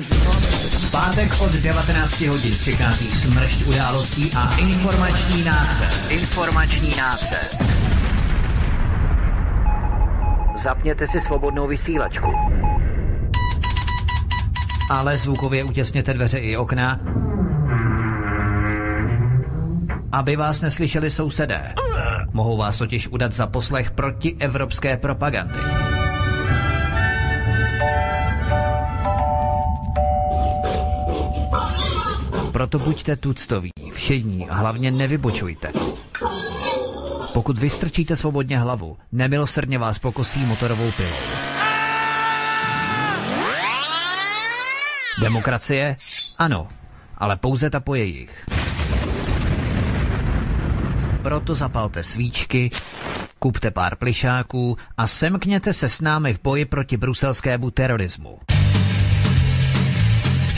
V pátek od 19 hodin přichází smršť událostí a informační nácest. Informační nácest. Zapněte si svobodnou vysílačku. Ale zvukově utěsněte dveře i okna, aby vás neslyšeli sousedé. Mohou vás totiž udat za poslech proti evropské propagandy. Proto buďte tuctoví, všední a hlavně nevybočujte. Pokud vystrčíte svobodně hlavu, nemilosrdně vás pokosí motorovou pilou. Demokracie? Ano, ale pouze ta po jejich. Proto zapalte svíčky, kupte pár plišáků a semkněte se s námi v boji proti bruselskému terorismu.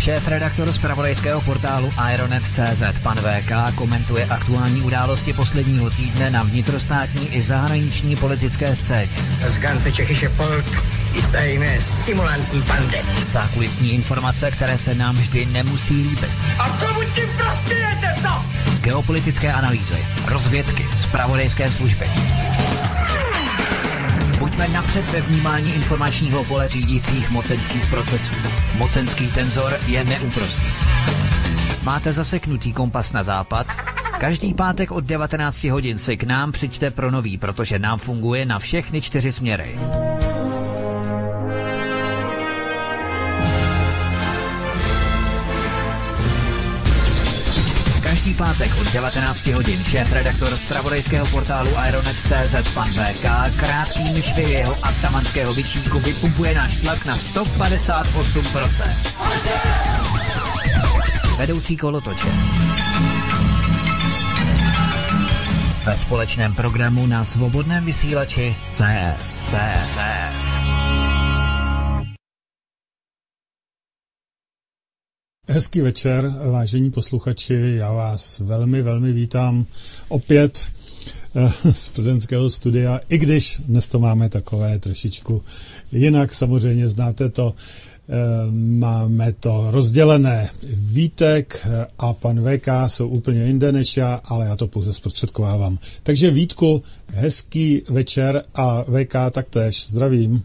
Šéf-redaktor z pravodejského portálu Ironet.cz pan VK komentuje aktuální události posledního týdne na vnitrostátní i zahraniční politické scéně. Z Gance Čechyše Folk jistajíme simulantní pandem. Zákulisní informace, které se nám vždy nemusí líbit. A komu tím prospějete, co? Geopolitické analýzy, rozvědky, zpravodajské služby. Buďme napřed ve vnímání informačního pole řídících mocenských procesů. Mocenský tenzor je neúprostný. Máte zaseknutý kompas na západ? Každý pátek od 19 hodin si k nám přijďte pro nový, protože nám funguje na všechny čtyři směry. Každý pátek od 19 hodin šéf-redaktor z pravodejského portálu Aeronet.cz pan VK krátký myšvy jeho atamanského vyčínku vypumpuje náš tlak na 158%. Vedoucí kolotoče. Ve společném programu na svobodném vysílači CS. CS. CS. Hezký večer, vážení posluchači, já vás velmi, velmi vítám opět eh, z plzeňského studia, i když dnes to máme takové trošičku jinak, samozřejmě znáte to, eh, máme to rozdělené. Vítek a pan VK jsou úplně jinde než já, ale já to pouze zprostředkovávám. Takže Vítku, hezký večer a VK taktéž, zdravím.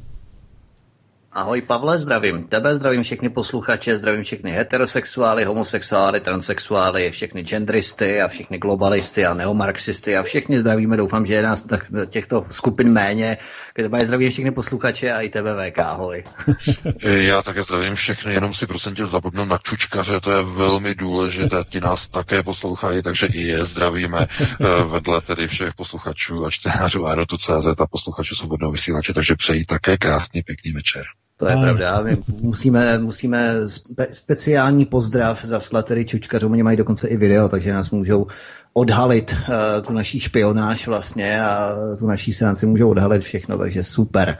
Ahoj Pavle, zdravím tebe, zdravím všechny posluchače, zdravím všechny heterosexuály, homosexuály, transexuály, všechny genderisty a všechny globalisty a neomarxisty a všechny zdravíme, doufám, že je nás tak, těchto skupin méně. Každopádně zdravím všechny posluchače a i tebe VK, ahoj. Já také zdravím všechny, jenom si prosím tě zapomněl na čučkaře, to je velmi důležité, ti nás také poslouchají, takže i je zdravíme eh, vedle tedy všech posluchačů a čtenářů Aerotu.cz a posluchačů Svobodného vysílače, takže přeji také krásný, pěkný večer. To je pravda. My musíme, musíme spe, speciální pozdrav zaslat tedy čučkařům. Oni mají dokonce i video, takže nás můžou odhalit uh, tu naší špionáž vlastně a tu naší seanci můžou odhalit všechno, takže super.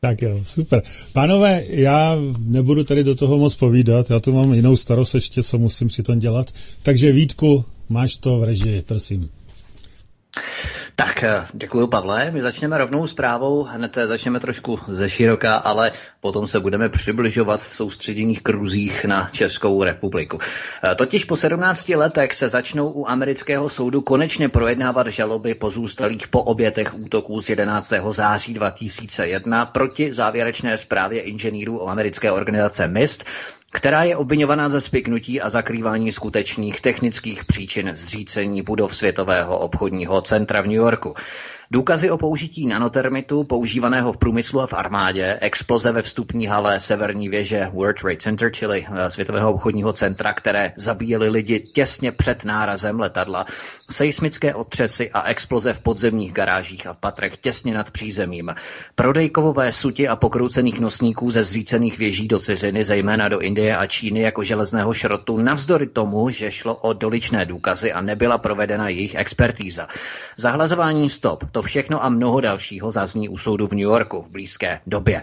Tak jo, super. Pánové, já nebudu tady do toho moc povídat, já tu mám jinou starost ještě, co musím si tom dělat. Takže Vítku, máš to v režii, prosím. Tak, děkuji Pavle. My začneme rovnou zprávou, hned začneme trošku ze široka, ale potom se budeme přibližovat v soustředěných kruzích na Českou republiku. Totiž po 17 letech se začnou u amerického soudu konečně projednávat žaloby pozůstalých po obětech útoků z 11. září 2001 proti závěrečné zprávě inženýrů americké organizace MIST, která je obvinovaná ze spiknutí a zakrývání skutečných technických příčin zřícení budov Světového obchodního centra v New Yorku. Důkazy o použití nanotermitu, používaného v průmyslu a v armádě, exploze ve vstupní hale severní věže World Trade Center, čili eh, Světového obchodního centra, které zabíjely lidi těsně před nárazem letadla, seismické otřesy a exploze v podzemních garážích a v patrech těsně nad přízemím, prodejkovové suti a pokroucených nosníků ze zřícených věží do ciziny, zejména do Indie a Číny jako železného šrotu, navzdory tomu, že šlo o doličné důkazy a nebyla provedena jejich expertíza. Zahlazování stop, to Všechno a mnoho dalšího zazní u soudu v New Yorku v blízké době.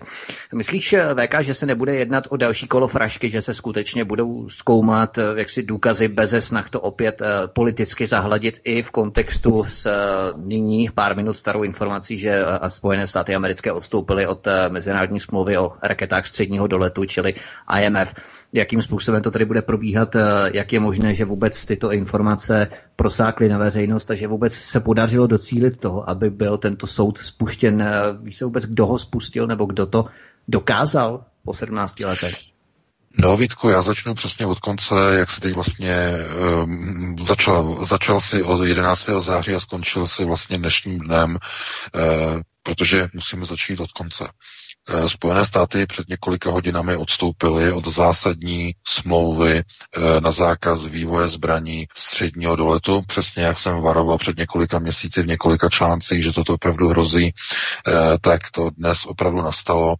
Myslíš, VK, že se nebude jednat o další kolo frašky, že se skutečně budou zkoumat jaksi důkazy bez snah to opět politicky zahladit i v kontextu s nyní pár minut starou informací, že Spojené státy americké odstoupily od mezinárodní smlouvy o raketách středního doletu, čili IMF jakým způsobem to tady bude probíhat, eh, jak je možné, že vůbec tyto informace prosákly na veřejnost a že vůbec se podařilo docílit toho, aby byl tento soud spuštěn. Eh, ví se vůbec, kdo ho spustil nebo kdo to dokázal po 17 letech? No, Vítku, já začnu přesně od konce, jak se teď vlastně um, začal, začal si od 11. září a skončil si vlastně dnešním dnem, uh, protože musíme začít od konce. Eh, Spojené státy před několika hodinami odstoupily od zásadní smlouvy eh, na zákaz vývoje zbraní středního doletu, přesně jak jsem varoval před několika měsíci v několika článcích, že toto opravdu hrozí, eh, tak to dnes opravdu nastalo.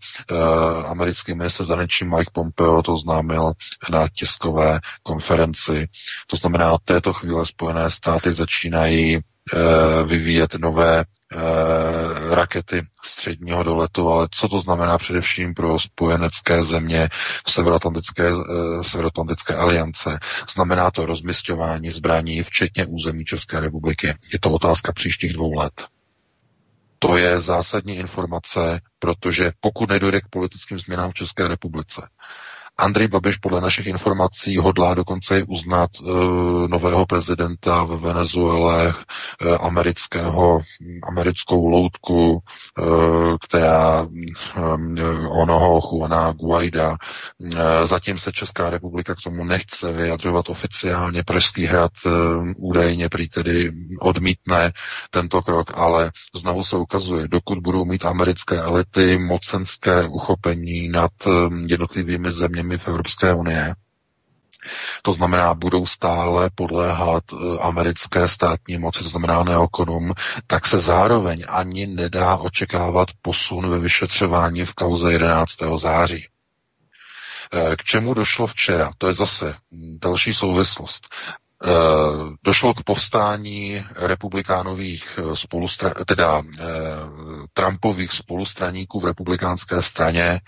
Americký minister zahraničí Mike Pompeo to známil na tiskové konferenci. To znamená, této chvíle Spojené státy začínají vyvíjet nové rakety středního doletu, ale co to znamená především pro spojenecké země v Severoatlantické, eh, Severoatlantické aliance? Znamená to rozmistování zbraní, včetně území České republiky. Je to otázka příštích dvou let. To je zásadní informace, protože pokud nedojde k politickým změnám v České republice, Andrej Babiš podle našich informací hodlá dokonce uznat uh, nového prezidenta ve Venezuele, uh, amerického, americkou loutku, uh, která um, onoho Juana Guaida. Uh, zatím se Česká republika k tomu nechce vyjadřovat oficiálně. Pražský hrad uh, údajně prý tedy odmítne tento krok, ale znovu se ukazuje, dokud budou mít americké elity mocenské uchopení nad jednotlivými zeměmi zeměmi v Evropské unie. To znamená, budou stále podléhat eh, americké státní moci, to znamená neokonum, tak se zároveň ani nedá očekávat posun ve vyšetřování v kauze 11. září. Eh, k čemu došlo včera? To je zase další souvislost. Eh, došlo k povstání republikánových eh, spolustra, teda eh, Trumpových spolustraníků v republikánské straně.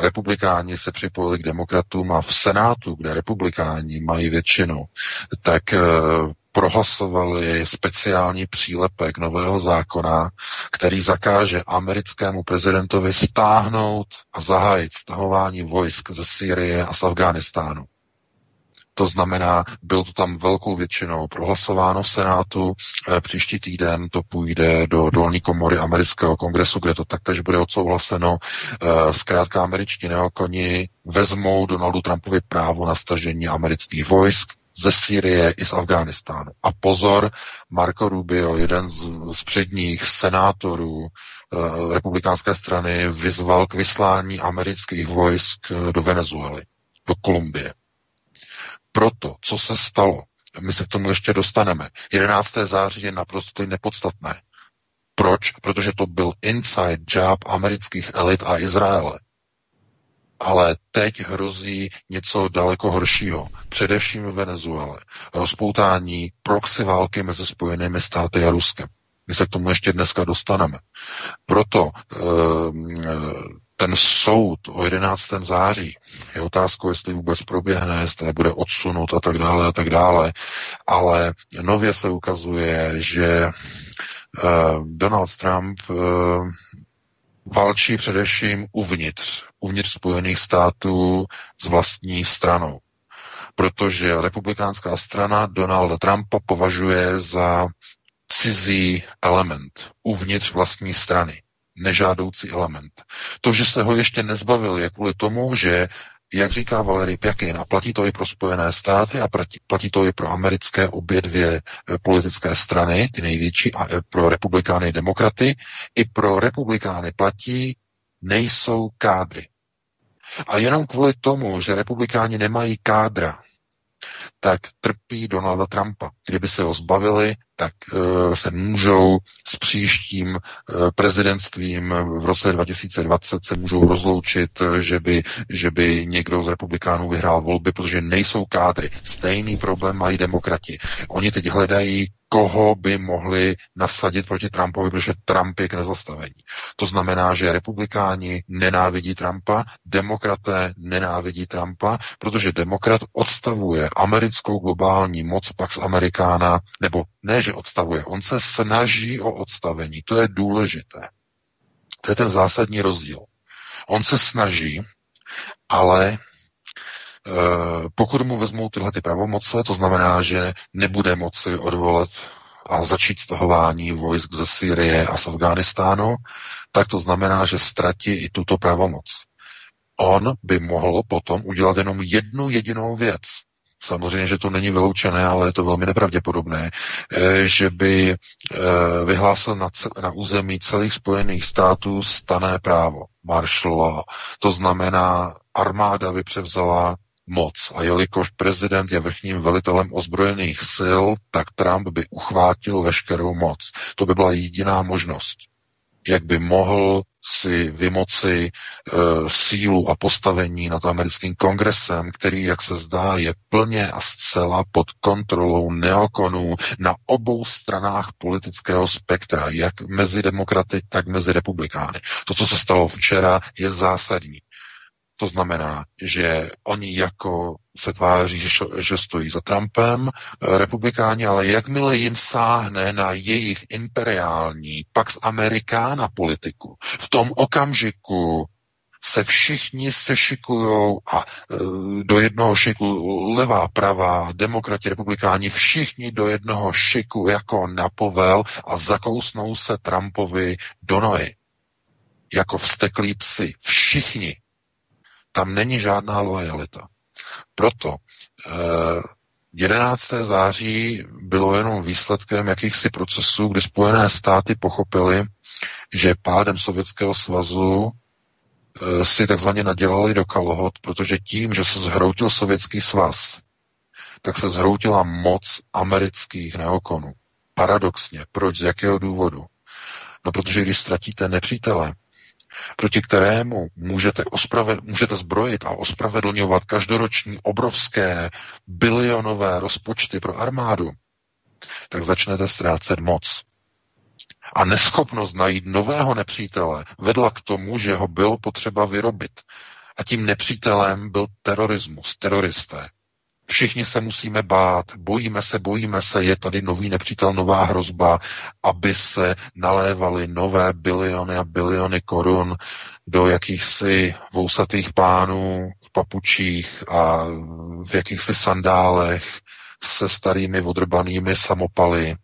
Republikáni se připojili k demokratům a v Senátu, kde republikáni mají většinu, tak prohlasovali speciální přílepek nového zákona, který zakáže americkému prezidentovi stáhnout a zahájit stahování vojsk ze Sýrie a z Afghánistánu. To znamená, byl to tam velkou většinou prohlasováno v Senátu. E, příští týden to půjde do dolní komory amerického kongresu, kde to taktéž bude odsouhlaseno. E, zkrátka američtí neokoni vezmou Donaldu Trumpovi právo na stažení amerických vojsk ze Sýrie i z Afghánistánu. A pozor, Marco Rubio, jeden z, z předních senátorů e, republikánské strany, vyzval k vyslání amerických vojsk do Venezuely, do Kolumbie proto, co se stalo, my se k tomu ještě dostaneme. 11. září je naprosto nepodstatné. Proč? Protože to byl inside job amerických elit a Izraele. Ale teď hrozí něco daleko horšího, především v Venezuele. Rozpoutání proxy války mezi Spojenými státy a Ruskem. My se k tomu ještě dneska dostaneme. Proto e, ten soud o 11. září je otázkou, jestli vůbec proběhne, jestli nebude odsunut a tak dále a tak dále, ale nově se ukazuje, že uh, Donald Trump uh, válčí především uvnitř, uvnitř Spojených států s vlastní stranou. Protože republikánská strana Donalda Trumpa považuje za cizí element uvnitř vlastní strany nežádoucí element. To, že se ho ještě nezbavil, je kvůli tomu, že jak říká Valery Pjakin, a platí to i pro Spojené státy a platí, platí to i pro americké obě dvě eh, politické strany, ty největší, a eh, pro republikány a demokraty, i pro republikány platí, nejsou kádry. A jenom kvůli tomu, že republikáni nemají kádra, tak trpí Donalda Trumpa. Kdyby se ho zbavili, tak uh, se můžou s příštím uh, prezidentstvím v roce 2020 se můžou rozloučit, že by, že by někdo z republikánů vyhrál volby, protože nejsou kádry. Stejný problém mají demokrati. Oni teď hledají koho by mohli nasadit proti Trumpovi, protože Trump je k nezastavení. To znamená, že republikáni nenávidí Trumpa, demokraté nenávidí Trumpa, protože demokrat odstavuje americkou globální moc Pax Amerikána, nebo ne, že odstavuje, on se snaží o odstavení. To je důležité. To je ten zásadní rozdíl. On se snaží, ale pokud mu vezmou tyhle ty pravomoce, to znamená, že nebude moci odvolat a začít stahování vojsk ze Syrie a z Afghánistánu, tak to znamená, že ztratí i tuto pravomoc. On by mohl potom udělat jenom jednu jedinou věc. Samozřejmě, že to není vyloučené, ale je to velmi nepravděpodobné, eh, že by eh, vyhlásil na, na území celých Spojených států stané právo, martial law. To znamená, armáda by převzala moc. A jelikož prezident je vrchním velitelem ozbrojených sil, tak Trump by uchvátil veškerou moc. To by byla jediná možnost, jak by mohl si vymoci e, sílu a postavení nad americkým kongresem, který, jak se zdá, je plně a zcela pod kontrolou neokonů na obou stranách politického spektra, jak mezi demokraty, tak mezi republikány. To, co se stalo včera, je zásadní. To znamená, že oni jako se tváří, že, stojí za Trumpem, eh, republikáni, ale jakmile jim sáhne na jejich imperiální Pax Americana politiku, v tom okamžiku se všichni sešikujou a e, do jednoho šiku levá, pravá, demokrati, republikáni, všichni do jednoho šiku jako na povel a zakousnou se Trumpovi do nohy. Jako vsteklí psy. Všichni. Tam není žádná lojalita. Proto eh, 11. září bylo jenom výsledkem jakýchsi procesů, kdy Spojené státy pochopili, že pádem Sovětského svazu eh, si takzvaně nadělali do kalhot, protože tím, že se zhroutil Sovětský svaz, tak se zhroutila moc amerických neokonů. Paradoxně. Proč? Z jakého důvodu? No protože když ztratíte nepřítele, proti kterému můžete, můžete zbrojit a ospravedlňovat každoroční obrovské bilionové rozpočty pro armádu, tak začnete ztrácet moc. A neschopnost najít nového nepřítele vedla k tomu, že ho bylo potřeba vyrobit. A tím nepřítelem byl terorismus, teroristé. Všichni se musíme bát, bojíme se, bojíme se, je tady nový nepřítel, nová hrozba, aby se nalévaly nové biliony a biliony korun do jakýchsi vousatých pánů v papučích a v jakýchsi sandálech se starými odrbanými samopaly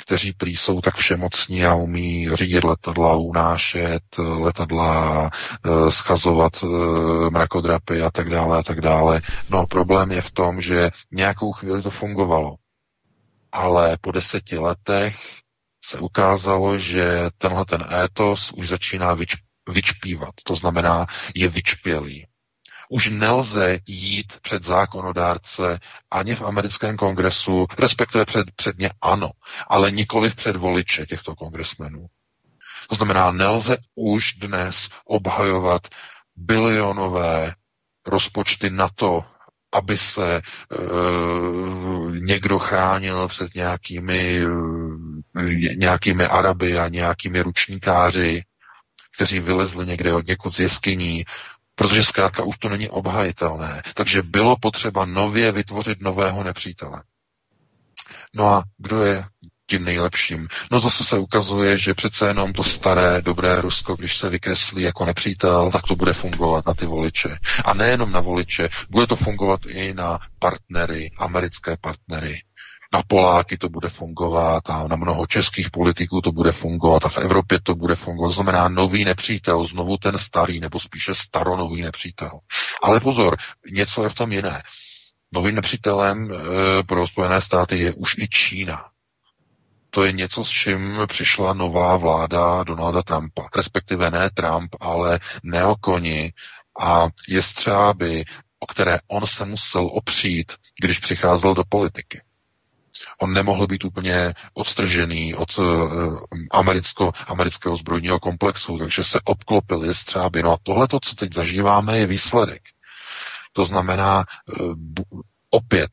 kteří prý jsou tak všemocní a umí řídit letadla, unášet letadla, eh, schazovat eh, mrakodrapy a tak dále a tak dále. No problém je v tom, že nějakou chvíli to fungovalo. Ale po deseti letech se ukázalo, že tenhle ten étos už začíná vyč, vyčpívat. To znamená, je vyčpělý už nelze jít před zákonodárce ani v americkém kongresu, respektive před, před ně ano, ale nikoli před voliče těchto kongresmenů. To znamená, nelze už dnes obhajovat bilionové rozpočty na to, aby se e, někdo chránil před nějakými, e, nějakými Araby a nějakými ručníkáři, kteří vylezli někde od někud z jeskyní, protože zkrátka už to není obhajitelné. Takže bylo potřeba nově vytvořit nového nepřítele. No a kdo je tím nejlepším? No zase se ukazuje, že přece jenom to staré, dobré Rusko, když se vykreslí jako nepřítel, tak to bude fungovat na ty voliče. A nejenom na voliče, bude to fungovat i na partnery, americké partnery, na Poláky to bude fungovat a na mnoho českých politiků to bude fungovat a v Evropě to bude fungovat. Znamená nový nepřítel, znovu ten starý, nebo spíše staronový nepřítel. Ale pozor, něco je v tom jiné. Novým nepřítelem e, pro Spojené státy je už i Čína. To je něco, s čím přišla nová vláda Donalda Trumpa. Respektive ne Trump, ale neokoni a jestřáby, o které on se musel opřít, když přicházel do politiky. On nemohl být úplně odstržený od uh, americko, amerického zbrojního komplexu, takže se obklopil jestřáby. No a tohle, co teď zažíváme, je výsledek. To znamená, uh, opět,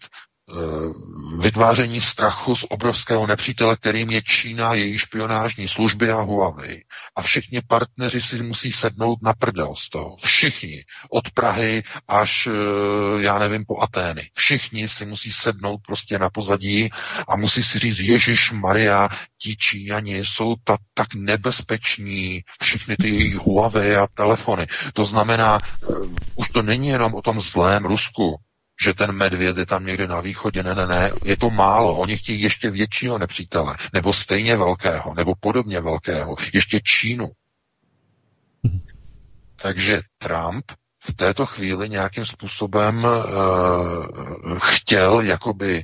vytváření strachu z obrovského nepřítele, kterým je Čína, její špionážní služby a Huawei. A všichni partneři si musí sednout na prdel z toho. Všichni. Od Prahy až, eh, já nevím, po Atény. Všichni si musí sednout prostě na pozadí a musí si říct, Ježíš Maria, ti Číňani jsou ta, tak nebezpeční, všechny ty jejich Huawei a telefony. To znamená, uh, už to není jenom o tom zlém Rusku, že ten medvěd je tam někde na východě. Ne, ne, ne, je to málo. Oni chtějí ještě většího nepřítele, nebo stejně velkého, nebo podobně velkého, ještě Čínu. Takže Trump v této chvíli nějakým způsobem uh, chtěl jakoby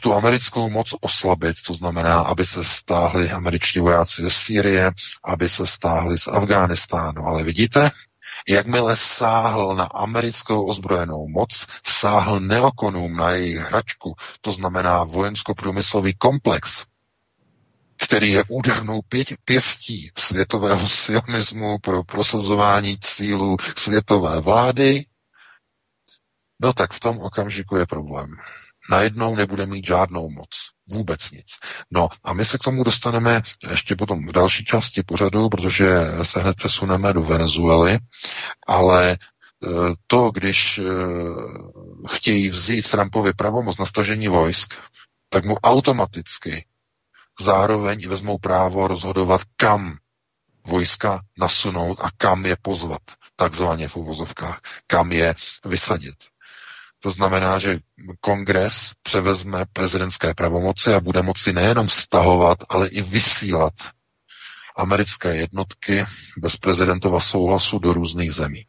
tu americkou moc oslabit, to znamená, aby se stáhli američtí vojáci ze Sýrie, aby se stáhli z Afghánistánu. Ale vidíte, Jakmile sáhl na americkou ozbrojenou moc, sáhl neokonům na jejich hračku, to znamená vojensko-průmyslový komplex, který je údernou pět, pěstí světového sionismu pro prosazování cílů světové vlády, no tak v tom okamžiku je problém najednou nebude mít žádnou moc. Vůbec nic. No a my se k tomu dostaneme ještě potom v další části pořadu, protože se hned přesuneme do Venezuely, ale e, to, když e, chtějí vzít Trumpovi pravomoc na stažení vojsk, tak mu automaticky zároveň vezmou právo rozhodovat, kam vojska nasunout a kam je pozvat, takzvaně v uvozovkách, kam je vysadit. To znamená, že kongres převezme prezidentské pravomoci a bude moci nejenom stahovat, ale i vysílat americké jednotky bez prezidentova souhlasu do různých zemí.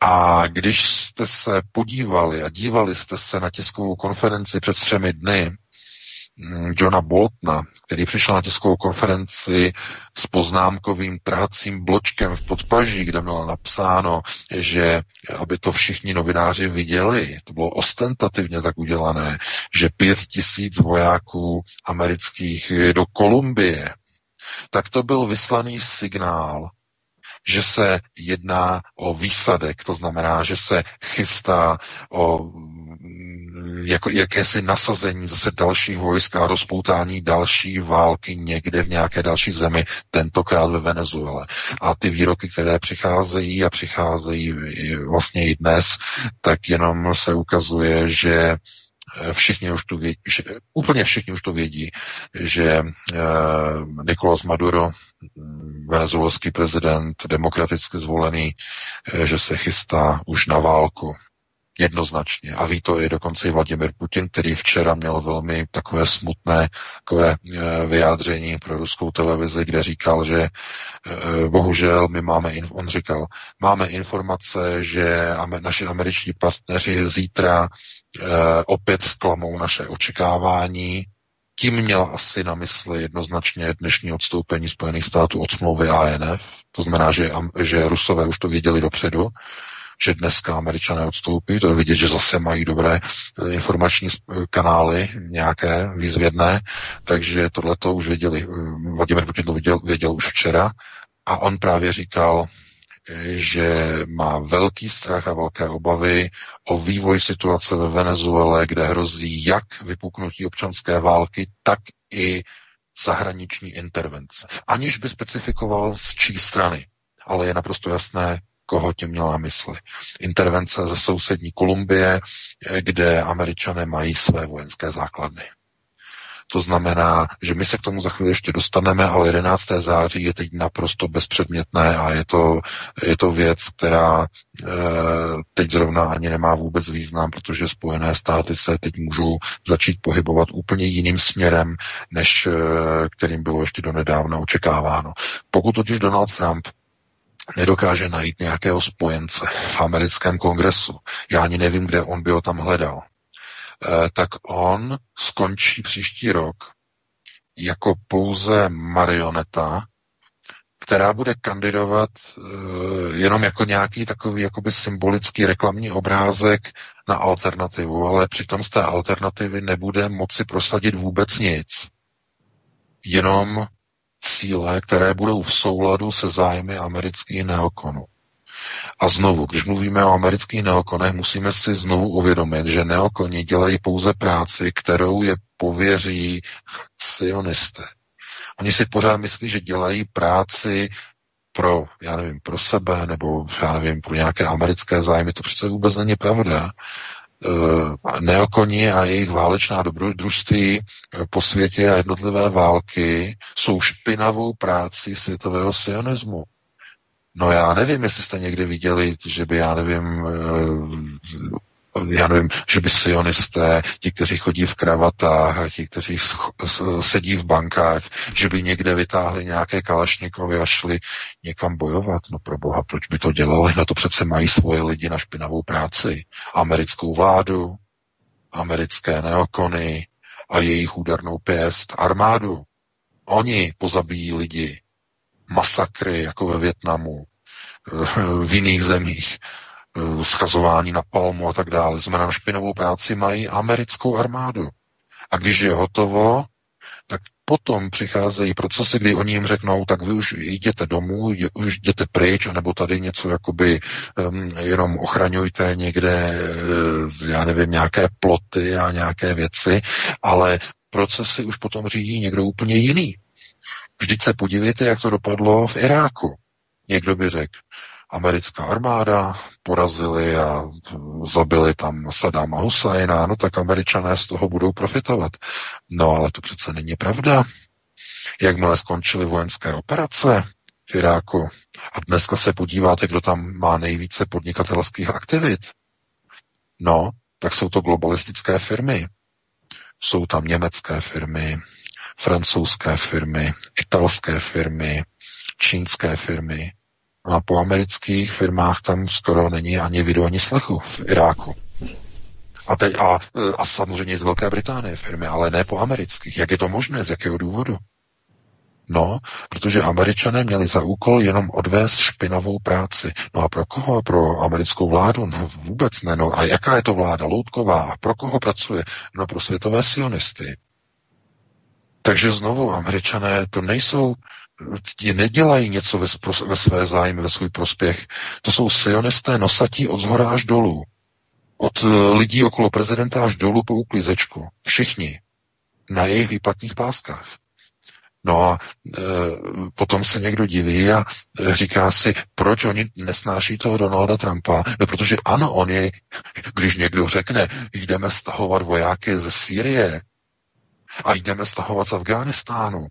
A když jste se podívali a dívali jste se na tiskovou konferenci před třemi dny Johna Boltna, který přišel na tiskovou konferenci s poznámkovým trhacím bločkem v podpaží, kde bylo napsáno, že aby to všichni novináři viděli, to bylo ostentativně tak udělané, že pět tisíc vojáků amerických do Kolumbie, tak to byl vyslaný signál, že se jedná o výsadek, to znamená, že se chystá o jako jakési nasazení zase dalších vojsk a rozpoutání další války někde v nějaké další zemi, tentokrát ve Venezuele. A ty výroky, které přicházejí a přicházejí vlastně i dnes, tak jenom se ukazuje, že eh, všichni už to vědí, že, úplně všichni už to vědí, že eh, Nicolás Maduro, venezuelský prezident, demokraticky zvolený, eh, že se chystá už na válku Jednoznačně. A ví to i dokonce i Vladimir Putin, který včera měl velmi takové smutné takové e, vyjádření pro ruskou televizi, kde říkal, že e, bohužel my máme, on říkal, máme informace, že naši američtí partneři zítra opět zklamou naše očekávání, tím měl asi na mysli jednoznačně dnešní odstoupení Spojených států od smlouvy ANF, to znamená, že, že Rusové už to věděli dopředu, že dneska američané odstoupí, to je vidět, že zase mají dobré eh, informační kanály, nějaké výzvědné, takže tohle to už věděli, eh, Vladimir Putin to věděl, věděl už včera. A on právě říkal, eh, že má velký strach a velké obavy o vývoj situace ve Venezuele, kde hrozí jak vypuknutí občanské války, tak i zahraniční intervence. Aniž by specifikoval z čí strany. Ale je naprosto jasné, koho tím měla mysli. Intervence ze sousední Kolumbie, kde američané mají své vojenské základny. To znamená, že my se k tomu za chvíli ještě dostaneme, ale 11. září je teď naprosto bezpředmětné a je to, je to věc, která e, teď zrovna ani nemá vůbec význam, protože Spojené státy se teď můžou začít pohybovat úplně jiným směrem, než e, kterým bylo ještě donedávna očekáváno. Pokud totiž Donald Trump nedokáže najít nějakého spojence v americkém kongresu, já ani nevím, kde on by ho tam hledal, tak on skončí příští rok jako pouze marioneta, která bude kandidovat eh, jenom jako nějaký takový jakoby symbolický reklamní obrázek na alternativu, ale přitom z té alternativy nebude moci prosadit vůbec nic. Jenom cíle, které budou v souladu se zájmy amerických neokonů. A znovu, když mluvíme o amerických neokonech, musíme si znovu uvědomit, že neokoni dělají pouze práci, kterou je pověří sionisté. Oni si pořád myslí, že dělají práci pro, já nevím, pro sebe, nebo já nevím, pro nějaké americké zájmy. To přece vůbec není pravda. E, neokoni a jejich válečná dobrodružství e, po světě a jednotlivé války jsou špinavou práci světového sionismu. No já nevím, jestli jste někdy viděli, že by, já nevím, e, já nevím, že by sionisté, ti, kteří chodí v kravatách a ti, kteří sedí v bankách, že by někde vytáhli nějaké kalašnikovy a šli někam bojovat. No pro boha, proč by to dělali? Na to přece mají svoje lidi na špinavou práci. Americkou vládu, americké neokony a jejich údernou pěst, armádu. Oni pozabíjí lidi. Masakry, jako ve Větnamu, v jiných zemích Eh, schazování na palmu a tak dále. Znamená, na špinavou práci mají americkou armádu. A když je hotovo, tak potom přicházejí procesy, kdy oni jim řeknou, tak vy už jděte domů, už jděte pryč, nebo tady něco jakoby um, jenom ochraňujte někde, uh, já nevím, nějaké ploty a nějaké věci, ale procesy už potom řídí někdo úplně jiný. Vždyť se podívejte, jak to dopadlo v Iráku. Někdo by řekl, americká armáda, porazili a zabili tam Saddama Husajna, no tak američané z toho budou profitovat. No ale to přece není pravda. Jakmile skončily vojenské operace v Iráku a dneska se podíváte, kdo tam má nejvíce podnikatelských aktivit, no, tak jsou to globalistické firmy. Jsou tam německé firmy, francouzské firmy, italské firmy, čínské firmy, No a po amerických firmách tam skoro není ani video, ani slechu v Iráku. A, teď, a, a samozřejmě z Velké Británie firmy, ale ne po amerických. Jak je to možné? Z jakého důvodu? No, protože američané měli za úkol jenom odvést špinavou práci. No a pro koho? Pro americkou vládu? No vůbec ne. No a jaká je to vláda? Loutková. A pro koho pracuje? No pro světové sionisty. Takže znovu, američané to nejsou ti nedělají něco ve, ve své zájmy, ve svůj prospěch. To jsou sionisté nosatí od zhora až dolů. Od eh, lidí okolo prezidenta až dolů po uklizečku. Všichni. Na jejich výplatních páskách. No a e, potom se někdo diví a e, říká si, proč oni nesnáší toho Donalda Trumpa. No protože ano, on je, když někdo řekne, jdeme stahovat vojáky ze Sýrie a jdeme stahovat z Afghánistánu,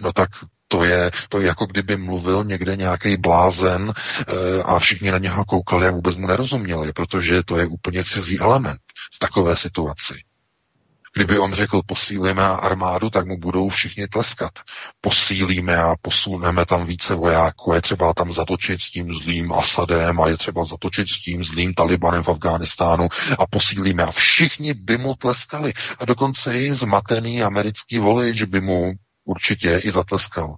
no tak to je, to je jako kdyby mluvil někde nějaký blázen e, a všichni na něho koukali a vůbec mu nerozuměli, protože to je úplně cizí element v takové situaci. Kdyby on řekl, posílíme armádu, tak mu budou všichni tleskat. Posílíme a posuneme tam více vojáků, je třeba tam zatočit s tím zlým Asadem a je třeba zatočit s tím zlým Talibanem v Afghánistánu a posílíme. A všichni by mu tleskali. A dokonce i zmatený americký volič by mu určitě i zatleskal.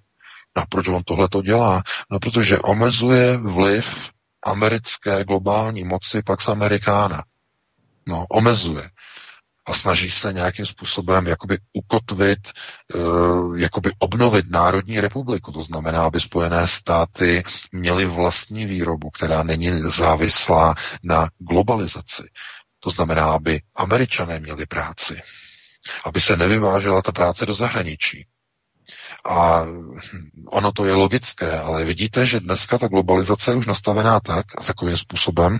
No a proč on tohle to dělá? No protože omezuje vliv americké globální moci Pax Americana. No, omezuje. A snaží se nějakým způsobem jakoby ukotvit, uh, jakoby obnovit Národní republiku. To znamená, aby Spojené státy měly vlastní výrobu, která není závislá na globalizaci. To znamená, aby američané měli práci. Aby se nevyvážela ta práce do zahraničí. A ono to je logické, ale vidíte, že dneska ta globalizace je už nastavená tak a takovým způsobem,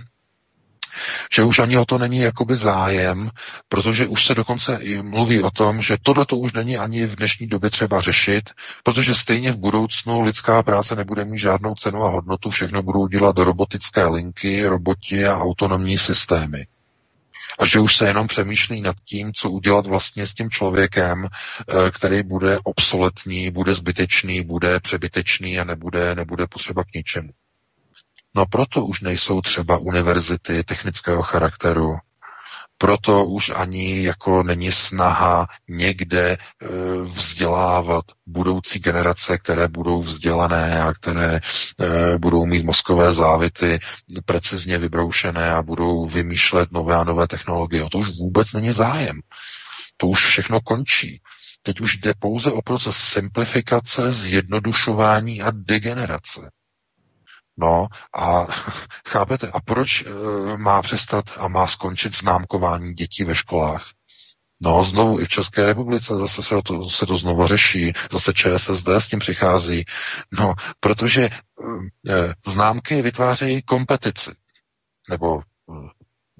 že už ani o to není jakoby zájem, protože už se dokonce i mluví o tom, že tohle to už není ani v dnešní době třeba řešit, protože stejně v budoucnu lidská práce nebude mít žádnou cenu a hodnotu, všechno budou dělat robotické linky, roboti a autonomní systémy a že už se jenom přemýšlí nad tím, co udělat vlastně s tím člověkem, eh, který bude obsoletní, bude zbytečný, bude přebytečný a nebude, nebude potřeba k ničemu. No proto už nejsou třeba univerzity technického charakteru, proto už ani jako není snaha někde e, vzdělávat budoucí generace, které budou vzdělané a které e, budou mít mozkové závity precizně vybroušené a budou vymýšlet nové a nové technologie. O to už vůbec není zájem. To už všechno končí. Teď už jde pouze o proces simplifikace, zjednodušování a degenerace. No a chápete, a proč e, má přestat a má skončit známkování dětí ve školách? No, znovu i v České republice zase se to, se to znovu řeší, zase ČSSD s tím přichází. No, protože e, známky vytvářejí kompetici. Nebo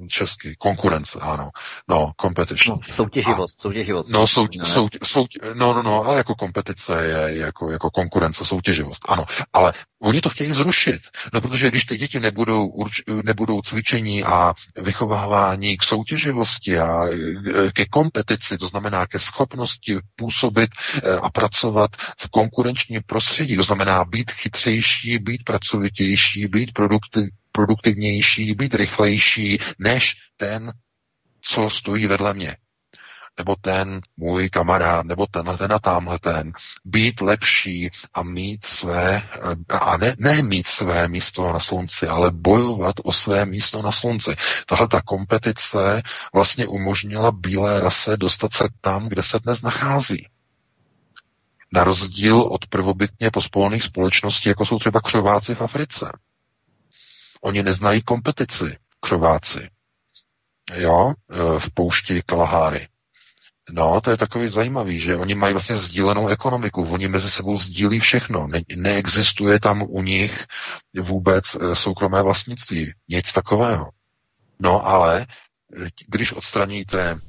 český, konkurence, ano. No, competition. No, soutěživost, a, soutěživost. No, sou, sou, sou, no, no, no, ale jako kompetice je jako, jako konkurence, soutěživost, ano. Ale oni to chtějí zrušit, no protože když ty děti nebudou, urč, nebudou cvičení a vychovávání k soutěživosti a e, ke kompetici, to znamená ke schopnosti působit e, a pracovat v konkurenčním prostředí, to znamená být chytřejší, být pracovitější, být produktiv, produktivnější, být rychlejší než ten, co stojí vedle mě. Nebo ten můj kamarád, nebo tenhle ten a tamhle ten. Být lepší a mít své, a ne, ne mít své místo na slunci, ale bojovat o své místo na slunci. Tahle ta kompetice vlastně umožnila bílé rase dostat se tam, kde se dnes nachází. Na rozdíl od prvobytně pospolných společností, jako jsou třeba křováci v Africe. Oni neznají kompetici, křováci. Jo, e, v poušti Kalaháry. No, to je takový zajímavý, že oni mají vlastně sdílenou ekonomiku, oni mezi sebou sdílí všechno, ne- neexistuje tam u nich vůbec e, soukromé vlastnictví, nic takového. No ale, e, když odstraníte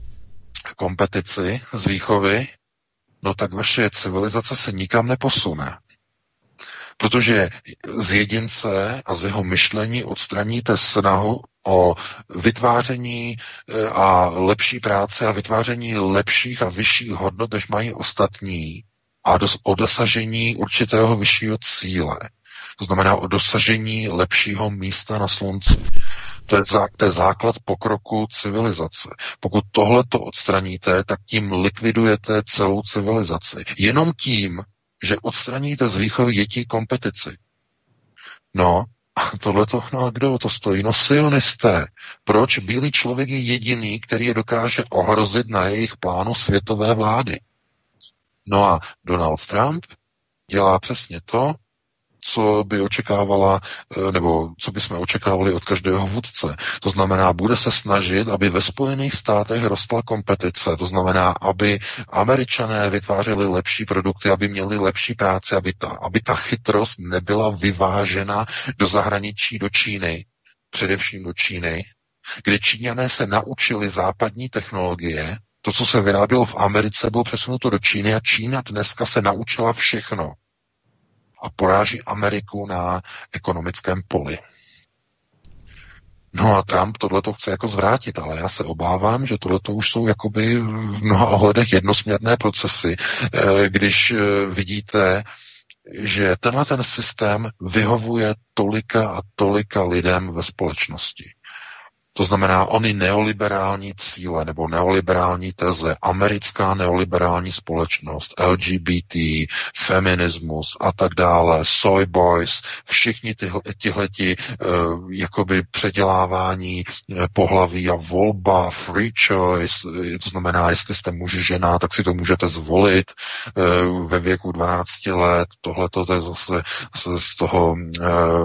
kompetici z výchovy, no tak vaše civilizace se nikam neposune. Protože z jedince a z jeho myšlení odstraníte snahu o vytváření e, a lepší práce a vytváření lepších a vyšších hodnot, než mají ostatní a o dosažení určitého vyššího cíle. To znamená o dosažení lepšího místa na slunci. To je, zá, to je základ pokroku civilizace. Pokud tohle to odstraníte, tak tím likvidujete celou civilizaci. Jenom tím, že odstraníte z výchovy dětí kompetici. No, a tohle to, no a kdo to stojí? No sionisté. Proč bílý člověk je jediný, který je dokáže ohrozit na jejich plánu světové vlády? No a Donald Trump dělá přesně to, co by očekávala, eh, nebo co by jsme očekávali od každého vůdce. To znamená, bude se snažit, aby ve Spojených státech rostla kompetice. To znamená, aby američané vytvářeli lepší produkty, aby měli lepší práci, aby ta, aby ta chytrost nebyla vyvážena do zahraničí, do Číny, především do Číny, kde Číňané se naučili západní technologie, to, co se vyrábělo v Americe, bylo přesunuto do Číny a Čína dneska se naučila všechno a poráží Ameriku na ekonomickém poli. No a Trump tohle to chce jako zvrátit, ale já se obávám, že tohle to už jsou jakoby v mnoha ohledech jednosměrné procesy, eh, když eh, vidíte, že tenhle ten systém vyhovuje tolika a tolika lidem ve společnosti. To znamená, ony neoliberální cíle nebo neoliberální teze, americká neoliberální společnost, LGBT, feminismus a tak dále, soy boys, všichni tyhle, uh, jakoby předělávání uh, pohlaví a volba, free choice, to znamená, jestli jste muž, žena, tak si to můžete zvolit uh, ve věku 12 let, tohle to je zase, zase z toho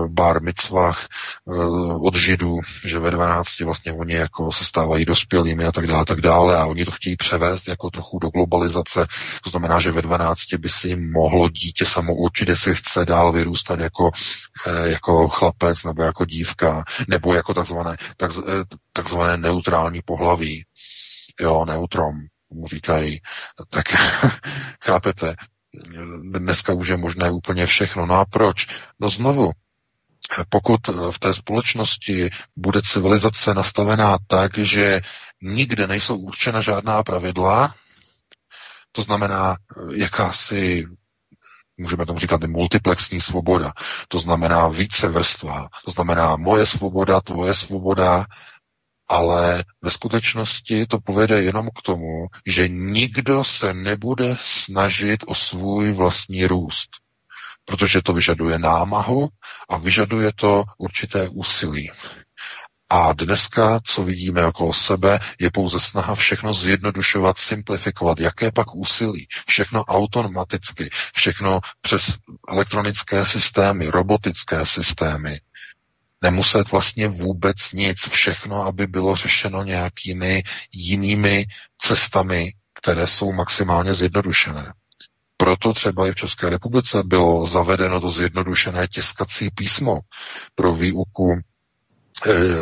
bar mitzvah od židů, že ve 12 vlastně oni jako se stávají dospělými a tak dále, tak dále a oni to chtějí převést jako trochu do globalizace. To znamená, že ve 12 by si mohlo dítě samo určit, jestli chce dál vyrůstat jako, eh, jako chlapec nebo jako dívka, nebo jako takzvané, tak, eh, takzvané neutrální pohlaví. Jo, neutrom, mu říkají. Tak chápete, dneska už je možné úplně všechno. No a proč? No znovu, pokud v té společnosti bude civilizace nastavená tak, že nikde nejsou určena žádná pravidla, to znamená jakási můžeme tomu říkat i multiplexní svoboda, to znamená více vrstva, to znamená moje svoboda, tvoje svoboda, ale ve skutečnosti to povede jenom k tomu, že nikdo se nebude snažit o svůj vlastní růst protože to vyžaduje námahu a vyžaduje to určité úsilí. A dneska, co vidíme okolo sebe, je pouze snaha všechno zjednodušovat, simplifikovat. Jaké pak úsilí? Všechno automaticky, všechno přes elektronické systémy, robotické systémy. Nemuset vlastně vůbec nic, všechno, aby bylo řešeno nějakými jinými cestami, které jsou maximálně zjednodušené. Proto třeba i v České republice bylo zavedeno to zjednodušené tiskací písmo pro výuku e,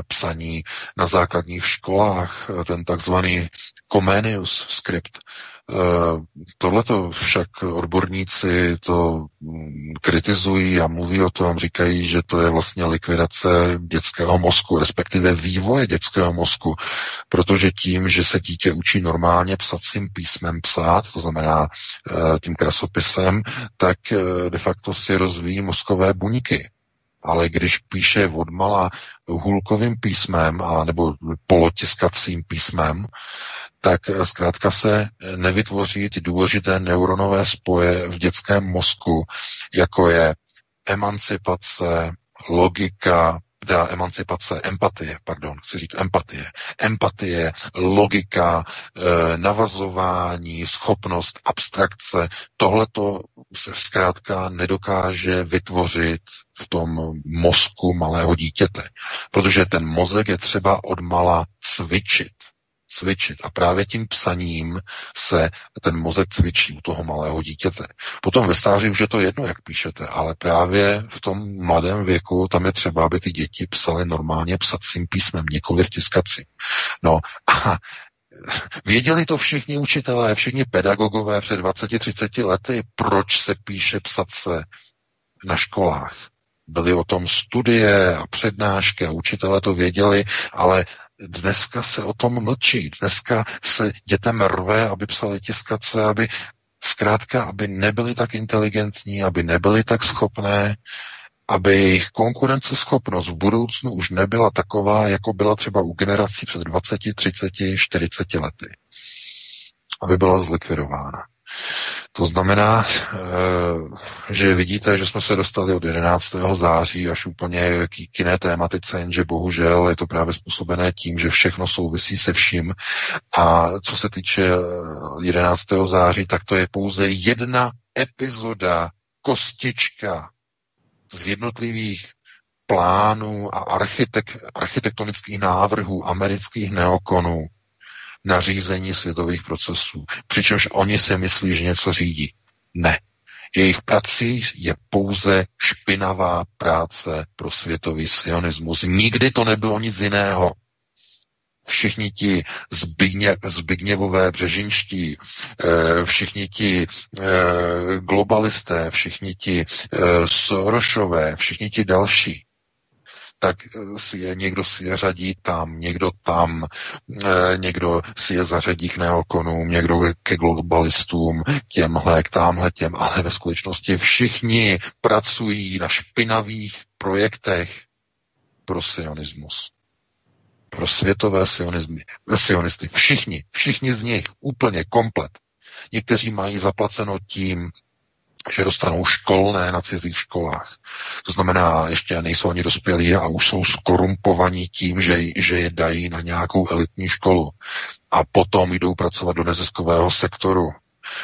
psaní na základních školách, ten takzvaný Comenius script, Eh, Tohle to však odborníci to mm, kritizují a mluví o tom, říkají, že to je vlastně likvidace dětského mozku, respektive vývoje dětského mozku, protože tím, že se dítě učí normálně psacím písmem psát, to znamená eh, tím krasopisem, tak eh, de facto si rozvíjí mozkové buňky. Ale když píše odmala hulkovým písmem a nebo polotiskacím písmem, tak eh, zkrátka se eh, nevytvoří ty důležité neuronové spoje v dětském mozku, jako je emancipace, logika, teda emancipace, empatie, pardon, chci říct empatie. Empatie, logika, e, navazování, schopnost, abstrakce, tohleto se zkrátka nedokáže vytvořit v tom mozku malého dítěte. Protože ten mozek je třeba odmala cvičit cvičit. A právě tím psaním se ten mozek cvičí u toho malého dítěte. Potom ve stáří už je to jedno, jak píšete, ale právě v tom mladém věku tam je třeba, aby ty děti psaly normálně psacím písmem, nikoli v tiskaci. No a Věděli to všichni učitelé, všichni pedagogové před 20-30 lety, proč se píše psace na školách. Byly o tom studie a přednášky a učitelé to věděli, ale Dneska se o tom mlčí. Dneska se dětem rve, aby psali tiskace, aby zkrátka, aby nebyli tak inteligentní, aby nebyli tak schopné, aby jejich konkurenceschopnost v budoucnu už nebyla taková, jako byla třeba u generací před 20, 30, 40 lety. Aby byla zlikvidována. To znamená, eh, že vidíte, že jsme se dostali od 11. září až úplně k jiné tématice, jenže bohužel je to právě způsobené tím, že všechno souvisí se vším. A co se týče 11. Eh, září, tak to je pouze jedna epizoda, kostička z jednotlivých plánů a architek, architektonických návrhů amerických neokonů, na řízení světových procesů. Přičemž oni si myslí, že něco řídí. Ne. Jejich prací je pouze špinavá práce pro světový sionismus. Nikdy to nebylo nic jiného. Všichni ti zbigně, zbigněvové břežinští, eh, všichni ti eh, globalisté, všichni ti eh, Sorošové, všichni ti další, tak si je, někdo si je řadí tam, někdo tam, eh, někdo si je zařadí k neokonům, někdo ke globalistům, k těmhle, k tamhle těm, ale ve skutečnosti všichni pracují na špinavých projektech pro sionismus. Pro světové sionismy, sionisty. Všichni, všichni z nich, úplně komplet. Někteří mají zaplaceno tím, že dostanou školné na cizích školách. To znamená, ještě nejsou ani dospělí a už jsou skorumpovaní tím, že, že je dají na nějakou elitní školu. A potom jdou pracovat do neziskového sektoru.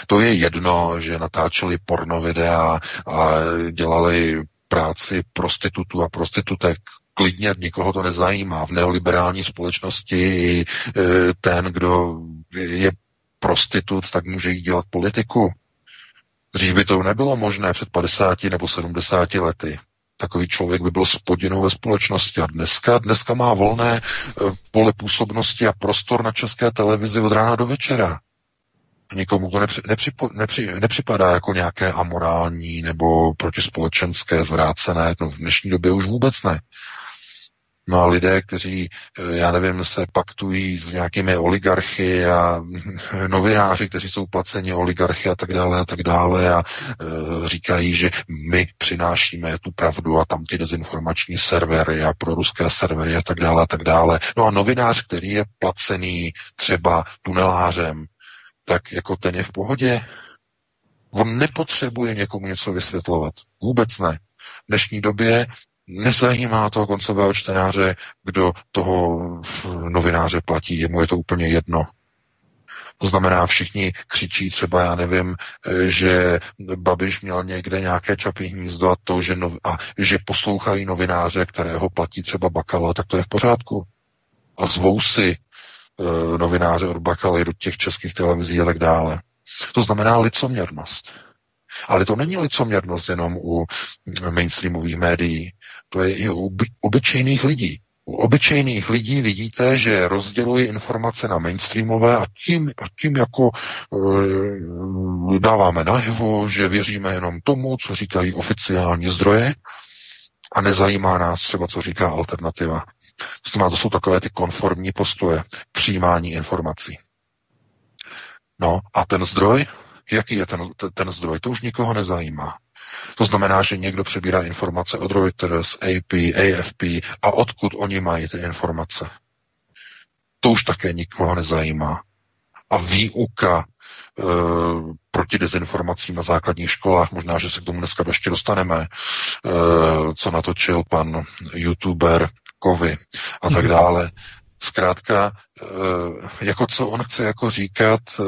To je jedno, že natáčeli porno videa a dělali práci prostitutů a prostitutek klidně nikoho to nezajímá. V neoliberální společnosti e, ten, kdo je prostitut, tak může jít dělat politiku. Dřív by to nebylo možné před 50 nebo 70 lety. Takový člověk by byl spodinu ve společnosti. A dneska, dneska má volné e, pole působnosti a prostor na české televizi od rána do večera. Nikomu to nepři, nepřipo, nepři, nepřipadá jako nějaké amorální nebo protispolečenské zvrácené. No v dnešní době už vůbec ne. No a lidé, kteří, eh, já nevím, se paktují s nějakými oligarchy a novináři, kteří jsou placeni oligarchy a tak dále a tak dále a e, říkají, že my přinášíme tu pravdu a tam ty dezinformační servery a pro ruské servery a tak dále a tak dále. No a novinář, který je placený třeba tunelářem, tak jako ten je v pohodě. On nepotřebuje někomu něco vysvětlovat. Vůbec ne. V dnešní době Nezajímá toho koncového čtenáře, kdo toho novináře platí, jemu je to úplně jedno. To znamená, všichni křičí třeba, já nevím, že Babiš měl někde nějaké čapí hnízdo a to, že, nov, a že poslouchají novináře, kterého platí třeba Bakala, tak to je v pořádku. A zvou si e, novináře od Bakaly do těch českých televizí a tak dále. To znamená licoměrnost. Ale to není licoměrnost jenom u mainstreamových médií, to je i u obyčejných lidí. U obyčejných lidí vidíte, že rozdělují informace na mainstreamové a tím, a tím jako e, dáváme najevo, že věříme jenom tomu, co říkají oficiální zdroje a nezajímá nás třeba, co říká alternativa. To znamená, to jsou takové ty konformní postoje přijímání informací. No a ten zdroj, jaký je ten, ten zdroj, to už nikoho nezajímá. To znamená, že někdo přebírá informace od Reuters, AP, AFP a odkud oni mají ty informace. To už také nikoho nezajímá. A výuka e, proti dezinformacím na základních školách, možná, že se k tomu dneska ještě dostaneme, e, co natočil pan youtuber Kovy a tak mhm. dále. Zkrátka, eh, jako co on chce jako říkat eh,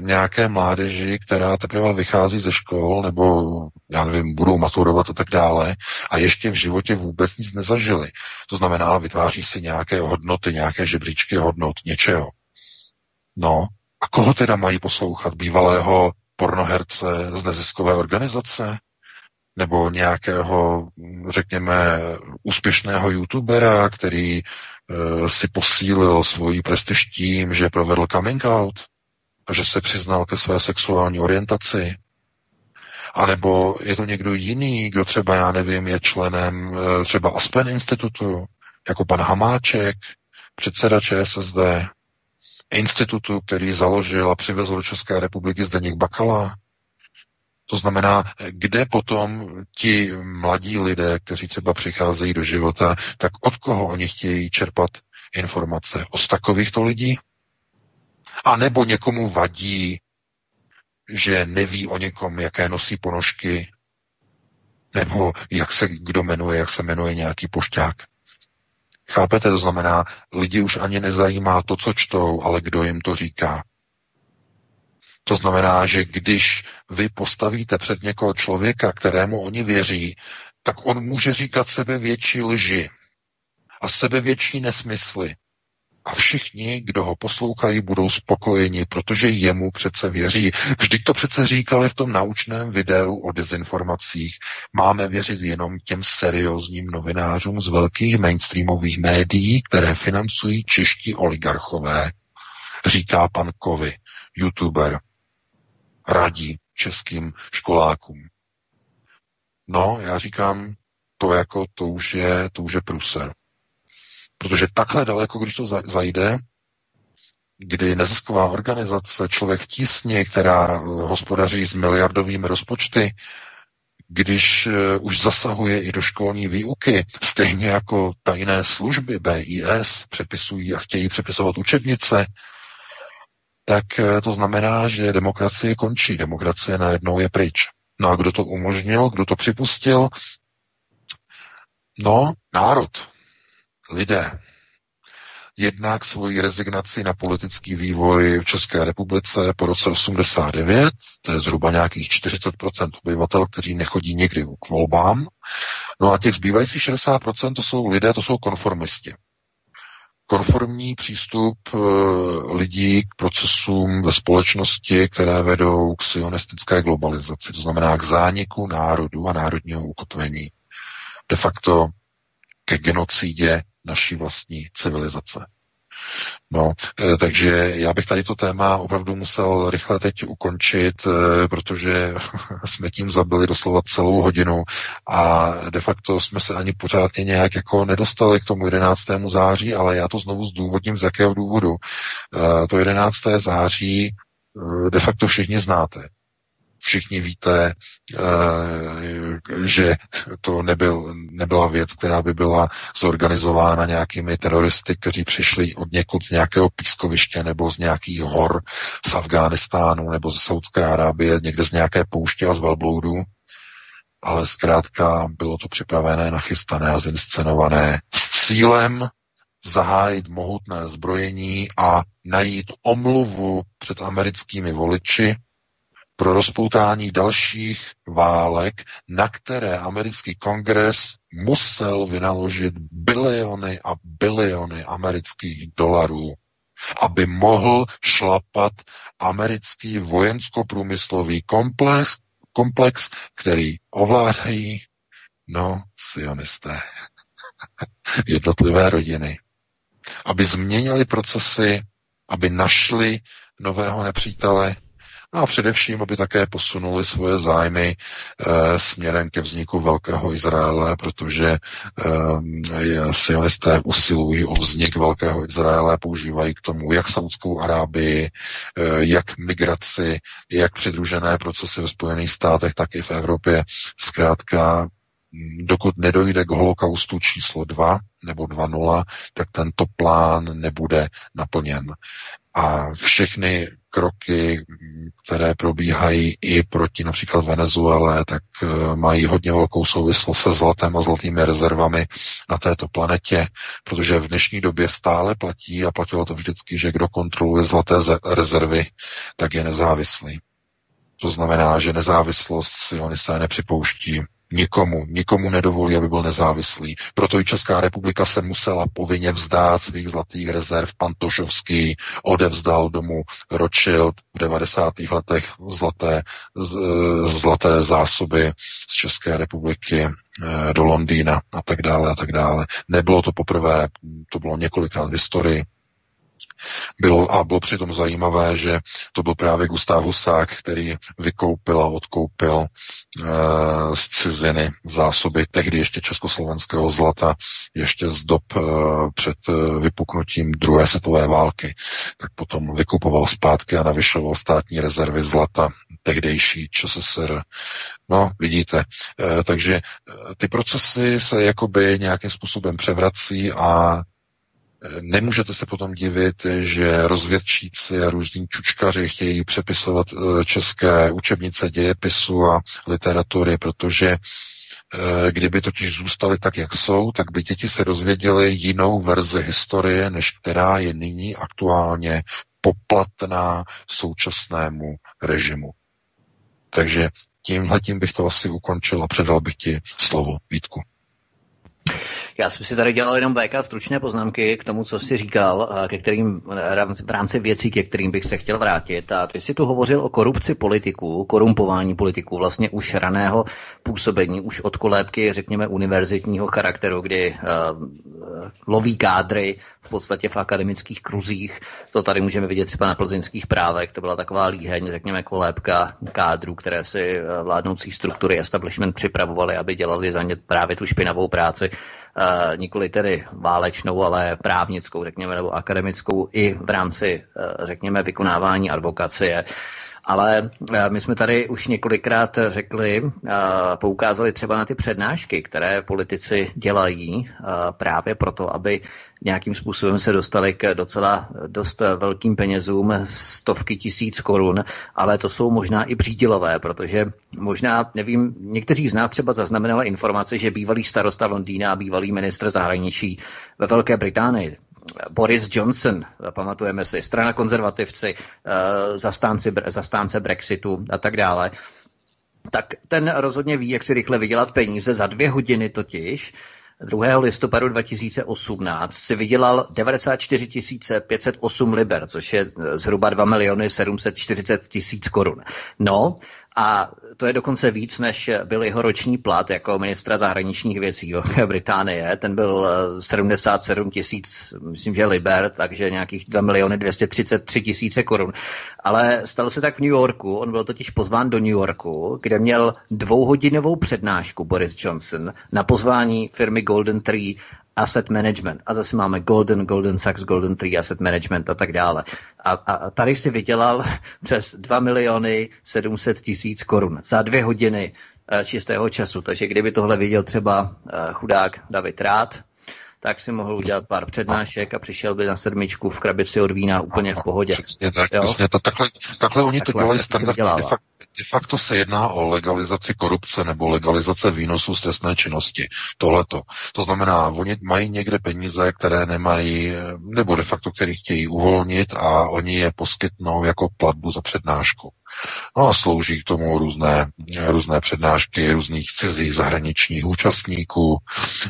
nějaké mládeži, která teprve vychází ze škol, nebo já nevím, budou maturovat a tak dále, a ještě v životě vůbec nic nezažili. To znamená, vytváří si nějaké hodnoty, nějaké žebříčky hodnot, něčeho. No, a koho teda mají poslouchat? Bývalého pornoherce z neziskové organizace? Nebo nějakého, řekněme, úspěšného youtubera, který si posílil svoji prestiž tím, že provedl coming out a že se přiznal ke své sexuální orientaci. A nebo je to někdo jiný, kdo třeba, já nevím, je členem eh, třeba Aspen institutu, jako pan Hamáček, předseda ČSSD, institutu, který založil a přivezl do České republiky Zdeněk Bakala, to znamená, kde potom ti mladí lidé, kteří třeba přicházejí do života, tak od koho oni chtějí čerpat informace? Od takovýchto lidí? A nebo někomu vadí, že neví o někom, jaké nosí ponožky, nebo jak se kdo jmenuje, jak se jmenuje nějaký pošťák. Chápete, to znamená, lidi už ani nezajímá to, co čtou, ale kdo jim to říká. To znamená, že když vy postavíte před někoho člověka, kterému oni věří, tak on může říkat sebe větší lži a sebe větší nesmysly. A všichni, kdo ho poslouchají, budou spokojeni, protože jemu přece věří. Vždyť to přece říkali v tom naučném videu o dezinformacích. Máme věřit jenom těm seriózním novinářům z velkých mainstreamových médií, které financují čeští oligarchové, říká pan Kovy, youtuber radí českým školákům. No, já říkám, to jako, to už je, to už je pruser. Protože takhle daleko, když to zajde, kdy nezisková organizace Člověk tísně, která eh, hospodaří s miliardovými rozpočty, když uh, už zasahuje i do školní výuky, stejně jako tajné služby BIS přepisují a chtějí přepisovat učebnice, tak eh, to znamená, že demokracie končí. Demokracie najednou je pryč. No a kdo to umožnil, kdo to připustil? No, národ, lidé. Jednak svoji rezignaci na politický vývoj v České republice po roce 89, to je zhruba nějakých 40% obyvatel, kteří nechodí někdy k volbám. No a těch zbývajících 60% to jsou lidé, to jsou konformisti konformní přístup eh, lidí k procesům ve společnosti, které vedou k sionistické globalizaci, to znamená k zániku národu a národního ukotvení, de facto ke genocidě naší vlastní civilizace. No, eh, takže já bych tady to téma opravdu musel rychle teď ukončit, eh, protože jsme tím zabili doslova celou hodinu a de facto jsme se ani pořádně nějak jako nedostali k tomu 11. září, ale já to znovu zdůvodním, z jakého důvodu. Eh, to 11. září de facto všichni znáte všichni víte, eh, že to nebyl, nebyla věc, která by byla zorganizována nějakými teroristy, kteří přišli od někud z nějakého pískoviště nebo z nějakých hor z Afghánistánu nebo ze Saudské Arábie, někde z nějaké pouště a z velbloudů. ale zkrátka bylo to připravené, nachystané a zinscenované s cílem zahájit mohutné zbrojení a najít omluvu před americkými voliči pro rozpoutání dalších válek, na které americký kongres musel vynaložit biliony a biliony amerických dolarů, aby mohl šlapat americký vojensko-průmyslový komplex, komplex, který ovládají, no, sionisté, jednotlivé rodiny, aby změnili procesy, aby našli nového nepřítele, a především, aby také posunuli svoje zájmy e, směrem ke vzniku Velkého Izraele, protože e, sionisté usilují o vznik Velkého Izraele, používají k tomu jak Saudskou Arábii, e, jak migraci, jak přidružené procesy ve Spojených státech, tak i v Evropě. Zkrátka, dokud nedojde k holokaustu číslo 2 nebo 2.0, tak tento plán nebude naplněn. A všechny kroky, které probíhají i proti například Venezuele, tak eh, mají hodně velkou souvislost se zlatem a zlatými rezervami na této planetě, protože v dnešní době stále platí a platilo to vždycky, že kdo kontroluje zlaté rezervy, tak je nezávislý. To znamená, že nezávislost sionisté nepřipouští Nikomu, nikomu nedovolí, aby byl nezávislý. Proto i Česká republika se musela povinně vzdát svých zlatých rezerv. Pan Tošovský odevzdal domů Rothschild v 90. letech zlaté, zlaté zásoby z České republiky eh, do Londýna a tak dále a tak dále. Nebylo to poprvé, to bylo několikrát v historii. Bylo, a bylo přitom zajímavé, že to byl právě Gustav Husák, který vykoupil a odkoupil e, z ciziny zásoby tehdy ještě československého zlata, ještě z dob e, před e, vypuknutím druhé světové války. Tak potom vykupoval zpátky a navyšoval státní rezervy zlata tehdejší ČSSR. No, vidíte. E, takže ty procesy se jakoby nějakým způsobem převrací a Nemůžete se potom divit, že rozvědčíci a různí čučkaři chtějí přepisovat eh, české učebnice dějepisu a literatury, protože eh, kdyby totiž zůstaly tak, jak jsou, tak by děti se dozvěděly jinou verzi historie, než která je nyní aktuálně poplatná současnému režimu. Takže tímhle tím bych to asi ukončil a předal bych ti slovo, Vítku. Já jsem si tady dělal jenom VK stručné poznámky k tomu, co jsi říkal, ke kterým v rámci věcí, ke kterým bych se chtěl vrátit. A ty jsi tu hovořil o korupci politiků, korumpování politiků, vlastně už raného působení, už od kolébky, řekněme, univerzitního charakteru, kdy uh, loví kádry v podstatě v akademických kruzích. To tady můžeme vidět třeba na plzeňských právech. To byla taková líheň, řekněme, kolébka kádrů, které si vládnoucí struktury establishment připravovali, aby dělali za ně právě tu špinavou práci Eh, nikoli tedy válečnou, ale právnickou, řekněme, nebo akademickou i v rámci, eh, řekněme, vykonávání advokacie. Ale eh, my jsme tady už několikrát řekli, poukázali třeba na ty přednášky, které politici dělají právě proto, aby nějakým způsobem se dostali k docela dost velkým penězům, stovky tisíc korun, ale to jsou možná i přídělové, protože možná, nevím, někteří z nás třeba zaznamenali informace, že bývalý starosta Londýna a bývalý ministr zahraničí ve Velké Británii, Boris Johnson, pamatujeme si, strana konzervativci, eh, zastánci, zastánce Brexitu a tak dále, tak ten rozhodně ví, jak si rychle vydělat peníze. Za dvě hodiny totiž 2. listopadu 2018 si vydělal 94 508 liber, což je zhruba 2 miliony 740 tisíc korun. No a to je dokonce víc, než byl jeho roční plat jako ministra zahraničních věcí Velké Británie. Ten byl 77 eh, tisíc, myslím, že liber, takže nějakých 2 miliony 233 tisíce korun. Ale stalo se tak v New Yorku, on byl totiž pozván do New Yorku, kde měl dvouhodinovou přednášku Boris Johnson na pozvání firmy Golden Tree asset management. A zase máme Golden, Golden Sachs, Golden Tree asset management a tak dále. A, a tady si vydělal přes 2 miliony 700 tisíc korun za dvě hodiny eh, čistého času. Takže kdyby tohle viděl třeba eh, chudák David Rád, tak si mohl udělat pár přednášek a přišel by na sedmičku v krabici od vína úplně v pohodě. Přesně tak, jo? přesně tak. Takhle, takhle oni takhle, to dělají standardně. De facto se jedná o legalizaci korupce nebo legalizace výnosů z trestné činnosti. Tohleto. To znamená, oni mají někde peníze, které nemají, nebo de facto, které chtějí uvolnit a oni je poskytnou jako platbu za přednášku. No a slouží k tomu různé, různé přednášky různých cizích zahraničních účastníků,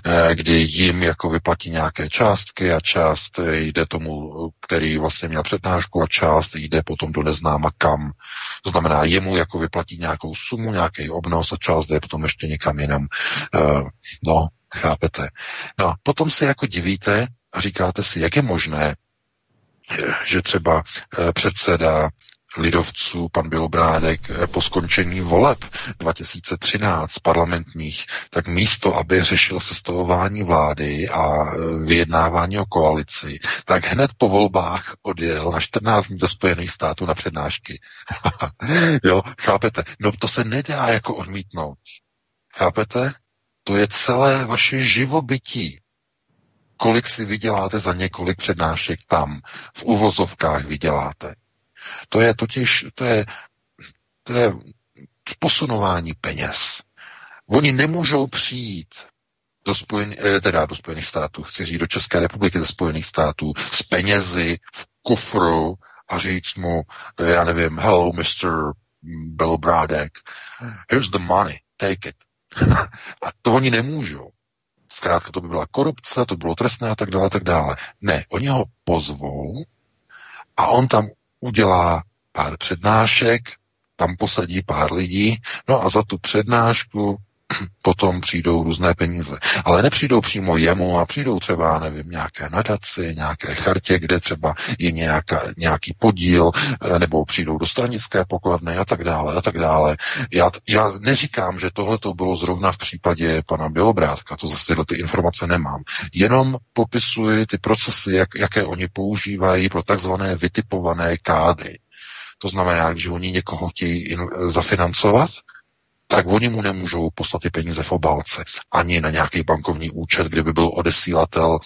eh, kdy jim jako vyplatí nějaké částky a část jde tomu, který vlastně měl přednášku a část jde potom do neznáma kam. To znamená, jemu jako vyplatí nějakou sumu, nějaký obnos a část jde potom ještě někam jinam. Eh, no, chápete. No, potom se jako divíte a říkáte si, jak je možné, že třeba eh, předseda lidovců, pan Bělobrádek, eh, po skončení voleb 2013 parlamentních, tak místo, aby řešil sestavování vlády a eh, vyjednávání o koalici, tak hned po volbách odjel na 14 dní do Spojených států na přednášky. jo, chápete? No to se nedá jako odmítnout. Chápete? To je celé vaše živobytí kolik si vyděláte za několik přednášek tam. V uvozovkách vyděláte. To je totiž, to je, to je posunování peněz. Oni nemůžou přijít do, spojen, eh, teda do Spojených států, chci říct do České republiky ze Spojených států, s penězi v kufru a říct mu, eh, já nevím, hello, Mr. Belobrádek, here's the money, take it. a to oni nemůžou. Zkrátka to by byla korupce, to bylo trestné a tak dále, a tak dále. Ne, oni ho pozvou a on tam udělá pár přednášek, tam posadí pár lidí, no a za tu přednášku potom přijdou různé peníze. Ale nepřijdou přímo jemu a přijdou třeba, nevím, nějaké nadaci, nějaké chartě, kde třeba je nějaká, nějaký podíl, eh, nebo přijdou do stranické pokladny a tak dále a tak dále. Já, já neříkám, že tohle to bylo zrovna v případě pana Bělobrátka, to zase tyhle ty informace nemám. Jenom popisuji ty procesy, jak, jaké oni používají pro takzvané vytipované kádry. To znamená, že oni někoho chtějí in, zafinancovat, tak oni mu nemůžou poslat ty peníze v obálce, ani na nějaký bankovní účet, kde by byl odesílatel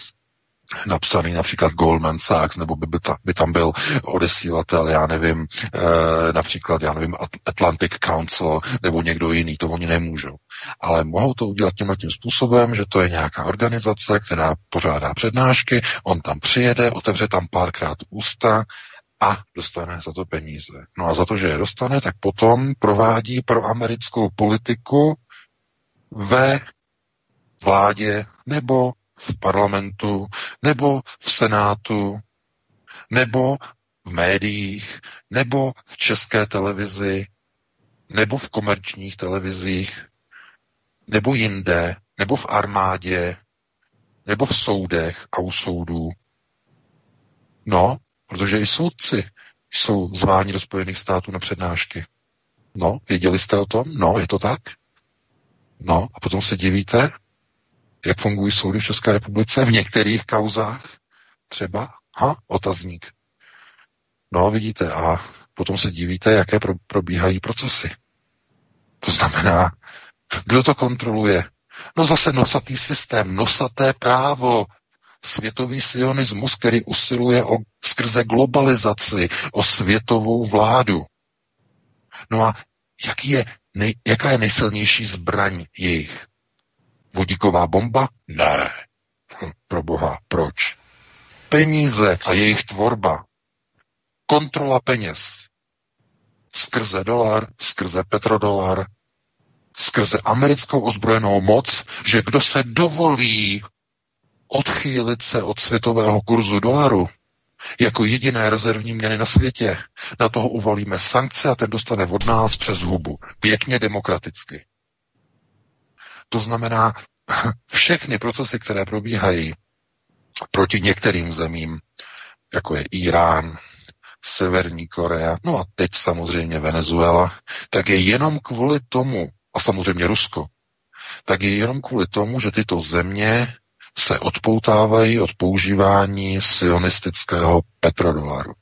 napsaný například Goldman Sachs, nebo by, ta, by tam byl odesílatel, já nevím, e, například, já nevím, Atlantic Council, nebo někdo jiný, to oni nemůžou. Ale mohou to udělat tímhle tím způsobem, že to je nějaká organizace, která pořádá přednášky, on tam přijede, otevře tam párkrát ústa, a dostane za to peníze. No a za to, že je dostane, tak potom provádí pro americkou politiku ve vládě nebo v parlamentu nebo v senátu nebo v médiích nebo v české televizi nebo v komerčních televizích nebo jinde nebo v armádě nebo v soudech a u soudů. No, Protože i soudci jsou zváni do Spojených států na přednášky. No, věděli jste o tom? No, je to tak? No, a potom se divíte, jak fungují soudy v České republice v některých kauzách třeba? Ha, otazník. No, vidíte, a potom se divíte, jaké pro, probíhají procesy. To znamená, kdo to kontroluje? No zase nosatý systém, nosaté právo, světový sionismus, který usiluje o, skrze globalizaci o světovou vládu. No a jaký je, nej, jaká je nejsilnější zbraň jejich? Vodíková bomba? Ne. Hm, pro boha, proč? Peníze a jejich tvorba. Kontrola peněz. Skrze dolar, skrze petrodolar, skrze americkou ozbrojenou moc, že kdo se dovolí odchýlit se od světového kurzu dolaru jako jediné rezervní měny na světě. Na toho uvalíme sankce a ten dostane od nás přes hubu. Pěkně demokraticky. To znamená, všechny procesy, které probíhají proti některým zemím, jako je Irán, Severní Korea, no a teď samozřejmě Venezuela, tak je jenom kvůli tomu, a samozřejmě Rusko, tak je jenom kvůli tomu, že tyto země se odpoutávají od používání sionistického petrodolaru.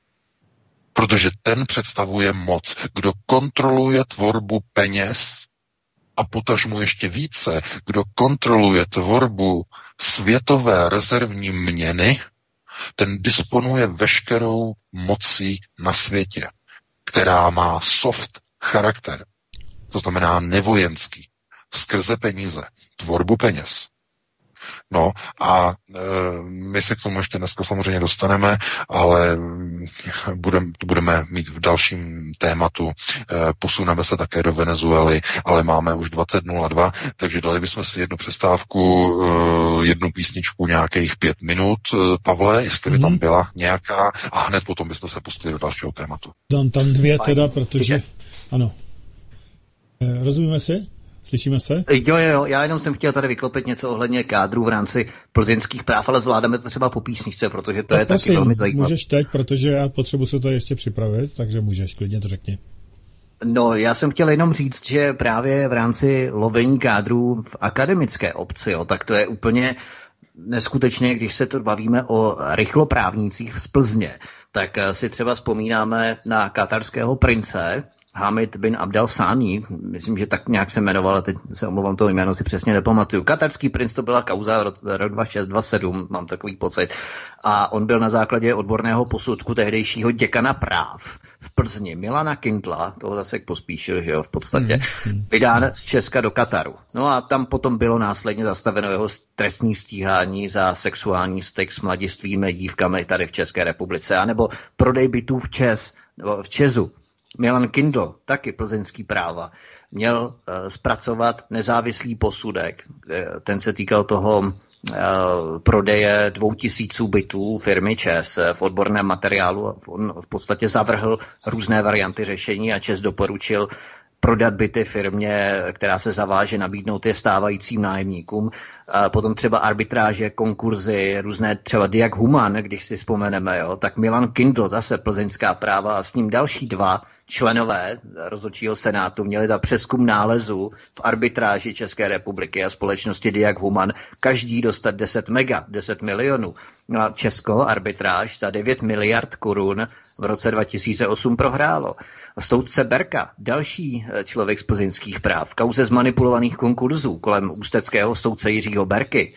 Protože ten představuje moc. Kdo kontroluje tvorbu peněz a potažmu ještě více, kdo kontroluje tvorbu světové rezervní měny, ten disponuje veškerou mocí na světě, která má soft charakter. to znamená nevojenský, skrze peníze, tvorbu peněz. No a e, my se k tomu ještě dneska samozřejmě dostaneme, ale budem, to budeme mít v dalším tématu. E, posuneme se také do Venezuely, ale máme už 20.02, takže dali bychom si jednu přestávku, e, jednu písničku nějakých pět minut. E, Pavle, jestli by tam mhm. byla nějaká, a hned potom bychom se pustili do dalšího tématu. Dám tam dvě teda, protože... Ano. E, rozumíme si? Slyšíme se? Jo, jo, jo, já jenom jsem chtěl tady vyklopit něco ohledně kádru v rámci plzeňských práv, ale zvládáme to třeba po písničce, protože to no, je prosím, taky velmi zajímavé. Můžeš teď, protože já potřebuji se to ještě připravit, takže můžeš, klidně to řekni. No, já jsem chtěl jenom říct, že právě v rámci lovení kádrů v akademické obci, jo, tak to je úplně neskutečně, když se to bavíme o rychloprávnících z Plzně, tak si třeba vzpomínáme na katarského prince, Hamid bin Abdel Sani, myslím, že tak nějak se jmenoval, teď se omlouvám toho jméno, si přesně nepamatuju. Katarský princ to byla kauza rok 2627, mám takový pocit. A on byl na základě odborného posudku tehdejšího děkana práv v Plzni, Milana Kindla, toho zase pospíšil, že jo, v podstatě, mm, vydán z Česka do Kataru. No a tam potom bylo následně zastaveno jeho trestní stíhání za sexuální styk s mladistvými dívkami tady v České republice, anebo prodej bytů v Čes, v Česu, Milan Kindl, taky plzeňský práva, měl uh, zpracovat nezávislý posudek. Ten se týkal toho uh, prodeje dvou tisíců bytů firmy ČES v odborném materiálu. On v podstatě zavrhl různé varianty řešení a ČES doporučil prodat byty firmě, která se zaváže nabídnout je stávajícím nájemníkům. A potom třeba arbitráže, konkurzy, různé třeba Diak Human, když si vzpomeneme, jo, tak Milan Kindl, zase plzeňská práva a s ním další dva členové rozhodčího senátu měli za přeskum nálezu v arbitráži České republiky a společnosti Diak Human každý dostat 10 mega, 10 milionů. No a Česko arbitráž za 9 miliard korun v roce 2008 prohrálo. Soudce Berka, další eh, člověk z plzeňských práv, kauze zmanipulovaných konkurzů kolem ústeckého soudce Jiřího Berky,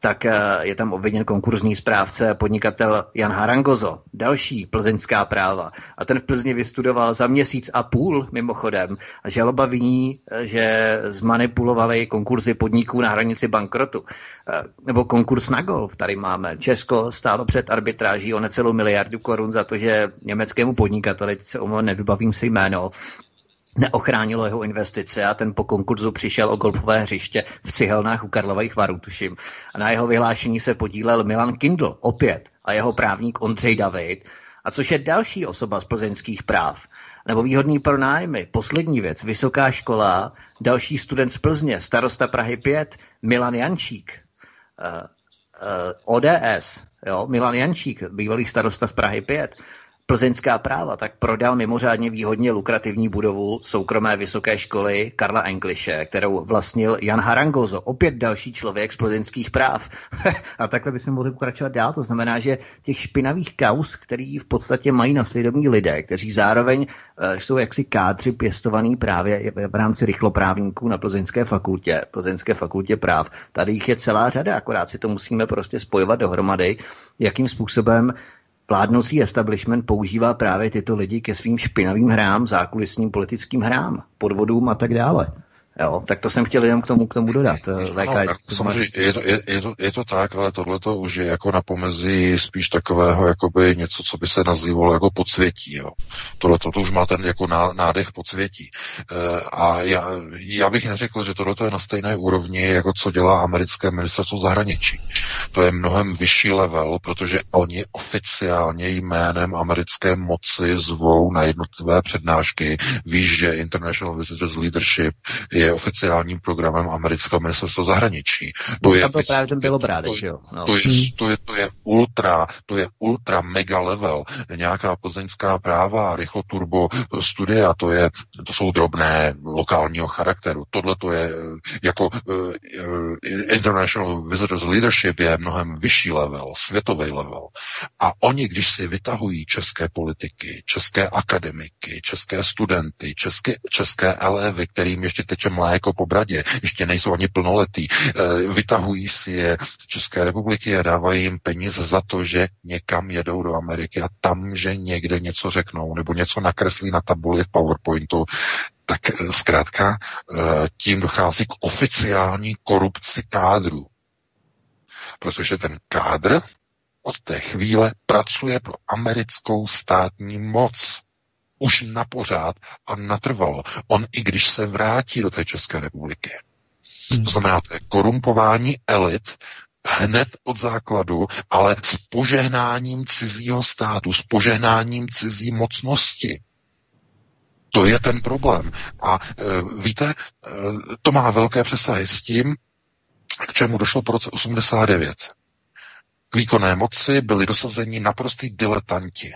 tak eh, je tam obviněn konkurzní správce podnikatel Jan Harangozo, další plzeňská práva. A ten v Plzni vystudoval za měsíc a půl mimochodem. A žaloba viní, eh, že zmanipulovali konkurzy podniků na hranici bankrotu. Eh, nebo konkurs na golf tady máme. Česko stálo před arbitráží o necelou miliardu korun za to, že německému podnikateli, se omlouvám, nevybavím si jméno, neochránilo jeho investice a ten po konkurzu přišel o golfové hřiště v Cihelnách u Karlových varů, tuším. A na jeho vyhlášení se podílel Milan Kindl, opět, a jeho právník Ondřej David, a což je další osoba z plzeňských práv. Nebo výhodný pro nájmy. Poslední věc, vysoká škola, další student z Plzně, starosta Prahy 5, Milan Jančík, uh, uh, ODS, jo, Milan Jančík, bývalý starosta z Prahy 5, plzeňská práva, tak prodal mimořádně výhodně lukrativní budovu soukromé vysoké školy Karla Engliše, kterou vlastnil Jan Harangozo, opět další člověk z plzeňských práv. a takhle bychom mohli pokračovat dál. To znamená, že těch špinavých kaus, který v podstatě mají na svědomí lidé, kteří zároveň uh, jsou jaksi kádři pěstovaný právě v rámci rychloprávníků na plzeňské fakultě, plzeňské fakultě práv. Tady jich je celá řada, akorát si to musíme prostě spojovat dohromady, jakým způsobem Vládnoucí establishment používá právě tyto lidi ke svým špinavým hrám, zákulisním politickým hrám, podvodům a tak dále. Jo, tak to jsem chtěl jenom k tomu, k tomu dodat. Eh, VK, no, samozřejmě je to, je, je, to, je to tak, ale tohle to už je jako na pomezí spíš takového, jakoby něco, co by se nazývalo jako podsvětí. Jo. Tohle to už má ten jako nádech podsvětí. E, a já, já bych neřekl, že tohle je na stejné úrovni, jako co dělá americké ministerstvo zahraničí. To je mnohem vyšší level, protože oni oficiálně jménem americké moci zvou na jednotlivé přednášky. Víš, že International Visitors Leadership je je oficiálním programem amerického ministerstva zahraničí. To je, to právě ten Bělobrádek, to, jo? No. To, je, hmm. to, je, to je ultra, to je ultra mega level. Nějaká plzeňská práva, rychloturbo studia, to, je, to jsou drobné lokálního charakteru. Tohle to je jako uh, International Visitors Leadership je mnohem vyšší level, světový level. A oni, když si vytahují české politiky, české akademiky, české studenty, české, české elevy, kterým ještě teče mléko po bradě, ještě nejsou ani plnoletí, eh, vytahují si je z České republiky a dávají jim peníze za to, že někam jedou do Ameriky a tam, že někde něco řeknou nebo něco nakreslí na tabuli v PowerPointu, tak zkrátka tím dochází k oficiální korupci kádru. Protože ten kádr od té chvíle pracuje pro americkou státní moc. Už na pořád a natrvalo. On i když se vrátí do té České republiky. Hmm. To znamená, to je korumpování elit hned od základu, ale s požehnáním cizího státu, s požehnáním cizí mocnosti. To je ten problém. A e, víte, e, to má velké přesahy s tím, k čemu došlo po roce 89. K výkonné moci byli dosazeni naprostý diletanti.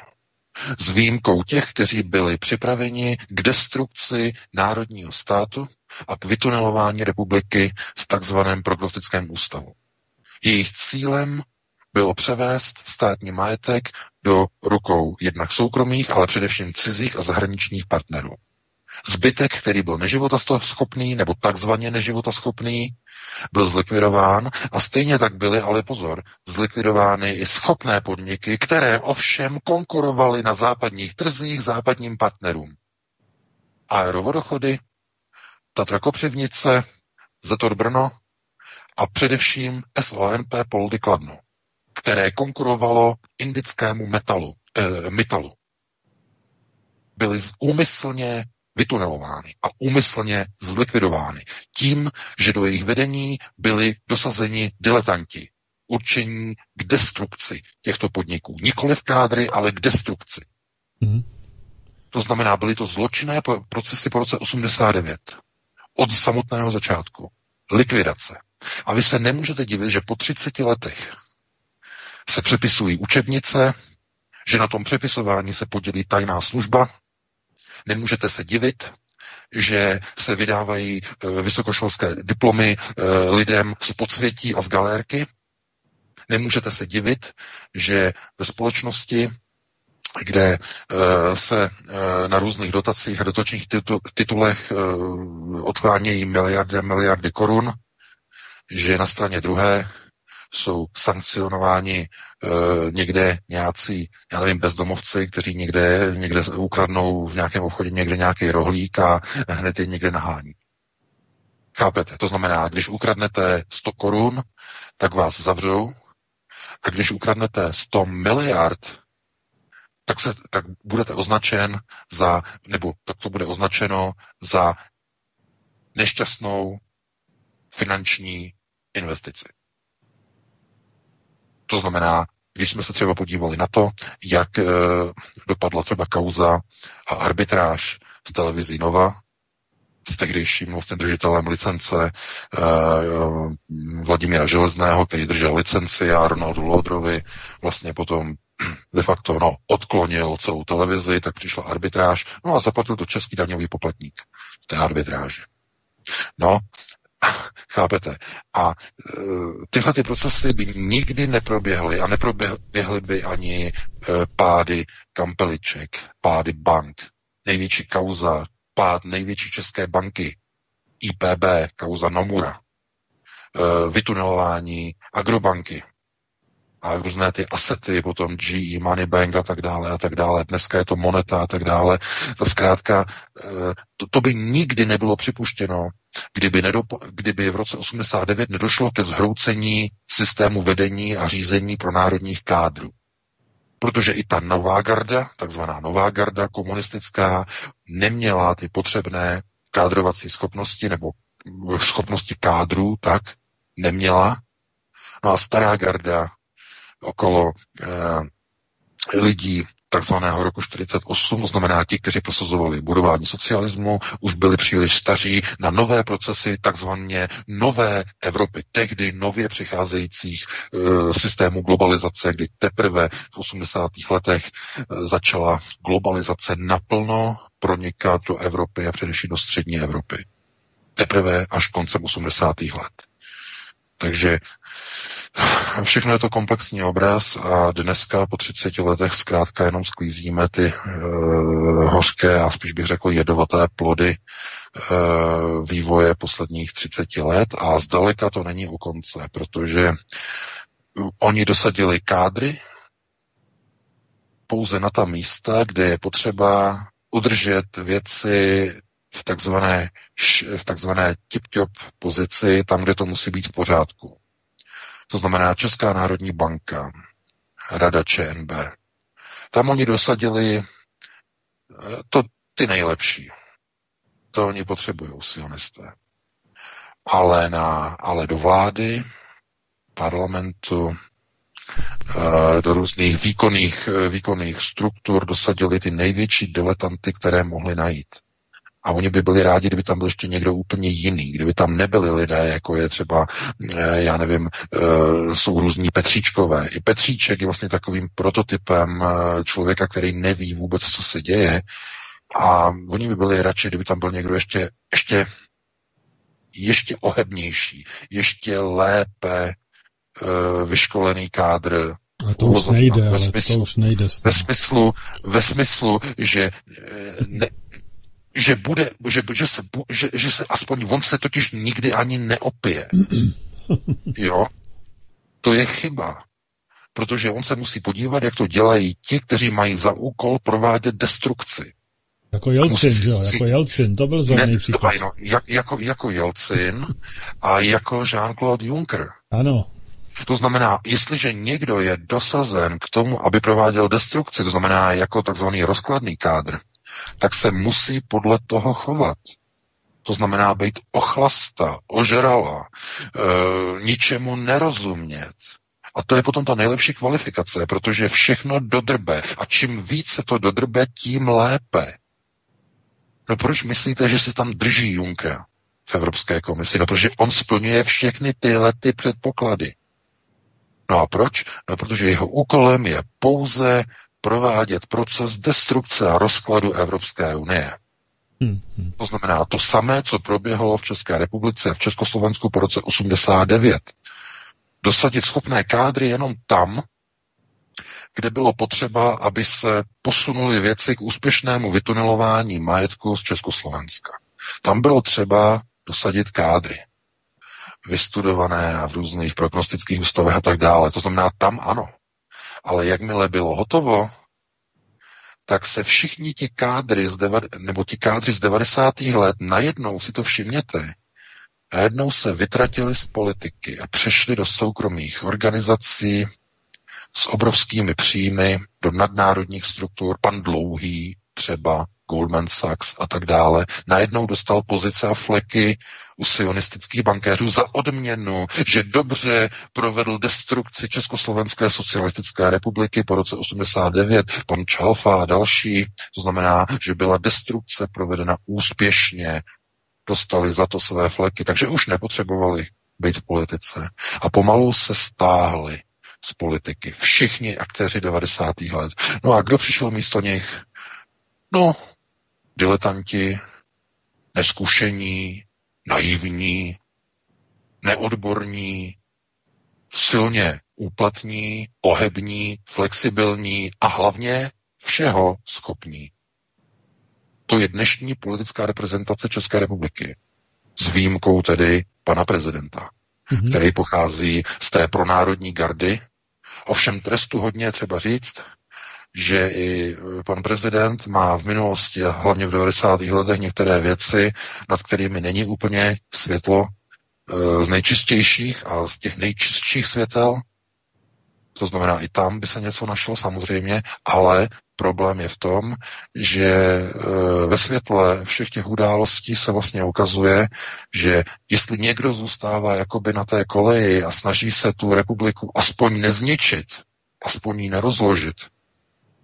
S výjimkou těch, kteří byli připraveni k destrukci národního státu a k vytunelování republiky v takzvaném prognostickém ústavu. Jejich cílem bylo převést státní majetek do rukou jednak soukromých, ale především cizích a zahraničních partnerů. Zbytek, který byl neživotaschopný nebo takzvaně neživotaschopný, byl zlikvidován a stejně tak byly, ale pozor, zlikvidovány i schopné podniky, které ovšem konkurovaly na západních trzích západním partnerům. Aerovodochody, Tatra Kopřivnice, Zetor Brno a především SONP Poldy Kladno, které konkurovalo indickému metalu, eh, metalu. Byly úmyslně vytunelovány a úmyslně zlikvidovány tím, že do jejich vedení byli dosazeni diletanti, určení k destrukci těchto podniků. Nikoli v kádry, ale k destrukci. Mm. To znamená, byly to zločinné procesy po roce 89. Od samotného začátku. Likvidace. A vy se nemůžete divit, že po 30 letech se přepisují učebnice, že na tom přepisování se podělí tajná služba, Nemůžete se divit, že se vydávají eh, vysokoškolské diplomy eh, lidem z podsvětí a z galérky. Nemůžete se divit, že ve společnosti, kde eh, se na různých dotacích a dotačních titulech odklánějí miliardy a miliardy korun, že na straně druhé jsou sankcionováni e, někde nějací, já nevím, bezdomovci, kteří někde, někde ukradnou v nějakém obchodě někde nějaký rohlík a hned je někde nahání. Chápete? To znamená, když ukradnete 100 korun, tak vás zavřou, a když ukradnete 100 miliard, tak, se, tak budete označen za, nebo tak to bude označeno za nešťastnou finanční investici. To znamená, když jsme se třeba podívali na to, jak e, dopadla třeba kauza a arbitráž z televizí Nova, s tehdejším vlastně držitelem licence e, Vladimíra Železného, který držel licenci a Ronaldu Lodrovi vlastně potom de facto no, odklonil celou televizi, tak přišla arbitráž, no a zaplatil to český daňový poplatník té arbitráže. No Chápete? A e, tyhle ty procesy by nikdy neproběhly a neproběhly by ani e, pády kampeliček, pády bank, největší kauza, pád největší české banky, IPB, kauza Nomura, e, vytunelování agrobanky, a různé ty asety, potom GE, Moneybank a tak dále a tak dále. Dneska je to moneta a tak dále. To zkrátka, eh, to, to by nikdy nebylo připuštěno, kdyby, nedopo, kdyby v roce 89 nedošlo ke zhroucení systému vedení a řízení pro národních kádrů. Protože i ta nová garda, takzvaná nová garda komunistická, neměla ty potřebné kádrovací schopnosti nebo schopnosti kádrů, tak neměla. No a stará garda okolo eh, lidí takzvaného roku 48, to znamená ti, kteří prosazovali budování socialismu, už byli příliš staří na nové procesy takzvaně nové Evropy, tehdy nově přicházejících e, systémů globalizace, kdy teprve v 80. letech e, začala globalizace naplno pronikat do Evropy a především do střední Evropy. Teprve až koncem 80. let. Takže Všechno je to komplexní obraz a dneska po 30 letech zkrátka jenom sklízíme ty e, hořké a spíš bych řekl jedovaté plody e, vývoje posledních 30 let a zdaleka to není u konce, protože oni dosadili kádry pouze na ta místa, kde je potřeba udržet věci v takzvané, v takzvané tip-top pozici, tam, kde to musí být v pořádku. To znamená Česká národní banka, Rada ČNB. Tam oni dosadili eh, to ty nejlepší. To oni potřebují, sionisté. Ale, na, ale do vlády, parlamentu, eh, do různých výkonných, eh, výkonných struktur dosadili ty největší diletanty, které mohli najít. A oni by byli rádi, kdyby tam byl ještě někdo úplně jiný, kdyby tam nebyli lidé, jako je třeba, eh, já nevím, jsou různí Petříčkové. I Petříček je vlastně takovým prototypem člověka, který neví vůbec, co se děje. A oni by byli radši, kdyby tam byl někdo ještě, ještě, ještě ohebnější, ještě lépe vyškolený kádr. A to už nejde, ale smyslu, to už nejde. Ve smyslu, ve smyslu, že eh, ne, že bude, že, že, se, že, že se aspoň on se totiž nikdy ani neopije. jo? To je chyba. Protože on se musí podívat, jak to dělají ti, kteří mají za úkol provádět destrukci. Jako Jelcin, že jo? Jako Jelcin, to byl zrovna příklad. No, jak, jako, jako Jelcin a jako Jean-Claude Juncker. Ano. To znamená, jestliže někdo je dosazen k tomu, aby prováděl destrukci, to znamená jako takzvaný rozkladný kádr, tak se musí podle toho chovat. To znamená být ochlasta, ožrala, e, ničemu nerozumět. A to je potom ta nejlepší kvalifikace, protože všechno dodrbe. A čím více to dodrbe, tím lépe. No proč myslíte, že se tam drží Juncker v Evropské komisi? No protože on splňuje všechny tyhle ty předpoklady. No a proč? No protože jeho úkolem je pouze provádět proces destrukce a rozkladu Evropské unie. Hmm, hmm. To znamená to samé, co proběhlo v České republice a v Československu po roce 89. Dosadit schopné kádry jenom tam, kde bylo potřeba, aby se posunuly věci k úspěšnému vytunelování majetku z Československa. Tam bylo třeba dosadit kádry, vystudované a v různých prognostických ústavech a tak dále. To znamená, tam ano. Ale jakmile bylo hotovo, tak se všichni ti kádry z deva, nebo ti kádři z 90. let najednou si to všimněte, najednou se vytratili z politiky a přešli do soukromých organizací, s obrovskými příjmy do nadnárodních struktur, pan Dlouhý třeba, Goldman Sachs a tak dále, najednou dostal pozice a fleky u sionistických bankéřů za odměnu, že dobře provedl destrukci Československé socialistické republiky po roce 89, pan Čalfa a další. To znamená, že byla destrukce provedena úspěšně, dostali za to své fleky, takže už nepotřebovali být v politice. A pomalu se stáhli z politiky. Všichni aktéři 90. let. No a kdo přišel místo nich? No, diletanti, neskušení, naivní, neodborní, silně úplatní, pohební, flexibilní a hlavně všeho schopní. To je dnešní politická reprezentace České republiky. S výjimkou tedy pana prezidenta, mm-hmm. který pochází z té pronárodní gardy, Ovšem trestu hodně třeba říct, že i pan prezident má v minulosti, hlavně v 90. letech, některé věci, nad kterými není úplně světlo e, z nejčistějších a z těch nejčistších světel. To znamená, i tam by se něco našlo samozřejmě, ale problém je v tom, že e, ve světle všech těch událostí se vlastně ukazuje, že jestli někdo zůstává jakoby na té koleji a snaží se tu republiku aspoň nezničit, aspoň ji nerozložit,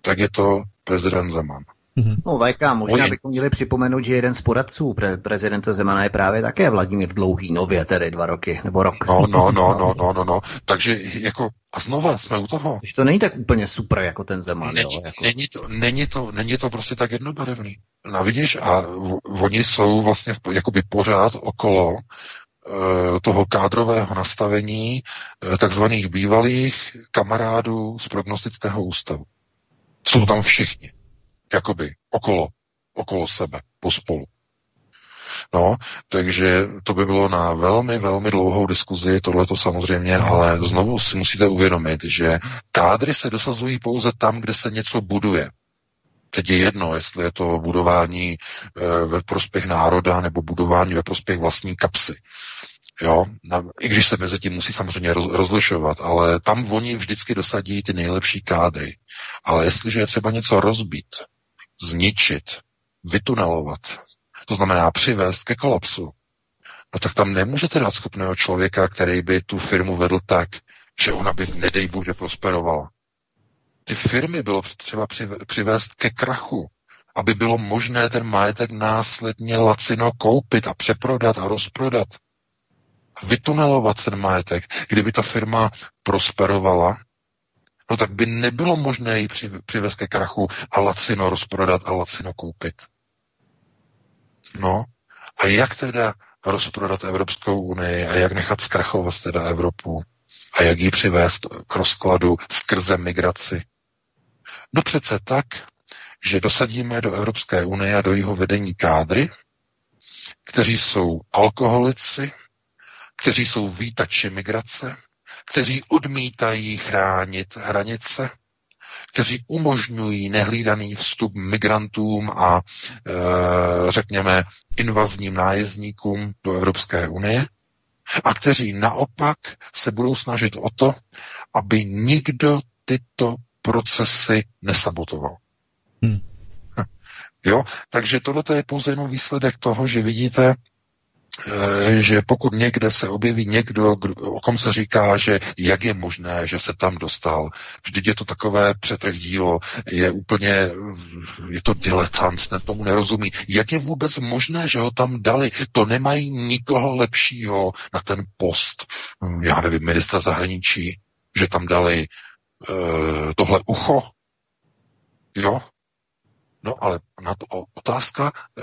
tak je to prezident Zeman. Mm-hmm. No VK, možná Oni... bychom měli připomenout, že jeden z poradců pre- prezidenta Zemana je právě také Vladimír Dlouhý, nově tedy dva roky, nebo rok. No, no, no, no, no, no, no. Takže jako, a znova jsme u toho. Že to není tak úplně super jako ten Zeman, není, jo? Jako... Není, to, není, to, není to prostě tak jednobarevný. No vidíš, a v, oni jsou vlastně jakoby pořád okolo e, toho kádrového nastavení e, takzvaných bývalých kamarádů z prognostického ústavu. Jsou tam všichni jakoby okolo, okolo sebe, pospolu. No, takže to by bylo na velmi, velmi dlouhou diskuzi, tohle to samozřejmě, ale znovu si musíte uvědomit, že kádry se dosazují pouze tam, kde se něco buduje. Teď je jedno, jestli je to budování e, ve prospěch národa nebo budování ve prospěch vlastní kapsy. Jo, i když se mezi tím musí samozřejmě roz, rozlišovat, ale tam oni vždycky dosadí ty nejlepší kádry. Ale jestliže je třeba něco rozbít, zničit, vytunelovat, to znamená přivést ke kolapsu, no tak tam nemůžete dát schopného člověka, který by tu firmu vedl tak, že ona by, nedej bože, prosperovala. Ty firmy bylo třeba přivést ke krachu, aby bylo možné ten majetek následně lacino koupit a přeprodat a rozprodat. Vytunelovat ten majetek. Kdyby ta firma prosperovala, no tak by nebylo možné ji přivést ke krachu a lacino rozprodat a lacino koupit. No, a jak teda rozprodat Evropskou unii a jak nechat zkrachovat teda Evropu a jak ji přivést k rozkladu skrze migraci? No přece tak, že dosadíme do Evropské unie a do jeho vedení kádry, kteří jsou alkoholici, kteří jsou výtači migrace, kteří odmítají chránit hranice, kteří umožňují nehlídaný vstup migrantům a e, řekněme invazním nájezdníkům do Evropské unie a kteří naopak se budou snažit o to, aby nikdo tyto procesy nesabotoval. Hmm. Jo, takže tohle je pouze jenom výsledek toho, že vidíte, že pokud někde se objeví někdo, o kom se říká, že jak je možné, že se tam dostal, vždyť je to takové přetrh dílo, je úplně, je to diletant, ten tomu nerozumí. Jak je vůbec možné, že ho tam dali? To nemají nikoho lepšího na ten post, hm, já nevím, ministra zahraničí, že tam dali uh, tohle ucho, jo, No ale na to otázka eh,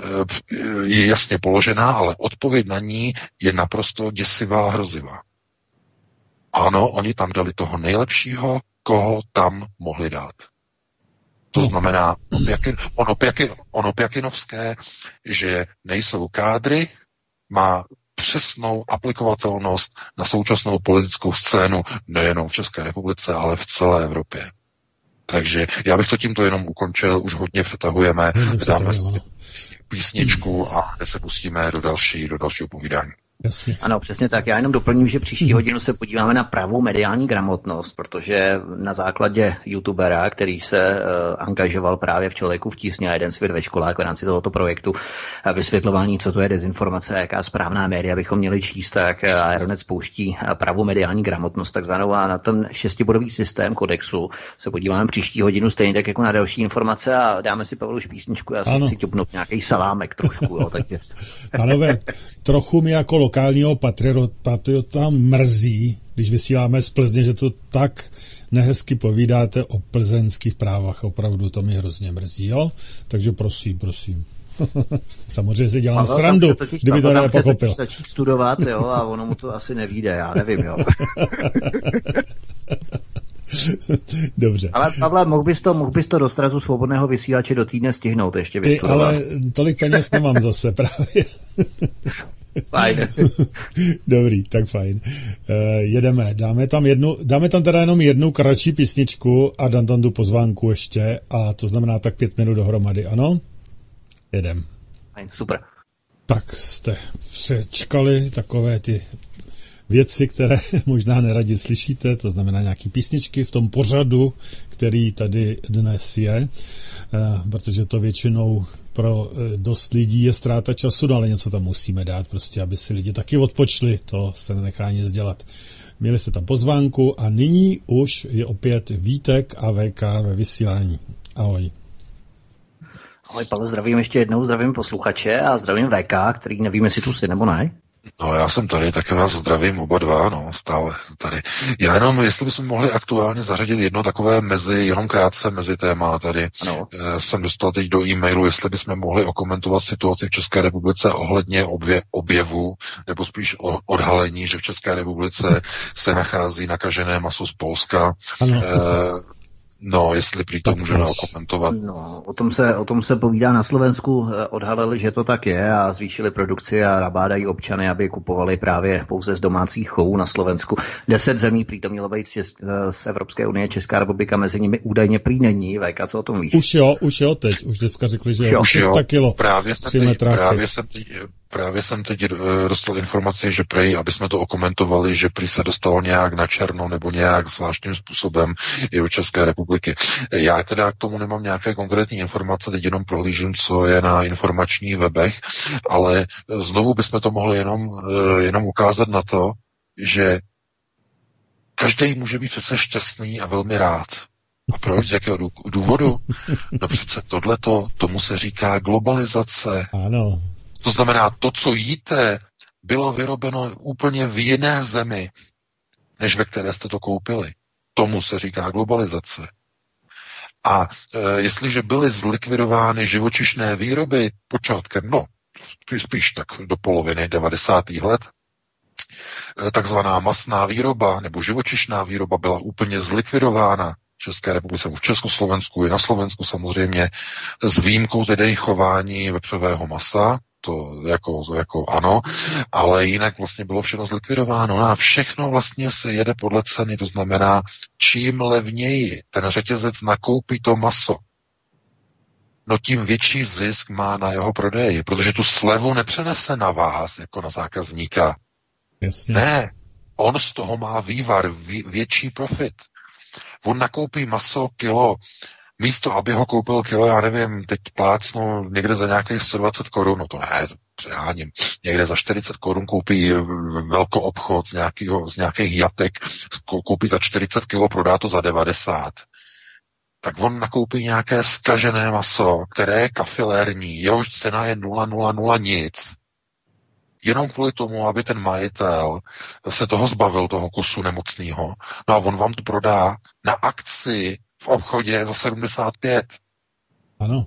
je jasně položená, ale odpověď na ní je naprosto děsivá a hrozivá. Ano, oni tam dali toho nejlepšího, koho tam mohli dát. To znamená ono, pěky, ono Pěkinovské, že nejsou kádry, má přesnou aplikovatelnost na současnou politickou scénu nejenom v České republice, ale v celé Evropě. Takže já bych to tímto jenom ukončil, už hodně přetahujeme, dáme písničku a se pustíme do další, do dalšího povídání. Jasně. Ano, přesně tak. Já jenom doplním, že příští hmm. hodinu se podíváme na pravou mediální gramotnost, protože na základě youtubera, který se uh, angažoval právě v člověku v tísně a jeden svět ve školách v rámci tohoto projektu a vysvětlování, co to je dezinformace a jaká správná média bychom měli číst, tak Aeronet spouští pravou mediální gramotnost takzvanou a na ten šestibodový systém kodexu se podíváme příští hodinu stejně tak jako na další informace a dáme si Pavlu písničku. Já si chci ťupnout nějaký salámek trošku. Jo, takže... Panové, trochu mi jako lokálního patriota mrzí, když vysíláme z Plzně, že to tak nehezky povídáte o plzeňských právách. Opravdu to mi hrozně mrzí, jo? Takže prosím, prosím. Samozřejmě si dělám Pavel, srandu, totiž, kdyby to nepochopil. Začít studovat, jo, a ono mu to asi nevíde, já nevím, jo. Dobře. Ale Pavle, mohl bys to, mohl bys to do strazu svobodného vysílače do týdne stihnout ještě Ty, ale tolik peněz nemám zase právě. Fajn. Dobrý, tak fajn. Uh, jedeme. Dáme tam, jednu, dáme tam teda jenom jednu kratší písničku a dám tam tu pozvánku ještě a to znamená tak pět minut dohromady, ano? Jedem. Fajn, super. Tak jste přečkali takové ty věci, které možná neradi slyšíte, to znamená nějaký písničky v tom pořadu, který tady dnes je, eh, protože to většinou pro eh, dost lidí je ztráta času, no ale něco tam musíme dát, prostě, aby si lidi taky odpočli, to se nenechá nic dělat. Měli jste tam pozvánku a nyní už je opět Vítek a VK ve vysílání. Ahoj. Ahoj, Pavel, zdravím ještě jednou, zdravím posluchače a zdravím VK, který nevím, jestli tu si nebo ne. No já jsem tady, také vás zdravím oba dva, no stále tady. Já jenom, jestli bychom mohli aktuálně zařadit jedno takové mezi, jenom krátce mezi téma tady. Ano. E, jsem dostal teď do e-mailu, jestli bychom mohli okomentovat situaci v České republice ohledně obje, objevu, nebo spíš o, odhalení, že v České republice se nachází nakažené maso z Polska. Ano. E, No, jestli prý to můžeme komentovat. No, o tom, se, o tom se povídá na Slovensku. Odhalili, že to tak je a zvýšili produkci a nabádají občany, aby kupovali právě pouze z domácích chovů na Slovensku. Deset zemí prý to mělo být eh, z Evropské unie, Česká republika mezi nimi údajně prý není. VK, co o tom víš? Už jo, už jo teď. Už dneska řekli, že už 300 kilo. Právě jsem, teď, právě jsem teď Právě jsem teď eh, dostal informaci, že prej, aby jsme to okomentovali, že prý se dostalo nějak na černo nebo nějak zvláštním způsobem i do České republiky. Já teda k tomu nemám nějaké konkrétní informace, teď jenom prohlížím, co je na informačních webech, ale znovu bychom to mohli jenom, eh, jenom ukázat na to, že každý může být přece šťastný a velmi rád. A proč? Z jakého důvodu? No přece tohleto, tomu se říká globalizace. Ano. To znamená, to, co jíte, bylo vyrobeno úplně v jiné zemi, než ve které jste to koupili. Tomu se říká globalizace. A e, jestliže byly zlikvidovány živočišné výroby počátkem, no, spíš tak do poloviny 90. let, e, takzvaná masná výroba nebo živočišná výroba byla úplně zlikvidována v České republice, v Československu i na Slovensku samozřejmě, s výjimkou tedy chování vepřového masa, to jako, jako ano, ale jinak vlastně bylo všechno zlikvidováno no a všechno vlastně se jede podle ceny, to znamená, čím levněji ten řetězec nakoupí to maso, no tím větší zisk má na jeho prodeji, protože tu slevu nepřenese na vás, jako na zákazníka. Jasně. Ne, on z toho má vývar, větší profit. On nakoupí maso kilo místo, aby ho koupil kilo, já nevím, teď plácnu někde za nějakých 120 korun, no to ne, přeháním, někde za 40 korun koupí velkou obchod z, nějakýho, z nějakých jatek, koupí za 40 kilo, prodá to za 90 tak on nakoupí nějaké skažené maso, které je kafilérní, jehož cena je 0,00 nic. Jenom kvůli tomu, aby ten majitel se toho zbavil, toho kusu nemocného. No a on vám to prodá na akci v obchodě za 75. Ano.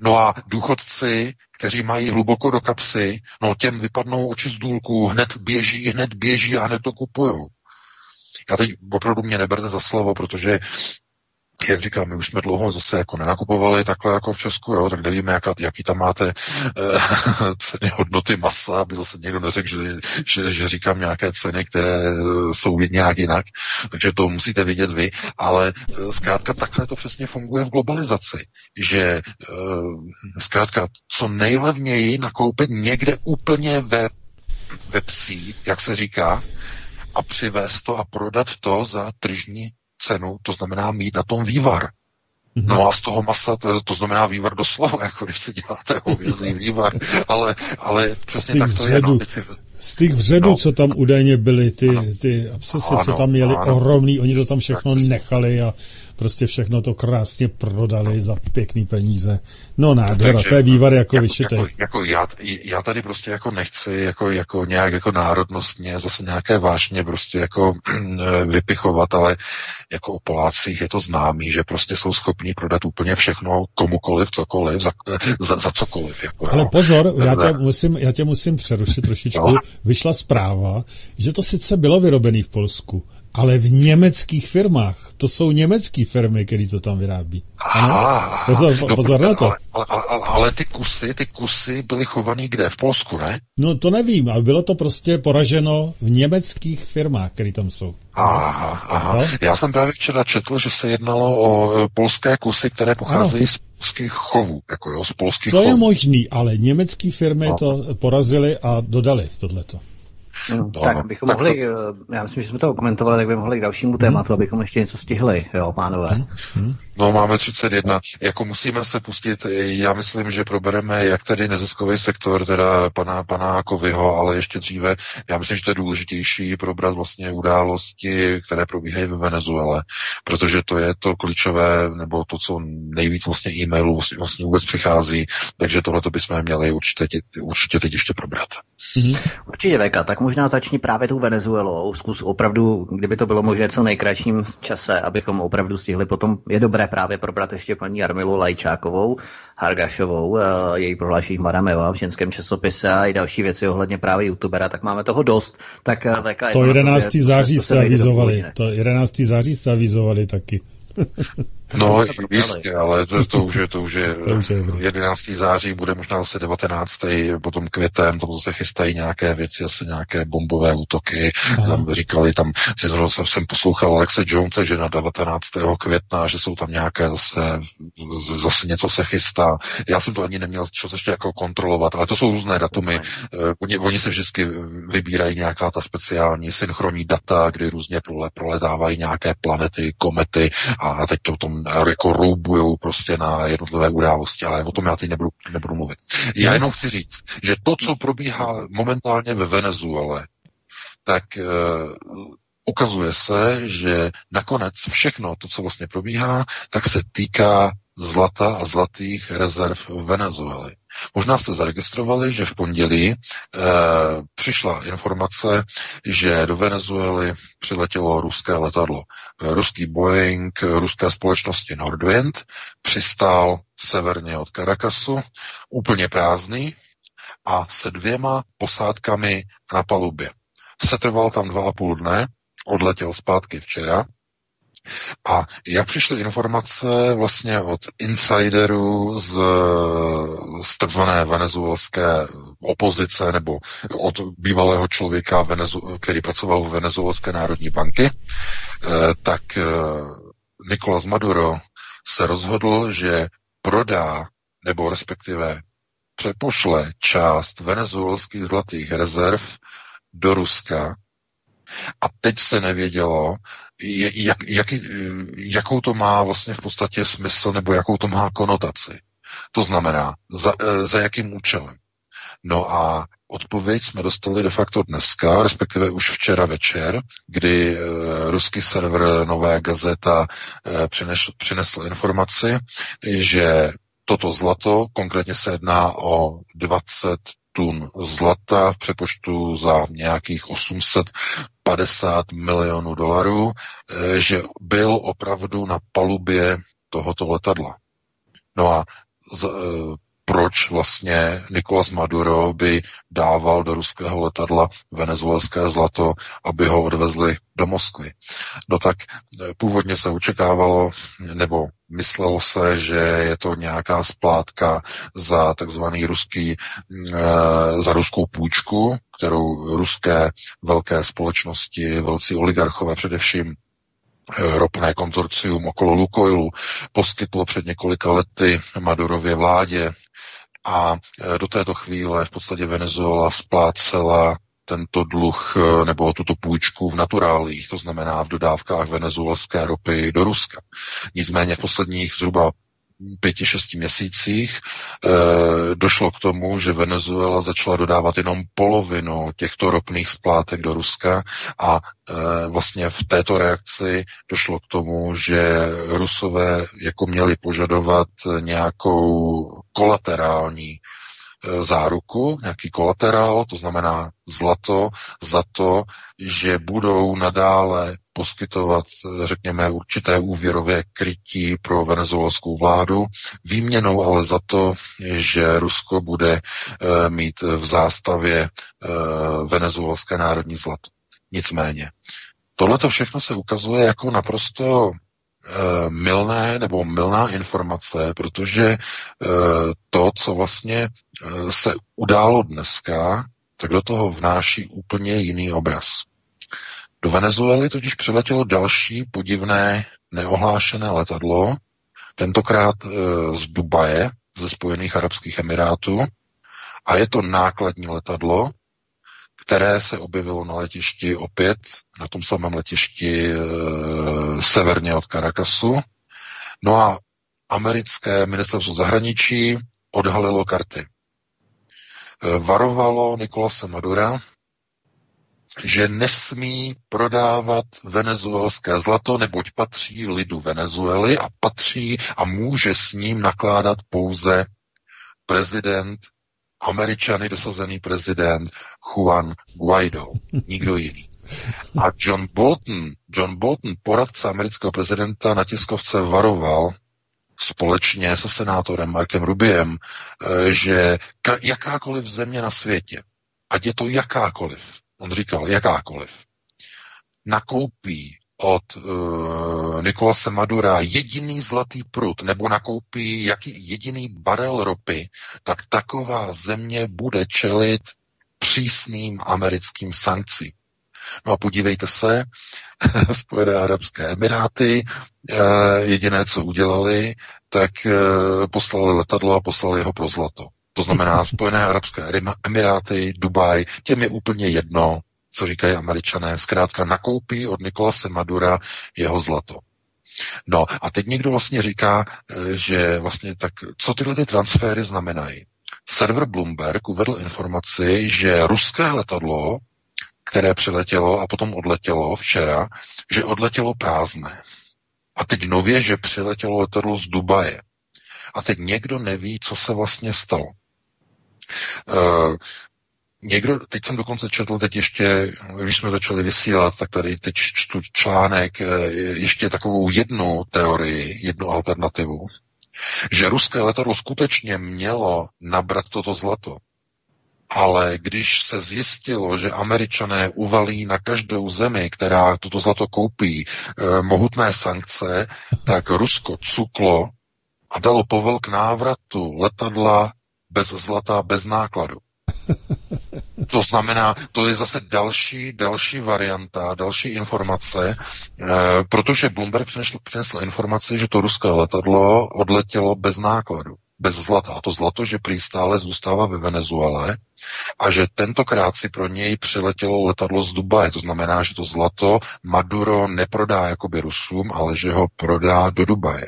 No a důchodci, kteří mají hluboko do kapsy, no těm vypadnou oči z důlku, hned běží, hned běží a hned to kupují. Já teď opravdu mě neberte za slovo, protože jak říkám, my už jsme dlouho zase jako nenakupovali takhle jako v Česku, jo, tak nevíme, jaká, jaký tam máte e, ceny hodnoty masa, aby zase někdo neřekl, že, že, že říkám nějaké ceny, které eh, jsou nějak jinak, takže to musíte vidět vy, ale e, zkrátka takhle to přesně funguje v globalizaci, že e, zkrátka co nejlevněji nakoupit někde úplně ve, ve psí, jak se říká, a přivést to a prodat to za tržní cenu, to znamená mít na tom vývar. Mm-hmm. No a z toho masa, to, to znamená vývar doslova, jako když si děláte hovězí vývar, ale, ale přesně tak to je. No, z těch vředů, no. co tam údajně byly, ty, ty abscesy, co tam měli ano. ohromný, oni to tam všechno tak, nechali a prostě všechno to krásně prodali za pěkný peníze. No nádhera, Takže, to je vývar jako, jako vyšitej. Jako, jako já, já, tady prostě jako nechci jako, jako nějak jako národnostně zase nějaké vášně prostě jako vypichovat, ale jako o Polácích je to známý, že prostě jsou schopní prodat úplně všechno komukoliv, cokoliv, za, za, za cokoliv. Jako, ale pozor, já tě, musím, já tě musím přerušit trošičku. No. Vyšla zpráva, že to sice bylo vyrobené v Polsku, ale v německých firmách. To jsou německé firmy, které to tam vyrábí. Ano? Pozor, no, pozor na to. Ale, ale, ale, ty kusy, ty kusy byly chované kde? V Polsku, ne? No to nevím, ale bylo to prostě poraženo v německých firmách, které tam jsou. Aha, aha. No? Já jsem právě včera četl, že se jednalo o e, polské kusy, které pocházejí ano. z polských chovů, jako jo, z polských To chovů. je možný, ale německé firmy no. to porazili a dodali tohleto. No, tak bychom tak mohli, to... Eh, já myslím, že jsme to komentovali, tak bychom mohli k dalšímu tématu, hmm. abychom ještě něco stihli, jo, pánové. Hmm. Hmm. No, máme 31. Jako musíme se pustit, já myslím, že probereme jak tedy neziskový sektor, teda pana, pana Kovyho, ale ještě dříve, já myslím, že to je důležitější probrat vlastně události, které probíhají ve Venezuele, protože to je to klíčové, nebo to, co nejvíc vlastně e-mailů vlastně, vlastně vůbec přichází, takže tohle bychom měli určitě, určitě teď ještě probrat. Mm-hmm. Určitě, Veka, tak možná začni právě tou Venezuelou. Zkus opravdu, kdyby to bylo možné co nejkratším čase, abychom opravdu stihli. Potom je dobré právě probrat ještě paní Jarmilu Lajčákovou, Hargašovou, eh, její prohlášení Madame Eva v ženském časopise a i další věci ohledně právě youtubera, tak máme toho dost. Tak eh, VK, to 11. září jste avizovali, to 11. září jste avizovali taky. No, jistě, ale to, to, už je, to už je, to už je 11. září, bude možná zase 19. potom květem, to zase chystají nějaké věci, asi nějaké bombové útoky. Tam říkali tam, jsem, jsem poslouchal Alexe Jonese, že na 19. května, že jsou tam nějaké zase, zase něco se chystá. Já jsem to ani neměl čas ještě jako kontrolovat, ale to jsou různé datumy. Uh, oni, oni se vždycky vybírají nějaká ta speciální synchronní data, kdy různě prole, proletávají nějaké planety, komety a teď to tom jako roubujou prostě na jednotlivé události, ale o tom já teď nebudu, nebudu mluvit. Já hmm. jenom chci říct, že to, co probíhá momentálně ve Venezuele, tak uh, ukazuje se, že nakonec všechno to, co vlastně probíhá, tak se týká zlata a zlatých rezerv Venezuely. Možná jste zaregistrovali, že v pondělí e, přišla informace, že do Venezuely přiletělo ruské letadlo. Ruský Boeing ruské společnosti Nordwind přistál severně od Caracasu, úplně prázdný a se dvěma posádkami na palubě. Setrval tam dva a půl dne, odletěl zpátky včera a jak přišly informace vlastně od insiderů z, z takzvané venezuelské opozice nebo od bývalého člověka, Venezu, který pracoval v venezuelské národní banky, eh, tak eh, Nicolás Maduro se rozhodl, že prodá nebo respektive přepošle část venezuelských zlatých rezerv do Ruska. A teď se nevědělo, jak, jak, jakou to má vlastně v podstatě smysl nebo jakou to má konotaci. To znamená, za, e, za jakým účelem. No a odpověď jsme dostali de facto dneska, respektive už včera večer, kdy e, ruský server Nové gazeta e, přinesl informaci, že toto zlato, konkrétně se jedná o 20 tun zlata v přepočtu za nějakých 850 milionů dolarů, eh, že byl opravdu na palubě tohoto letadla. No a eh, proč vlastně Nicolás Maduro by dával do ruského letadla venezuelské zlato, aby ho odvezli do Moskvy. No tak eh, původně se očekávalo, nebo myslelo se, že je to nějaká splátka za takzvaný ruský, eh, za ruskou půjčku, kterou ruské velké společnosti, velcí oligarchové především eh, ropné konzorcium okolo Lukoilu poskytlo před několika lety Madurově vládě a e, do této chvíle v podstatě Venezuela splácela tento dluh e, nebo tuto půjčku v naturálích, to znamená v dodávkách venezuelské ropy do Ruska. Nicméně v posledních zhruba pěti, šesti měsících e, došlo k tomu, že Venezuela začala dodávat jenom polovinu těchto ropných splátek do Ruska a e, vlastně v této reakci došlo k tomu, že Rusové jako měli požadovat nějakou kolaterální záruku, nějaký kolaterál, to znamená zlato, za to, že budou nadále poskytovat, řekněme, určité úvěrové krytí pro venezuelskou vládu, výměnou ale za to, že Rusko bude e, mít v zástavě e, venezuelské národní zlato. Nicméně, tohle to všechno se ukazuje jako naprosto Eh, milné nebo milná informace, protože eh, to, co vlastně eh, se událo dneska, tak do toho vnáší úplně jiný obraz. Do Venezuely totiž přiletělo další podivné neohlášené letadlo, tentokrát z Dubaje, ze Spojených Arabských Emirátů, a je to nákladní letadlo, které se objevilo na letišti opět, na tom samém letišti severně od Caracasu. No a americké ministerstvo zahraničí odhalilo karty. E, varovalo Nikolase Madura, že nesmí prodávat venezuelské zlato, neboť patří lidu Venezuely a patří a může s ním nakládat pouze prezident Američany dosazený prezident Juan Guaido, nikdo jiný. A John Bolton, John Bolton, poradce amerického prezidenta na tiskovce varoval společně se senátorem Markem Rubiem, eh, že jakákoliv země na světě, ať je to jakákoliv, on říkal jakákoliv, nakoupí od uh, Nikolase Madura jediný zlatý prut nebo nakoupí jaký jediný barel ropy, tak taková země bude čelit přísným americkým sankcím. No a podívejte se, Spojené arabské emiráty, eh, jediné, co udělali, tak eh, poslali letadlo a poslali ho pro zlato. To znamená Spojené arabské emiráty, Dubaj, těm je úplně jedno, co říkají američané, zkrátka nakoupí od Nikolase Madura jeho zlato. No a teď někdo vlastně říká, eh, že vlastně tak, co tyhle ty transfery znamenají. Server Bloomberg uvedl informaci, že ruské letadlo, které přiletělo a potom odletělo včera, že odletělo prázdné. A teď nově, že přiletělo letadlo z Dubaje. A teď někdo neví, co se vlastně stalo. Uh, Někdo, teď jsem dokonce četl, teď ještě, když jsme začali vysílat, tak tady teď čtu článek, eh, ještě takovou jednu teorii, jednu alternativu, že ruské letadlo skutečně mělo nabrat toto zlato. Ale když se zjistilo, že američané uvalí na každou zemi, která toto zlato koupí, eh, mohutné sankce, tak Rusko cuklo a dalo povel k návratu letadla bez zlata, bez nákladu. To znamená, to je zase další, další varianta, další informace, e, protože Bloomberg přinesl, přinesl informaci, že to ruské letadlo odletělo bez nákladu, bez zlata. A to zlato, že prý stále zůstává ve Venezuele a že tentokrát si pro něj přiletělo letadlo z Dubaje. To znamená, že to zlato Maduro neprodá jakoby Rusům, ale že ho prodá do Dubaje.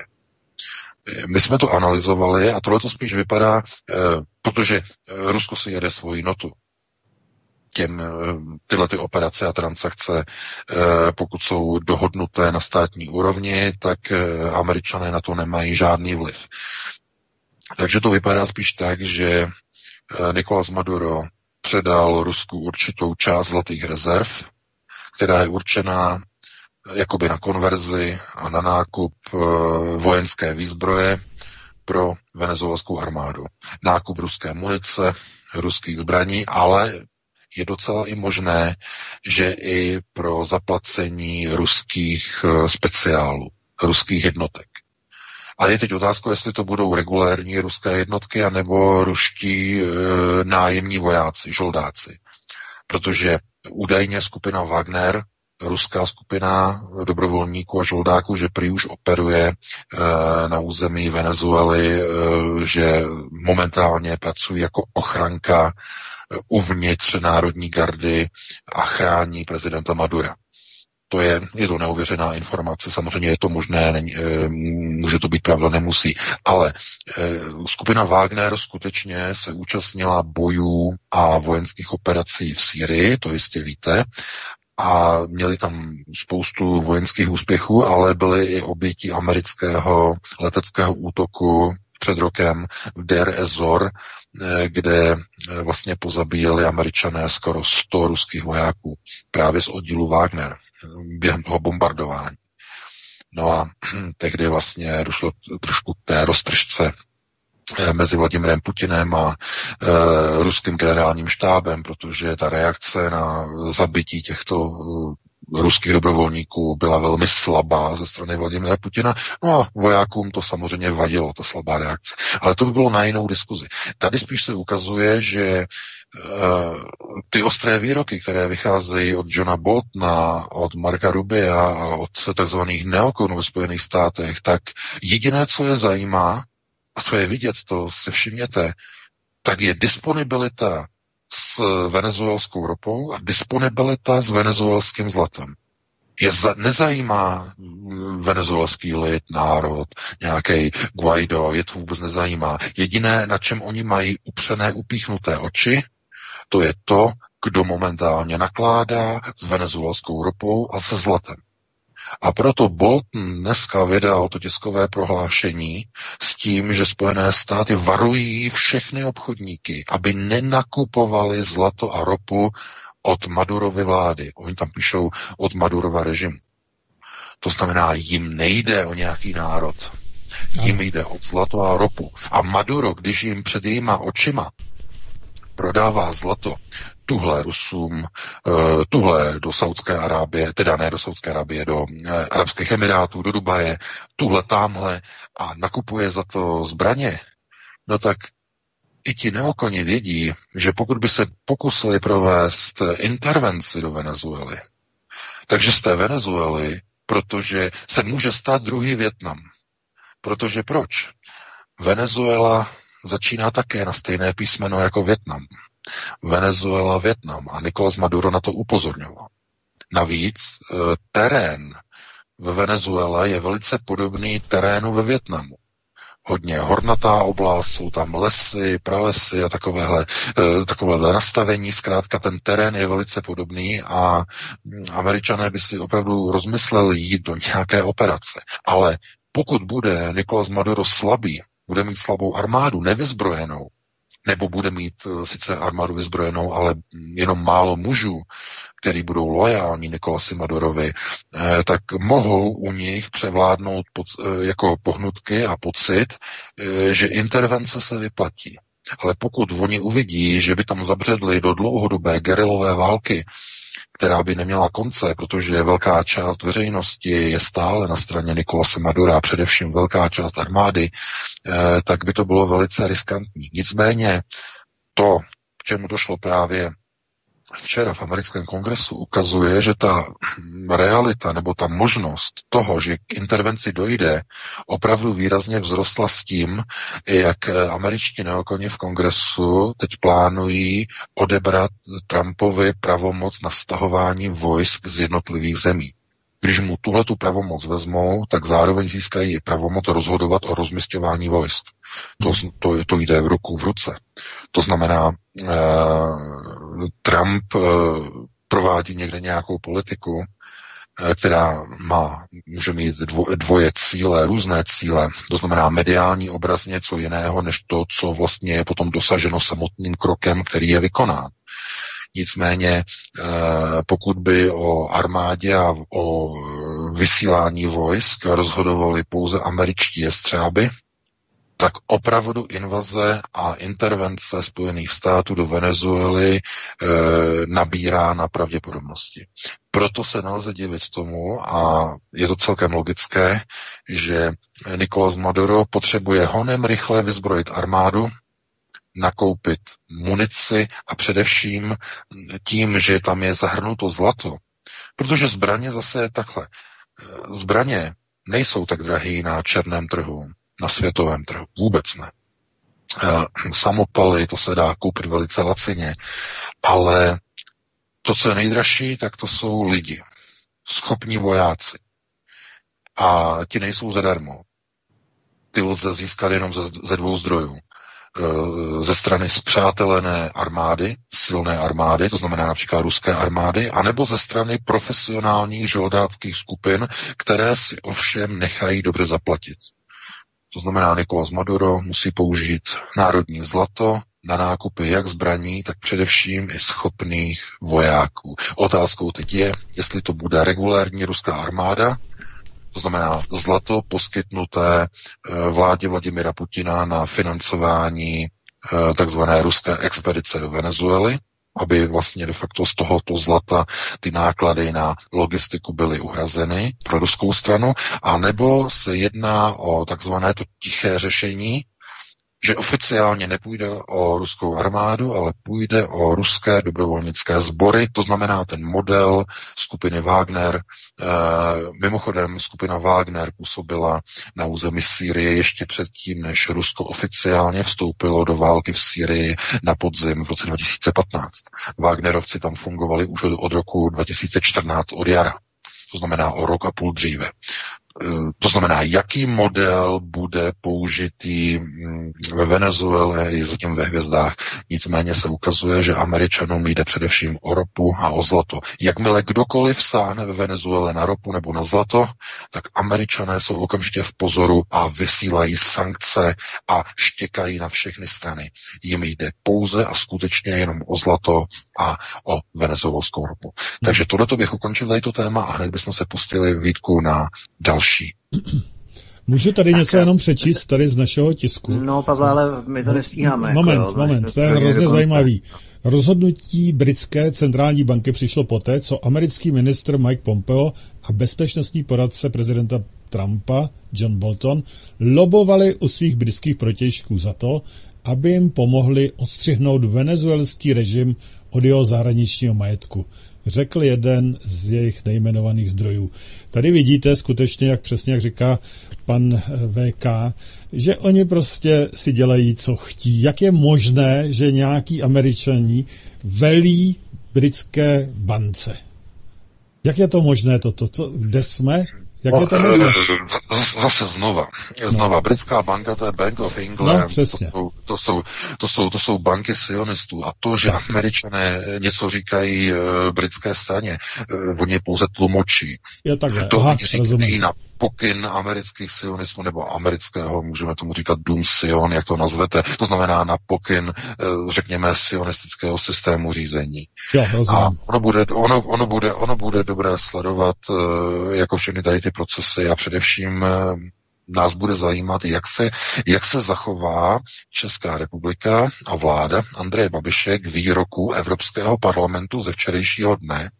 My jsme to analyzovali a tohle to spíš vypadá, eh, protože eh, Rusko si jede svoji notu. Těm, eh, tyhle ty operace a transakce, pokud jsou dohodnuté na státní úrovni, tak američané na to nemají žádný vliv. Takže to vypadá spíš tak, že Nicolás Maduro předal Rusku určitou část zlatých rezerv, která je určená jakoby na konverzi a na nákup e, vojenské výzbroje pro venezuelskou armádu. Nákup ruské munice, ruských zbraní, ale je docela i možné, že i pro zaplacení ruských speciálů, ruských jednotek. A je teď otázka, jestli to budou regulérní ruské jednotky, anebo ruští e, nájemní vojáci, žoldáci. Protože údajně skupina Wagner ruská skupina dobrovolníků a žoldáků, že prý už operuje e, na území Venezuely, e, že momentálně pracují jako ochranka e, uvnitř Národní gardy a chrání prezidenta Madura. To je, je to neuvěřená informace, samozřejmě je to možné, není, e, může to být pravda, nemusí, ale e, skupina Wagner skutečně se účastnila bojů a vojenských operací v Sýrii, to jistě víte, a měli tam spoustu vojenských úspěchů, ale byly i oběti amerického leteckého útoku před rokem v Der Ezor, eh, kde eh, vlastně pozabíjeli američané skoro 100 ruských vojáků právě z oddílu Wagner eh, během toho bombardování. No a tehdy vlastně došlo trošku k té roztržce mezi Vladimirem Putinem a e, ruským generálním štábem, protože ta reakce na zabití těchto ruských dobrovolníků byla velmi slabá ze strany Vladimira Putina. No a vojákům to samozřejmě vadilo, ta slabá reakce. Ale to by bylo na jinou diskuzi. Tady spíš se ukazuje, že e, ty ostré výroky, které vycházejí od Johna Boltona, od Marka Rubia a od takzvaných neokonů ve Spojených státech, tak jediné, co je zajímá, a co je vidět, to si všimněte, tak je disponibilita s venezuelskou ropou a disponibilita s venezuelským zlatem. Je za, nezajímá venezuelský lid, národ, nějaký Guaido, je to vůbec nezajímá. Jediné, na čem oni mají upřené, upíchnuté oči, to je to, kdo momentálně nakládá s venezuelskou ropou a se zlatem. A proto Bolton dneska vydal to tiskové prohlášení s tím, že Spojené státy varují všechny obchodníky, aby nenakupovali zlato a ropu od Madurovy vlády. Oni tam píšou od Madurova režimu. To znamená, jim nejde o nějaký národ. Jim jde o zlato a ropu. A Maduro, když jim před jejíma očima prodává zlato tuhle Rusům, eh, tuhle do Saudské Arábie, teda ne do Saudské Arábie, do eh, Arabských Emirátů, do Dubaje, tuhle tamhle a nakupuje za to zbraně, no tak i ti neokoni vědí, že pokud by se pokusili provést intervenci do Venezuely, takže z té Venezuely, protože se může stát druhý Větnam. Protože proč? Venezuela začíná také na stejné písmeno jako Větnam. Venezuela, Větnam. A Nicolás Maduro na to upozorňoval. Navíc e, terén ve Venezuele je velice podobný terénu ve Větnamu. Hodně hornatá oblast, jsou tam lesy, pralesy a takovéhle, e, takovéhle nastavení. Zkrátka ten terén je velice podobný a američané by si opravdu rozmysleli jít do nějaké operace. Ale pokud bude Nicolás Maduro slabý, bude mít slabou armádu, nevyzbrojenou, nebo bude mít eh, sice armádu vyzbrojenou, ale jenom málo mužů, který budou lojální Nikolasi Madorovi, eh, tak mohou u nich převládnout pod, eh, jako pohnutky a pocit, že intervence se vyplatí. Ale pokud oni uvidí, že by tam zabředli do dlouhodobé gerilové války, která by neměla konce, protože velká část veřejnosti je stále na straně Nikolase Madura, především velká část armády, eh, tak by to bylo velice riskantní. Nicméně to, k čemu došlo právě včera v americkém kongresu ukazuje, že ta realita nebo ta možnost toho, že k intervenci dojde, opravdu výrazně vzrostla s tím, jak američtí neokoni v kongresu teď plánují odebrat Trumpovi pravomoc na stahování vojsk z jednotlivých zemí. Když mu tuhle tu pravomoc vezmou, tak zároveň získají i pravomoc rozhodovat o rozmistování vojsk. To, to, to jde v ruku v ruce. To znamená, eh, Trump eh, provádí někde nějakou politiku, eh, která má, může mít dvo, dvoje cíle, různé cíle, to znamená mediální obraz něco jiného, než to, co vlastně je potom dosaženo samotným krokem, který je vykonán. Nicméně, eh, pokud by o armádě a o vysílání vojsk rozhodovali pouze američtí jestřáby, tak opravdu invaze a intervence Spojených států do Venezuely e, nabírá na pravděpodobnosti. Proto se nelze divit tomu, a je to celkem logické, že Nicolás Maduro potřebuje honem rychle vyzbrojit armádu, nakoupit munici a především tím, že tam je zahrnuto zlato. Protože zbraně zase je takhle. Zbraně nejsou tak drahé na černém trhu, na světovém trhu. Vůbec ne. Samopaly, to se dá koupit velice lacině, ale to, co je nejdražší, tak to jsou lidi. Schopní vojáci. A ti nejsou zadarmo. Ty lze získat jenom ze, ze dvou zdrojů. Eh, ze strany zpřátelené armády, silné armády, to znamená například ruské armády, anebo ze strany profesionálních žoldáckých skupin, které si ovšem nechají dobře zaplatit. To znamená, Nicolás Maduro musí použít národní zlato na nákupy jak zbraní, tak především i schopných vojáků. Otázkou teď je, jestli to bude regulární ruská armáda, to znamená zlato poskytnuté eh, vládě Vladimira Putina na financování eh, takzvané ruské expedice do Venezuely, aby vlastně de facto z tohoto zlata ty náklady na logistiku byly uhrazeny pro ruskou stranu, a nebo se jedná o takzvané to tiché řešení, že oficiálně nepůjde o ruskou armádu, ale půjde o ruské dobrovolnické sbory, to znamená ten model skupiny Wagner. E, mimochodem, skupina Wagner působila na území Sýrie ještě předtím, než Rusko oficiálně vstoupilo do války v Sýrii na podzim v roce 2015. Wagnerovci tam fungovali už od roku 2014 od jara to znamená o rok a půl dříve. Eh, to znamená, jaký model bude použitý mm, ve Venezuele i zatím ve hvězdách. Nicméně se ukazuje, že Američanům jde především o ropu a o zlato. Jakmile kdokoliv sáhne ve Venezuele na ropu nebo na zlato, tak Američané jsou okamžitě v pozoru a vysílají sankce a štěkají na všechny strany. Jim jde pouze a skutečně jenom o zlato a o venezuelskou ropu. Takže tohle bych ukončil tady to téma a hned bychom se pustili výtku na další další. Můžu tady něco jenom přečíst tady z našeho tisku? No, Pavle, ale my to nestíháme. Moment, jako, moment, to je hrozně zajímavý. Rozhodnutí britské centrální banky přišlo poté, co americký ministr Mike Pompeo a bezpečnostní poradce prezidenta Trumpa, John Bolton, lobovali u svých britských protěžků za to, aby jim pomohli odstřihnout venezuelský režim od jeho zahraničního majetku řekl jeden z jejich nejmenovaných zdrojů. Tady vidíte skutečně, jak přesně jak říká pan VK, že oni prostě si dělají, co chtí. Jak je možné, že nějaký američaní velí britské bance? Jak je to možné toto? To, kde jsme? Jak je to možné? Zase znova. Znova. No. Britská banka, to je Bank of England. No, přesně. To, jsou, to, jsou, to, jsou, to jsou banky sionistů. A to, že tak. američané něco říkají uh, britské straně, uh, oni pouze tlumočí. Je takhle. To Aha, říkají rozumím. na pokyn amerických sionistů nebo amerického, můžeme tomu říkat Doom Sion, jak to nazvete, to znamená na pokyn, eh, řekněme, sionistického systému řízení. Jo, A ono bude, ono, ono, bude, ono bude dobré sledovat jako všechny tady ty procesy a především nás bude zajímat, jak se, jak se zachová Česká republika a vláda Andreje Babiše k výroku Evropského parlamentu ze včerejšího dne.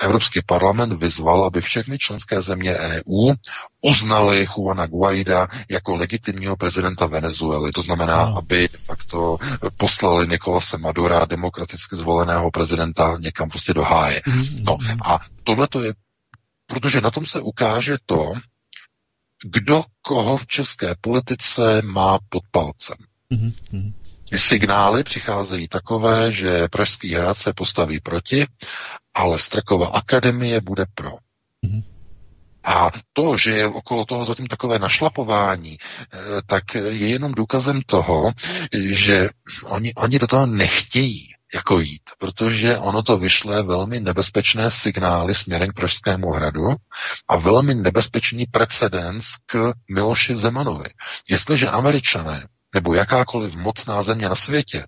Evropský parlament vyzval, aby všechny členské země EU uznali Juana Guaida jako legitimního prezidenta Venezuely. To znamená, no. aby facto poslali Nikolase Madura, demokraticky zvoleného prezidenta, někam prostě do háje. Mm-hmm. No a tohle to je, protože na tom se ukáže to, kdo koho v české politice má pod palcem. Mm-hmm. Signály přicházejí takové, že Pražský hrad se postaví proti, ale Strakova akademie bude pro. Mm-hmm. A to, že je okolo toho zatím takové našlapování, eh, tak je jenom důkazem toho, že oni, oni do toho nechtějí jako jít, protože ono to vyšle velmi nebezpečné signály směrem k Pražskému hradu a velmi nebezpečný precedens k Miloši Zemanovi. Jestliže američané nebo jakákoliv mocná země na světě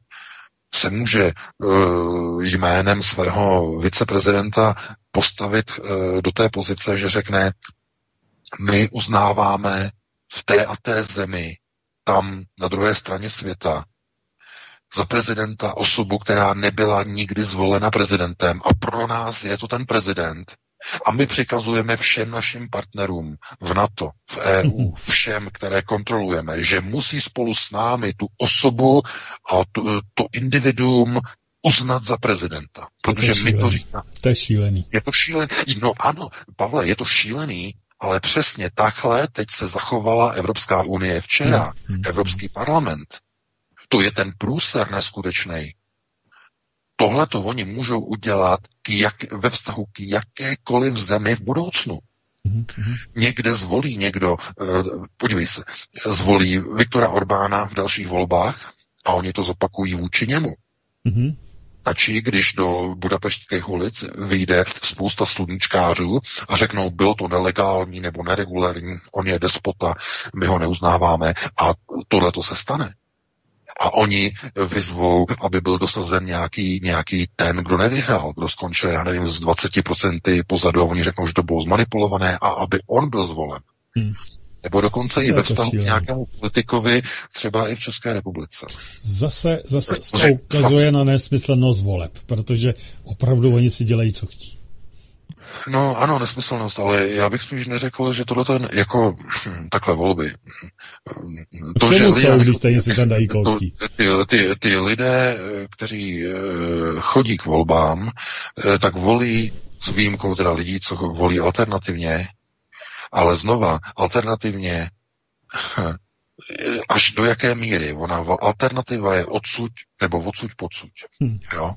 se může uh, jménem svého viceprezidenta postavit uh, do té pozice, že řekne, my uznáváme v té a té zemi, tam na druhé straně světa, za prezidenta osobu, která nebyla nikdy zvolena prezidentem a pro nás je to ten prezident. A my přikazujeme všem našim partnerům v NATO, v EU, všem, které kontrolujeme, že musí spolu s námi tu osobu a to, to individuum uznat za prezidenta. Protože to my to říkáme. To je šílený. Je to šílený. No ano, Pavle, je to šílený, ale přesně takhle teď se zachovala Evropská unie včera, hmm. Evropský parlament. To je ten průser neskutečný. Tohle to oni můžou udělat k jak, ve vztahu k jakékoliv zemi v budoucnu. Mm-hmm. Někde zvolí někdo, uh, podívej se, zvolí Viktora Orbána v dalších volbách a oni to zopakují vůči němu. Mm-hmm. Stačí, když do budapeštských ulic vyjde spousta sluníčkářů a řeknou, bylo to nelegální nebo neregulární, on je despota, my ho neuznáváme a tohle to se stane a oni vyzvou, aby byl dosazen nějaký, nějaký ten, kdo nevyhrál, kdo skončil, já nevím, z 20% pozadu a oni řeknou, že to bylo zmanipulované a aby on byl zvolen. Hmm. Nebo dokonce i ve vztahu k nějakému politikovi, třeba i v České republice. Zase, zase to ukazuje na nesmyslnost voleb, protože opravdu oni si dělají, co chtí. No ano, nesmyslnost, ale já bych spíš neřekl, že tohle je jako hm, takhle volby. To, že lidé, jsou, když stejně si tam dají to, ty, ty, ty lidé, kteří eh, chodí k volbám, eh, tak volí s výjimkou teda lidí, co volí alternativně, ale znova, alternativně až do jaké míry. Ona alternativa je odsud nebo odsud pocud. Hmm. Jo?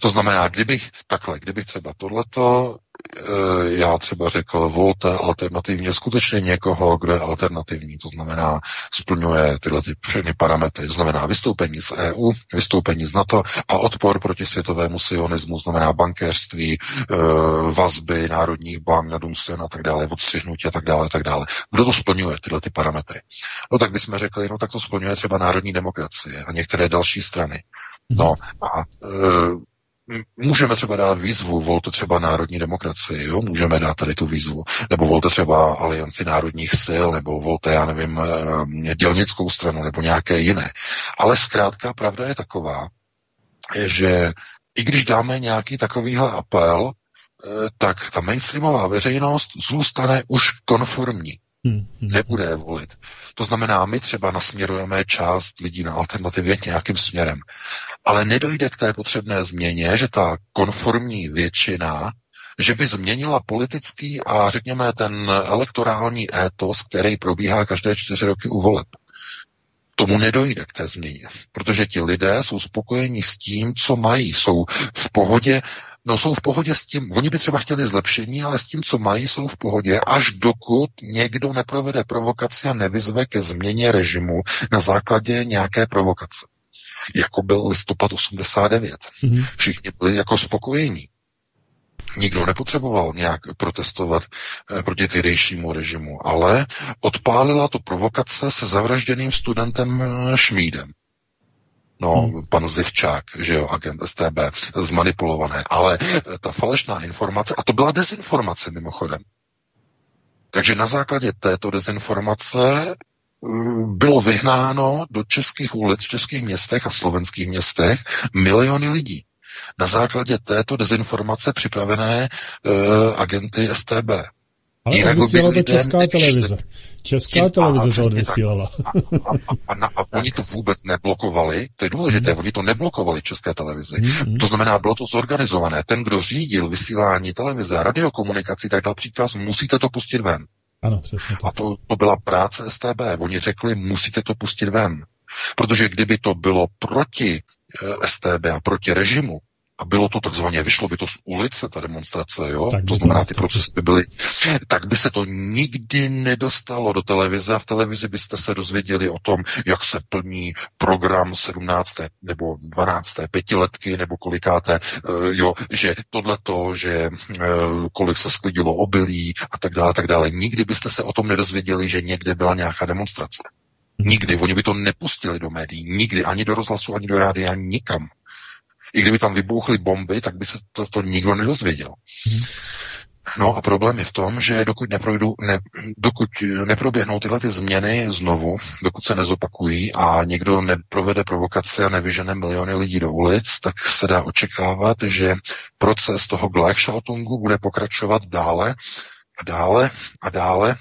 To znamená, kdybych takhle, kdybych třeba tohleto Eh, já třeba řekl, volte alternativně skutečně někoho, kdo je alternativní, to znamená splňuje tyhle ty všechny parametry, to znamená vystoupení z EU, vystoupení z NATO a odpor proti světovému sionismu, znamená bankéřství, eh, vazby národních bank na Dumsten a tak dále, odstřihnutí a tak dále, a tak dále. Kdo to splňuje, tyhle ty parametry? No tak bychom řekli, no tak to splňuje třeba národní demokracie a některé další strany. No a e, můžeme třeba dát výzvu, volte třeba národní demokracii, jo? můžeme dát tady tu výzvu, nebo volte třeba alianci národních sil, nebo volte, já nevím, eh, dělnickou stranu, nebo nějaké jiné. Ale zkrátka pravda je taková, že i když dáme nějaký takovýhle apel, eh, tak ta mainstreamová veřejnost zůstane už konformní. Hmm. Nebude volit. To znamená, my třeba nasměrujeme část lidí na alternativě nějakým směrem. Ale nedojde k té potřebné změně, že ta konformní většina, že by změnila politický a řekněme ten elektorální étos, který probíhá každé čtyři roky u voleb. Tomu nedojde k té změně, protože ti lidé jsou spokojeni s tím, co mají, jsou v pohodě No jsou v pohodě s tím, oni by třeba chtěli zlepšení, ale s tím, co mají, jsou v pohodě, až dokud někdo neprovede provokaci a nevyzve ke změně režimu na základě nějaké provokace. Jako byl listopad 89. Mm-hmm. Všichni byli jako spokojení. Nikdo nepotřeboval nějak protestovat eh, proti tehdejšímu režimu, ale odpálila to provokace se zavražděným studentem eh, Šmídem. No, hmm. pan Zivčák, že jo, agent STB, zmanipulované. Ale eh, ta falešná informace, a to byla dezinformace mimochodem. Takže na základě této dezinformace eh, bylo vyhnáno do českých ulic, v českých městech a slovenských městech miliony lidí. Na základě této dezinformace připravené uh, agenty STB. Ale Jinak odvysílala to česká nečli. televize. Česká televize a, to odvysílala. A, a, a, a, a oni to vůbec neblokovali, to je důležité, hmm. oni to neblokovali české televizi. Hmm. To znamená, bylo to zorganizované. Ten, kdo řídil vysílání televize a radiokomunikací, tak dal příkaz, musíte to pustit ven. Ano, přesně tak. A to, to byla práce STB. Oni řekli, musíte to pustit ven. Protože kdyby to bylo proti eh, STB a proti režimu, a bylo to takzvaně, vyšlo by to z ulice, ta demonstrace, jo, tak to znamená, ty procesy by byly, tak by se to nikdy nedostalo do televize a v televizi byste se dozvěděli o tom, jak se plní program 17. nebo 12. pětiletky nebo kolikáté, uh, jo, že tohleto, že uh, kolik se sklidilo obilí a tak dále, tak dále. Nikdy byste se o tom nedozvěděli, že někde byla nějaká demonstrace. Mhm. Nikdy. Oni by to nepustili do médií. Nikdy. Ani do rozhlasu, ani do rádia, nikam. I kdyby tam vybouchly bomby, tak by se to, to nikdo nedozvěděl. Hmm. No a problém je v tom, že dokud, neprojdu, ne, dokud neproběhnou tyhle ty změny znovu, dokud se nezopakují a někdo neprovede provokace a nevyžene miliony lidí do ulic, tak se dá očekávat, že proces toho Gleichschaltungu bude pokračovat dále a dále a dále.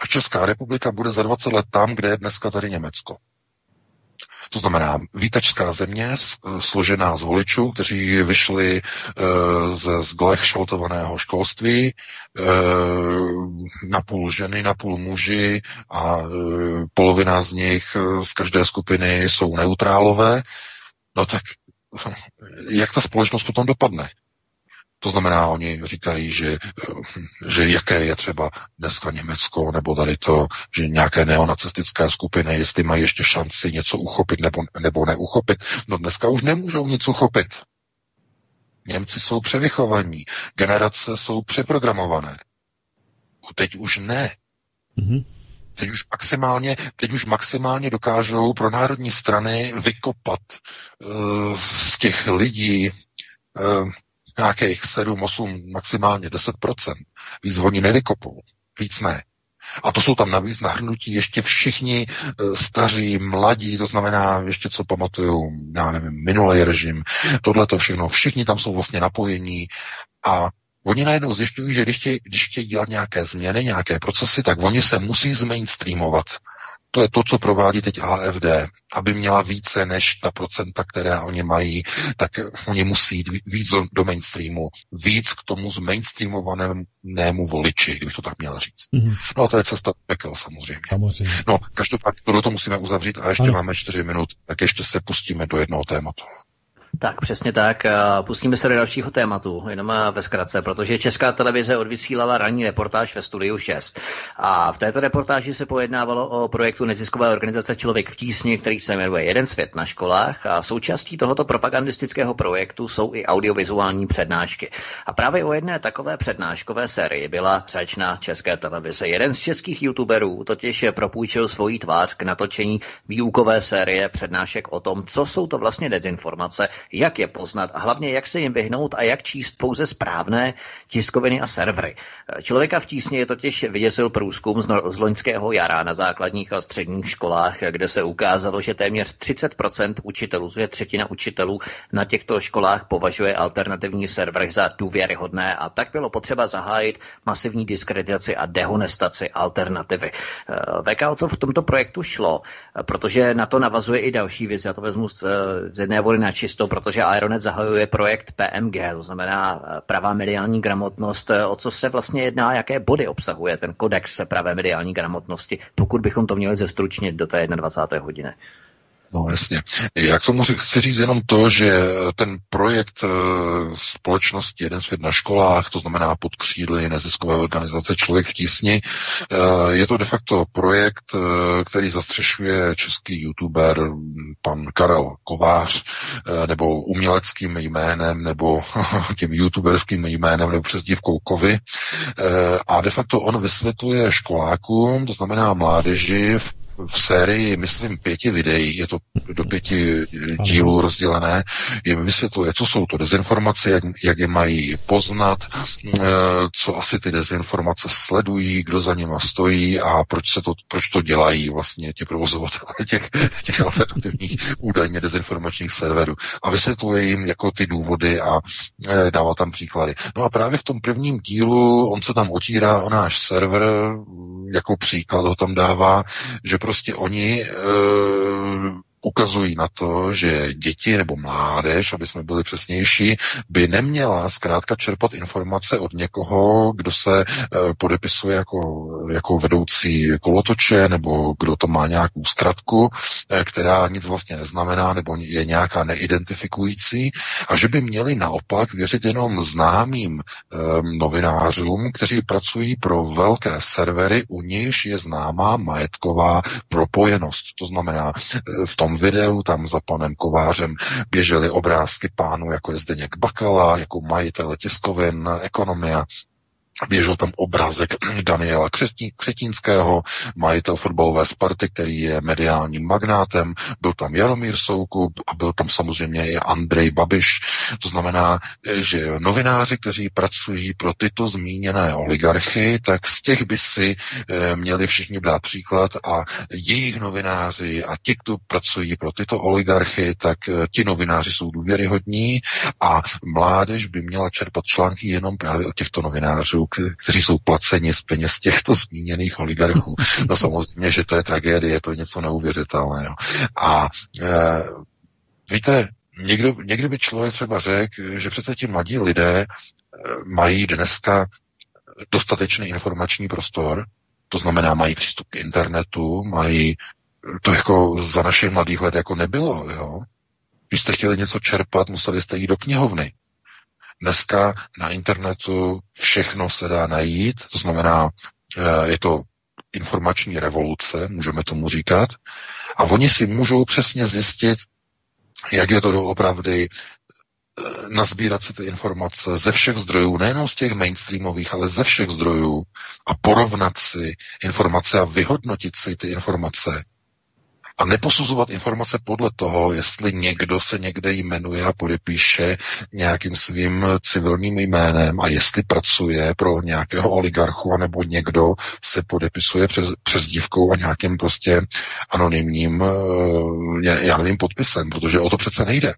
A Česká republika bude za 20 let tam, kde je dneska tady Německo. To znamená výtačská země složená z voličů, kteří vyšli uh, ze zglechšaltovaného školství, uh, půl ženy, na půl muži a polovina z nich z každé skupiny jsou neutrálové. No tak jak ta společnost potom dopadne? To znamená, oni říkají, že, že jaké je třeba dneska Německo, nebo tady to, že nějaké neonacistické skupiny, jestli mají ještě šanci něco uchopit nebo, nebo neuchopit. No dneska už nemůžou nic uchopit. Němci jsou převychovaní, generace jsou přeprogramované. Teď už ne. Mm-hmm. Teď už maximálně, teď už maximálně dokážou pro národní strany vykopat uh, z těch lidí uh, nějakých 7, 8, maximálně 10%. Víc oni nevykopou, víc ne. A to jsou tam navíc nahrnutí ještě všichni e, staří, mladí, to znamená ještě co pamatuju, já nevím, minulý režim, tohle to všechno, všichni tam jsou vlastně napojení a Oni najednou zjišťují, že když chtějí, když chtějí dělat nějaké změny, nějaké procesy, tak oni se musí zmainstreamovat. To je to, co provádí teď AFD. Aby měla více než ta procenta, které oni mají, tak oni musí jít víc do mainstreamu, víc k tomu zmainstreamovanému voliči, kdybych to tak měl říct. Mm-hmm. No a to je cesta pekel samozřejmě. samozřejmě. No, každopádně to musíme uzavřít a ještě ano. máme čtyři minut, tak ještě se pustíme do jednoho tématu. Tak přesně tak. Pustíme se do dalšího tématu, jenom ve zkratce, protože Česká televize odvysílala ranní reportáž ve studiu 6. A v této reportáži se pojednávalo o projektu neziskové organizace Člověk v tísni, který se jmenuje Jeden svět na školách. A součástí tohoto propagandistického projektu jsou i audiovizuální přednášky. A právě o jedné takové přednáškové sérii byla řeč na České televize. Jeden z českých youtuberů totiž propůjčil svoji tvář k natočení výukové série přednášek o tom, co jsou to vlastně dezinformace jak je poznat a hlavně jak se jim vyhnout a jak číst pouze správné tiskoviny a servery. Člověka v tísně je totiž vyděsil průzkum z loňského jara na základních a středních školách, kde se ukázalo, že téměř 30% učitelů, že třetina učitelů na těchto školách považuje alternativní servery za důvěryhodné a tak bylo potřeba zahájit masivní diskreditaci a dehonestaci alternativy. VK, o co v tomto projektu šlo? Protože na to navazuje i další věc. Já to vezmu z, z jedné vody na čisto, protože Aeronet zahajuje projekt PMG, to znamená pravá mediální gramotnost. O co se vlastně jedná, jaké body obsahuje ten kodex pravé mediální gramotnosti, pokud bychom to měli zestručnit do té 21. hodiny? No jasně. Já k tomu chci říct jenom to, že ten projekt eh, společnosti Jeden svět na školách, to znamená pod křídly neziskové organizace Člověk v tísni, eh, je to de facto projekt, eh, který zastřešuje český youtuber pan Karel Kovář, nebo uměleckým jménem, nebo tím youtuberským jménem, nebo přezdívkou Kovy. A de facto on vysvětluje školákům, to znamená mládeži v v sérii, myslím, pěti videí, je to do pěti dílů rozdělené, jim vysvětluje, co jsou to dezinformace, jak, jak je mají poznat, eh, co asi ty dezinformace sledují, kdo za nima stojí a proč, se to, proč to dělají vlastně ti provozovatelé těch, těch alternativních údajně dezinformačních serverů. A vysvětluje jim jako ty důvody a eh, dává tam příklady. No a právě v tom prvním dílu on se tam otírá o náš server, jako příklad ho tam dává, že prostě oni e, ukazují na to, že děti nebo mládež, aby jsme byli přesnější, by neměla zkrátka čerpat informace od někoho, kdo se e, podepisuje jako, jako vedoucí kolotoče, nebo kdo to má nějakou zkratku, e, která nic vlastně neznamená, nebo je nějaká neidentifikující, a že by měli naopak věřit jenom známým e, novinářům, kteří pracují pro velké servery, u nichž je známá majetková propojenost. To znamená, v tom videu tam za panem Kovářem běžely obrázky pánů, jako je Zdeněk Bakala, jako majitel tiskovin, ekonomia, Běžel tam obrázek Daniela Křetínského, majitel fotbalové Sparty, který je mediálním magnátem, byl tam Jaromír Soukup a byl tam samozřejmě i Andrej Babiš. To znamená, že novináři, kteří pracují pro tyto zmíněné oligarchy, tak z těch by si eh, měli všichni brát příklad a jejich novináři a ti, kdo pracují pro tyto oligarchy, tak eh, ti novináři jsou důvěryhodní a mládež by měla čerpat články jenom právě od těchto novinářů, kteří jsou placeni z peněz těchto zmíněných oligarchů. No samozřejmě, že to je tragédie, je to něco neuvěřitelného. A e, víte, někdo, někdy by člověk třeba řekl, že přece ti mladí lidé e, mají dneska dostatečný informační prostor, to znamená, mají přístup k internetu, mají to jako za našich mladých let jako nebylo, jo. Když jste chtěli něco čerpat, museli jste jít do knihovny. Dneska na internetu všechno se dá najít, to znamená, eh, je to informační revoluce, můžeme tomu říkat, a oni si můžou přesně zjistit, jak je to doopravdy, eh, nazbírat si ty informace ze všech zdrojů, nejenom z těch mainstreamových, ale ze všech zdrojů a porovnat si informace a vyhodnotit si ty informace a neposuzovat informace podle toho, jestli někdo se někde jmenuje a podepíše nějakým svým civilním jménem a jestli pracuje pro nějakého oligarchu, anebo někdo se podepisuje přes, přes dívkou a nějakým prostě anonymním, eh, já nevím, podpisem, protože o to přece nejde.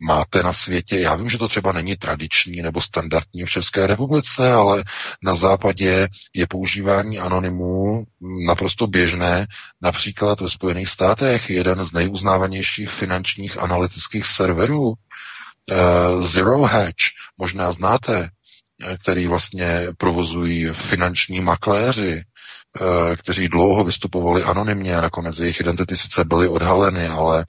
Máte na světě, já vím, že to třeba není tradiční nebo standardní v České republice, ale na západě je používání anonymů naprosto běžné, například ve Spojených státech státech jeden z nejuznávanějších finančních analytických serverů, uh, Zero Hedge, možná znáte, eh, který vlastně provozují finanční makléři, uh, kteří dlouho vystupovali anonymně a nakonec jejich identity sice byly odhaleny, ale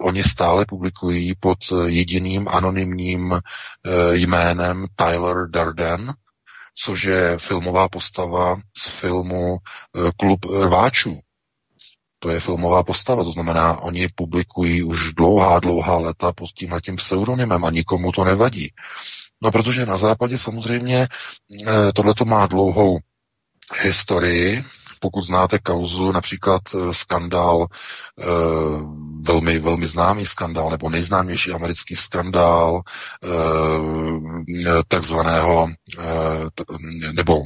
oni stále publikují pod jediným anonymním jménem Tyler Darden, což je filmová postava z filmu Klub rváčů. To je filmová postava, to znamená, oni publikují už dlouhá, dlouhá léta pod tím tím pseudonymem a nikomu to nevadí. No protože na západě samozřejmě eh, tohle to má dlouhou historii, pokud znáte kauzu, například eh, skandál eh, velmi, velmi známý skandál, nebo nejznámější americký skandál takzvaného, nebo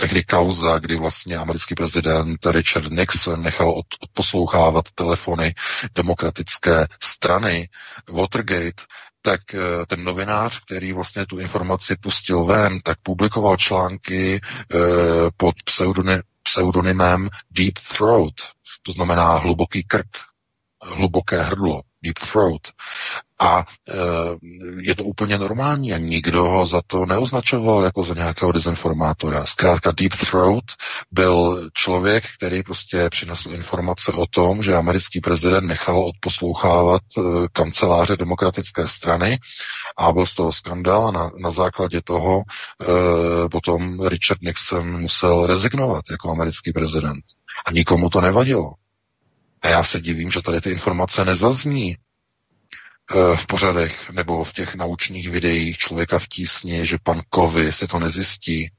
tehdy kauza, kdy vlastně americký prezident Richard Nixon nechal odposlouchávat telefony demokratické strany Watergate, tak eh, ten novinář, který vlastně tu informaci pustil ven, tak publikoval články eh, pod pseudonymem Deep Throat, to znamená hluboký krk, hluboké hrdlo, deep throat. A e, je to úplně normální a nikdo ho za to neoznačoval jako za nějakého dezinformátora. Zkrátka Deep Throat byl člověk, který prostě přinesl informace o tom, že americký prezident nechal odposlouchávat e, kanceláře demokratické strany a byl z toho skandál a na, na základě toho e, potom Richard Nixon musel rezignovat jako americký prezident. A nikomu to nevadilo. A já se divím, že tady ty informace nezazní eh, v pořadech nebo v těch naučných videích člověka v tísni, že pan Kovy si to nezjistí,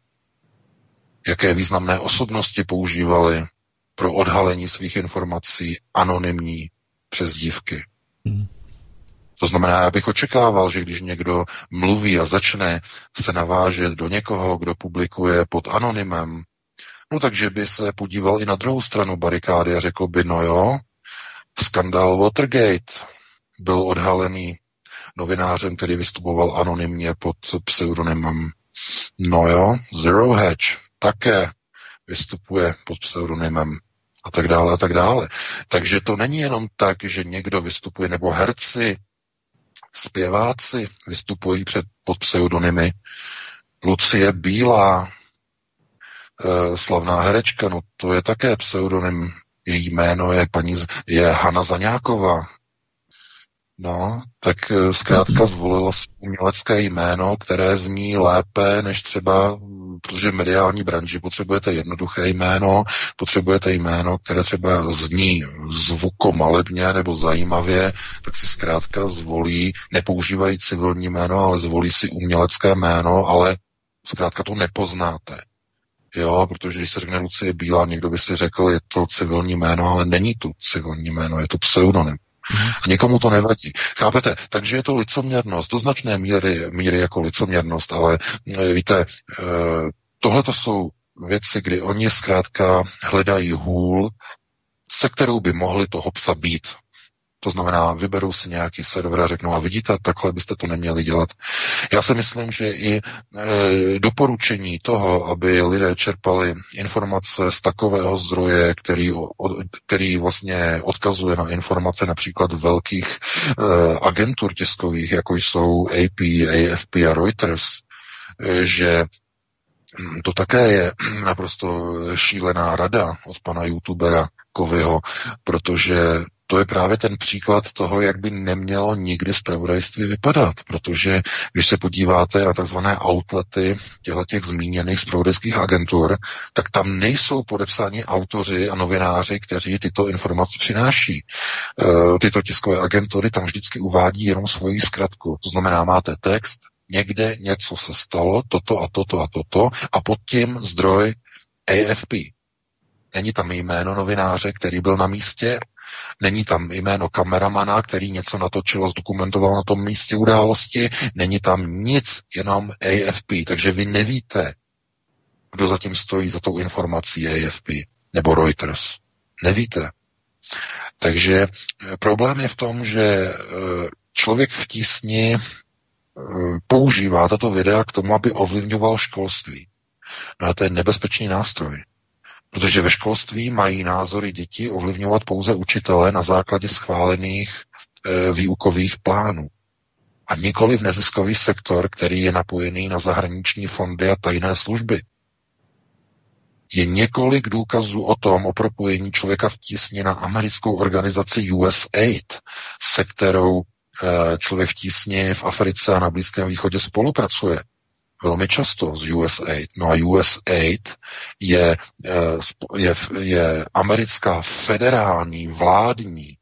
jaké významné osobnosti používali pro odhalení svých informací anonymní přezdívky. Hmm. To znamená, já bych očekával, že když někdo mluví a začne se navážet do někoho, kdo publikuje pod anonymem, No takže by se podíval i na druhou stranu barikády a řekl by, no jo, skandál Watergate byl odhalený novinářem, který vystupoval anonymně pod pseudonymem. No jo, Zero Hedge také vystupuje pod pseudonymem a tak dále a tak dále. Takže to není jenom tak, že někdo vystupuje, nebo herci, zpěváci vystupují před, pod pseudonymy. Lucie Bílá slavná herečka, no to je také pseudonym. Její jméno je paní, je Hana Zaňáková. No, tak eh, zkrátka zvolila si umělecké jméno, které zní lépe než třeba, protože v mediální branži potřebujete jednoduché jméno, potřebujete jméno, které třeba zní zvukomalebně nebo zajímavě, tak si zkrátka zvolí, nepoužívají civilní jméno, ale zvolí si umělecké jméno, ale zkrátka to nepoznáte. Jo, protože když se řekne Lucie Bílá, někdo by si řekl, je to civilní jméno, ale není to civilní jméno, je to pseudonym. A někomu to nevadí. Chápete? Takže je to licoměrnost, do značné míry, míry jako licoměrnost, ale e, víte, e, tohle to jsou věci, kdy oni zkrátka hledají hůl, se kterou by mohli toho psa být. To znamená, vyberou si nějaký server a řeknou, a vidíte, takhle byste to neměli dělat. Já si myslím, že i e, doporučení toho, aby lidé čerpali informace z takového zdroje, který, o, který vlastně odkazuje na informace například velkých e, agentur tiskových, jako jsou AP, AFP a Reuters, e, že to také je naprosto šílená rada od pana youtubera Kovyho, protože to je právě ten příklad toho, jak by nemělo nikdy zpravodajství vypadat, protože když se podíváte na tzv. outlety těchto těch zmíněných zpravodajských agentur, tak tam nejsou podepsáni autoři a novináři, kteří tyto informace přináší. E, tyto tiskové agentury tam vždycky uvádí jenom svoji zkratku. To znamená, máte text, někde něco se stalo, toto a toto a toto, a pod tím zdroj AFP. Není tam jméno novináře, který byl na místě, Není tam jméno kameramana, který něco natočil a zdokumentoval na tom místě události. Není tam nic, jenom AFP. Takže vy nevíte, kdo zatím stojí za tou informací AFP nebo Reuters. Nevíte. Takže eh, problém je v tom, že eh, člověk v tísni eh, používá tato videa k tomu, aby ovlivňoval školství. No a to je nebezpečný nástroj. Protože ve školství mají názory dětí ovlivňovat pouze učitele na základě schválených e, výukových plánů. A nikoli v neziskový sektor, který je napojený na zahraniční fondy a tajné služby. Je několik důkazů o tom, o propojení člověka v tísni na americkou organizaci USAID, se kterou e, člověk v tísni v Africe a na Blízkém východě spolupracuje velmi často z USAID. No a USAID je, eh, je, je americká federální vládní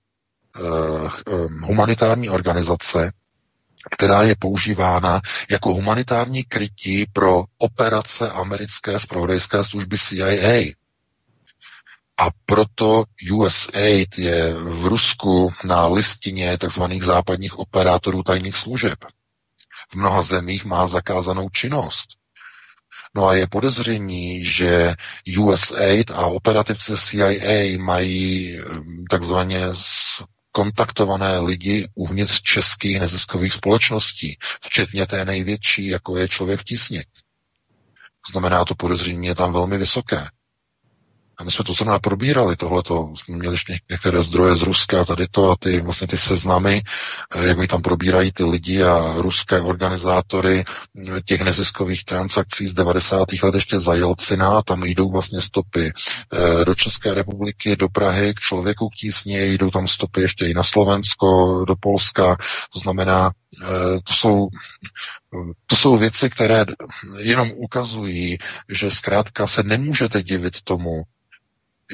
uh, humanitární organizace, která je používána jako humanitární krytí pro operace americké zpravodajské služby CIA. A proto USAID je v Rusku na listině tzv. západních operátorů tajných služeb. V mnoha zemích má zakázanou činnost. No a je podezření, že USAID a operativce CIA mají takzvaně kontaktované lidi uvnitř českých neziskových společností, včetně té největší, jako je člověk v. Znamená, to podezření je tam velmi vysoké. A my jsme to zrovna probírali, tohleto, jsme měli ještě některé zdroje z Ruska, tady to a ty vlastně ty seznamy, eh, jak mi tam probírají ty lidi a ruské organizátory eh, těch neziskových transakcí z 90. let ještě za Jelcina, tam jdou vlastně stopy eh, do České republiky, do Prahy, k člověku k tísně, jdou tam stopy ještě i na Slovensko, do Polska, to znamená, to jsou, to jsou věci, které jenom ukazují, že zkrátka se nemůžete divit tomu,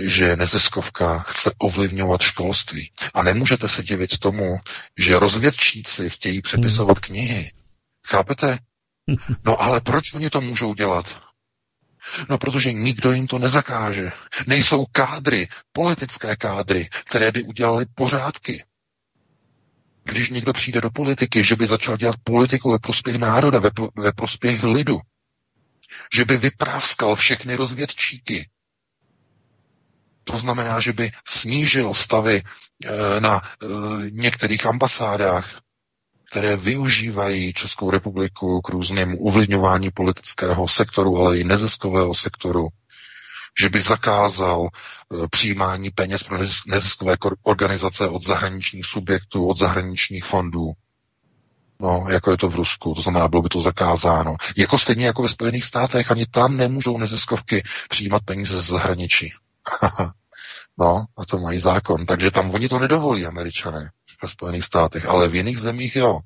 že neziskovka chce ovlivňovat školství. A nemůžete se divit tomu, že rozvědčíci chtějí přepisovat knihy. Chápete? No ale proč oni to můžou dělat? No protože nikdo jim to nezakáže. Nejsou kádry, politické kádry, které by udělali pořádky. Když někdo přijde do politiky, že by začal dělat politiku ve prospěch národa, ve, ve prospěch lidu, že by vypráskal všechny rozvědčíky, to znamená, že by snížil stavy eh, na eh, některých ambasádách, které využívají Českou republiku k různému uvlivňování politického sektoru, ale i neziskového sektoru, že by zakázal eh, přijímání peněz pro neziskové organizace od zahraničních subjektů, od zahraničních fondů. No, jako je to v Rusku, to znamená, bylo by to zakázáno. Jako stejně jako ve Spojených státech, ani tam nemůžou neziskovky přijímat peníze z zahraničí. no, a to mají zákon. Takže tam oni to nedovolí, američané, ve Spojených státech, ale v jiných zemích jo.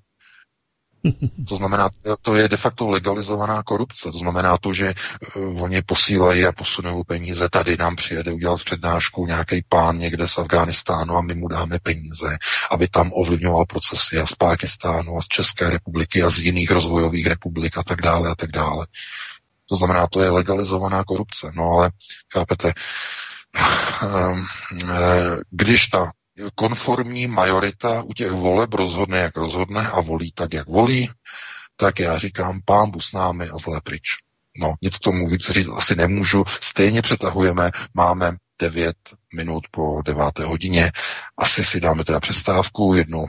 To znamená, to je de facto legalizovaná korupce. To znamená to, že uh, oni posílají a posunou peníze. Tady nám přijede udělat přednášku nějaký pán někde z Afghánistánu a my mu dáme peníze, aby tam ovlivňoval procesy a z Pákistánu a z České republiky a z jiných rozvojových republik a tak dále a tak dále. To znamená, to je legalizovaná korupce. No ale, chápete, eh, když ta konformní majorita u těch voleb rozhodne, jak rozhodne a volí tak, jak volí, tak já říkám, pán s námi a zlé pryč. No, nic tomu víc říct asi nemůžu. Stejně přetahujeme, máme 9 minut po 9. hodině. Asi si dáme teda přestávku, jednu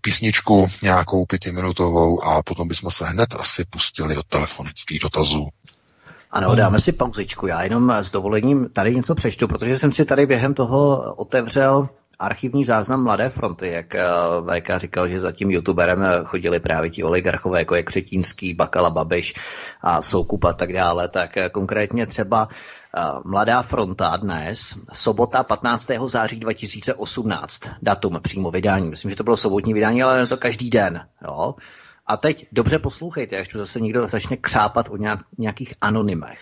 písničku, nějakou pětiminutovou a potom bychom se hned asi pustili do telefonických dotazů. Ano, dáme si pauzičku. Já jenom s dovolením tady něco přečtu, protože jsem si tady během toho otevřel archivní záznam Mladé fronty, jak eh, VK říkal, že za tím youtuberem chodili právě ti oligarchové, jako je Křetínský, Bakala, Babiš a Soukup a tak dále, tak eh, konkrétně třeba eh, Mladá fronta dnes, sobota 15. září 2018, datum přímo vydání, myslím, že to bylo sobotní vydání, ale to každý den, jo. A teď dobře poslouchejte, až tu zase někdo začne křápat o nějakých anonymech.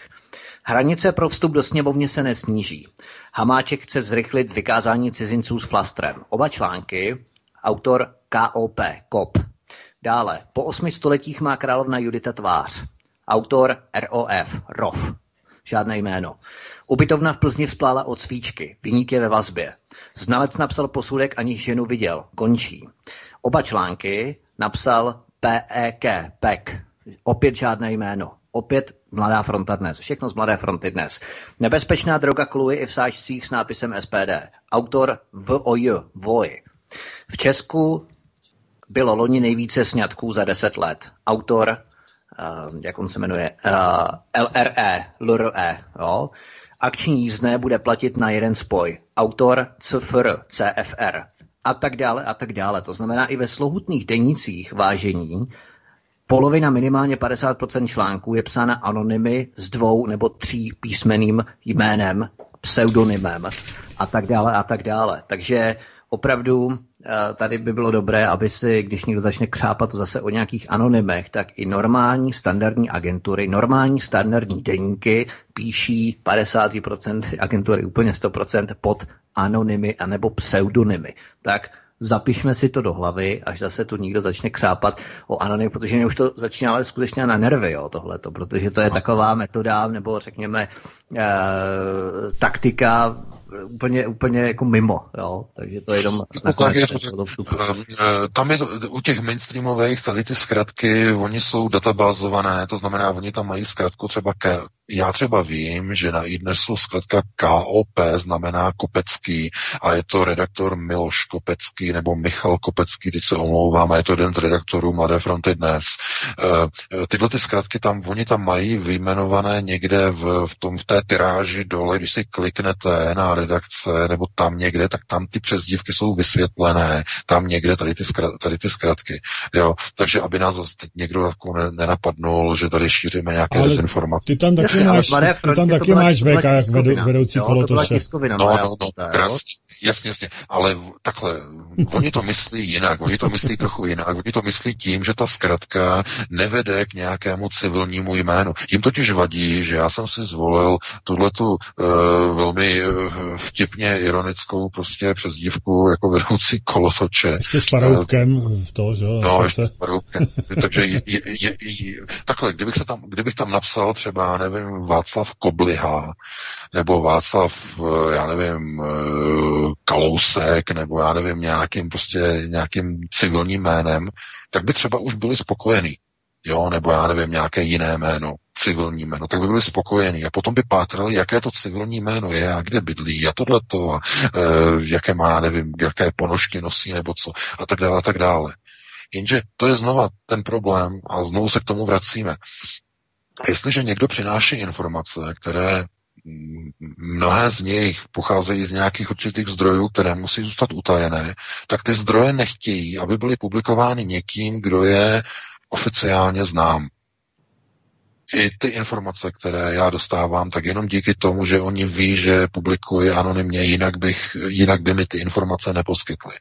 Hranice pro vstup do sněmovny se nesníží. Hamáček chce zrychlit vykázání cizinců s flastrem. Oba články, autor KOP, KOP. Dále, po osmi stoletích má královna Judita tvář. Autor ROF, ROF. Žádné jméno. Ubytovna v Plzni vzplála od svíčky. Vyník je ve vazbě. Znalec napsal posudek, aniž ženu viděl. Končí. Oba články napsal PEK, PEK. Opět žádné jméno. Opět Mladá fronta dnes. Všechno z Mladé fronty dnes. Nebezpečná droga kluje i v sáčcích s nápisem SPD. Autor VOJ, VOJ. V Česku bylo loni nejvíce sňatků za 10 let. Autor, uh, jak on se jmenuje, uh, LRE, LRE, jo. Akční jízdné bude platit na jeden spoj. Autor CFR, CFR a tak dále a tak dále. To znamená i ve slohutných denících vážení polovina minimálně 50% článků je psána anonymy s dvou nebo tří písmeným jménem, pseudonymem a tak dále a tak dále. Takže opravdu tady by bylo dobré, aby si, když někdo začne křápat to zase o nějakých anonymech, tak i normální standardní agentury, normální standardní deníky píší 50% agentury úplně 100% pod anonymy anebo pseudonymy. Tak zapišme si to do hlavy, až zase tu někdo začne křápat o anonym, protože mě už to začíná ale skutečně na nervy, jo, tohleto, protože to je taková metoda, nebo řekněme e, taktika úplně, úplně jako mimo, jo? takže to je jenom tak je, Tam je to, u těch mainstreamových tady ty zkratky, oni jsou databázované, to znamená, oni tam mají zkratku třeba ke, já třeba vím, že na iDnesu zkrátka KOP znamená Kopecký a je to redaktor Miloš Kopecký nebo Michal Kopecký, když se omlouvám, a je to jeden z redaktorů Mladé fronty dnes. E, tyhle ty zkratky tam, oni tam mají vyjmenované někde v, v, tom, v té tyráži dole, když si kliknete na redakce nebo tam někde, tak tam ty přezdívky jsou vysvětlené, tam někde tady ty, zkrat, tady ty zkratky. Jo, takže aby nás zase teď někdo jako ne, nenapadnul, že tady šíříme nějaké Ale dezinformace. Ty tam taky máš, ty, tam taky máš VK jak vedou, vedoucí kolotoče. No, no, no, krásně. Jasně, jasně, ale takhle, oni to myslí jinak, oni to myslí trochu jinak, oni to myslí tím, že ta zkratka nevede k nějakému civilnímu jménu. Jim totiž vadí, že já jsem si zvolil tuhletu uh, velmi uh, vtipně ironickou prostě přezdívku jako vedoucí kolotoče. Ještě s paroubkem uh, v to, že? No, ještě s paroubkem. Takže je, je, je, je, takhle, kdybych, se tam, kdybych tam napsal třeba, nevím, Václav Kobliha, nebo Václav, já nevím, Kalousek, nebo já nevím, nějakým prostě nějakým civilním jménem, tak by třeba už byli spokojení. Jo, nebo já nevím, nějaké jiné jméno, civilní jméno, tak by byli spokojení. A potom by pátrali, jaké to civilní jméno je a kde bydlí a tohleto a e, jaké má, nevím, jaké ponožky nosí nebo co a tak dále a tak dále. Jenže to je znova ten problém a znovu se k tomu vracíme. Jestliže někdo přináší informace, které mnohé z nich pocházejí z nějakých určitých zdrojů, které musí zůstat utajené, tak ty zdroje nechtějí, aby byly publikovány někým, kdo je oficiálně znám. I ty informace, které já dostávám, tak jenom díky tomu, že oni ví, že publikuji anonymně, jinak, bych, jinak by mi ty informace neposkytly.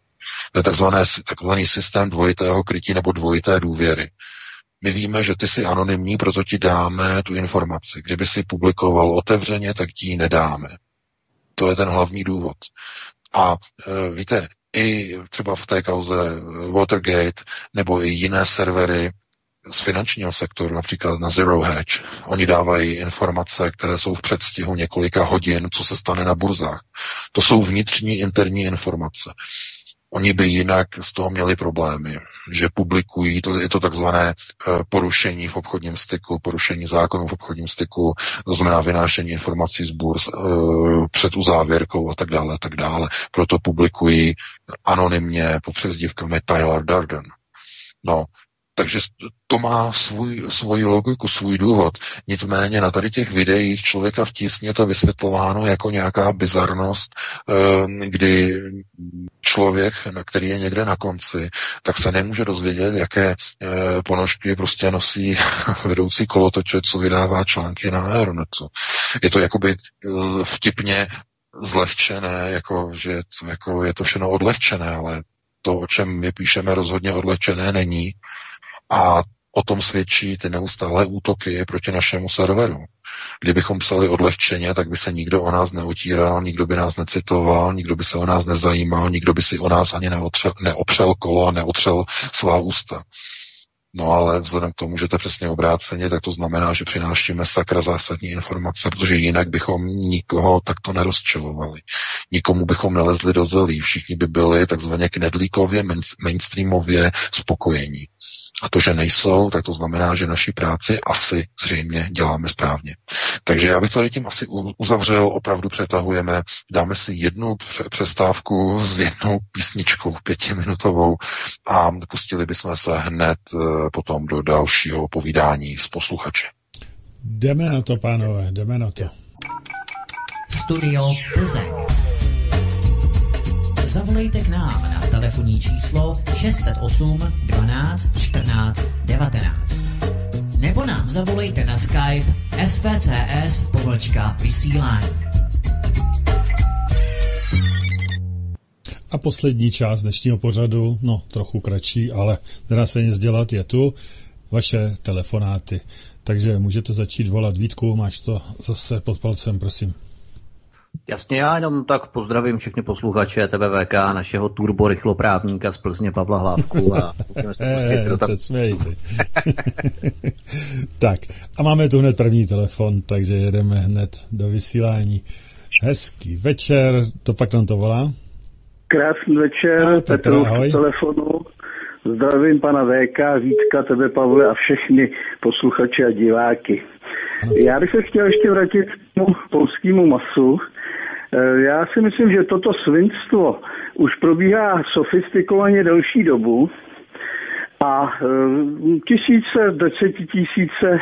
To je takzvaný, takzvaný systém dvojitého krytí nebo dvojité důvěry. My víme, že ty jsi anonymní, proto ti dáme tu informaci. Kdyby si publikoval otevřeně, tak ti ji nedáme. To je ten hlavní důvod. A e, víte, i třeba v té kauze Watergate nebo i jiné servery z finančního sektoru, například na Zero Hedge, oni dávají informace, které jsou v předstihu několika hodin, co se stane na burzách. To jsou vnitřní interní informace. Oni by jinak z toho měli problémy, že publikují, to je to takzvané eh, porušení v obchodním styku, porušení zákonů v obchodním styku, to znamená vynášení informací z burz e, před uzávěrkou a tak dále a tak dále. Proto publikují anonymně pod přezdívkami Tyler Durden. No, takže to má svůj, svoji logiku, svůj důvod. Nicméně na tady těch videích člověka v tísně to vysvětlováno jako nějaká bizarnost, ehm, kdy člověk, který je někde na konci, tak se nemůže dozvědět, jaké eh, ponožky prostě nosí vedoucí kolotoče, co vydává články na Aeronetu. Je to jakoby eh, vtipně zlehčené, jako, že to, jako je to všechno odlehčené, ale to, o čem my píšeme, rozhodně odlehčené není. A o tom svědčí ty neustále útoky proti našemu serveru. Kdybychom psali odlehčeně, tak by se nikdo o nás neutíral, nikdo by nás necitoval, nikdo by se o nás nezajímal, nikdo by si o nás ani neotřel, neopřel kolo a neotřel svá ústa. No ale vzhledem k tomu, že to je přesně obráceně, tak to znamená, že přinášíme sakra zásadní informace, protože jinak bychom nikoho takto nerozčilovali. Nikomu bychom nelezli do zelí. Všichni by byli takzvaně knedlíkově, mainstreamově spokojení. A to, že nejsou, tak to znamená, že naši práci asi zřejmě děláme správně. Takže já bych tady tím asi uzavřel, opravdu přetahujeme, dáme si jednu přestávku s jednou písničkou pětiminutovou a pustili bychom se hned eh, potom do dalšího povídání s posluchači. Jdeme na to, pánové, jdeme na to. Studio Plzeň. Zavolejte k nám na telefonní číslo 608 12 14 19. Nebo nám zavolejte na Skype svcs pobočka vysílání. A poslední část dnešního pořadu, no trochu kratší, ale nedá se nic dělat, je tu vaše telefonáty. Takže můžete začít volat. Vítku, máš to zase pod palcem, prosím. Jasně, já jenom tak pozdravím všechny posluchače TVVK, našeho turbo rychloprávníka z Plzně Pavla Hlávku a se pustit tam... smejte. tak, a máme tu hned první telefon, takže jedeme hned do vysílání. Hezký večer, to pak nám to volá. Krásný večer, Ahoj, Petr, ahoj. telefonu. Zdravím pana VK, Vítka, tebe Pavle a všechny posluchače a diváky. Já bych se chtěl ještě vrátit k tomu polskému masu. Eh, Já si myslím, že toto svinstvo už probíhá sofistikovaně delší dobu a eh, tisíce, desetitisíce,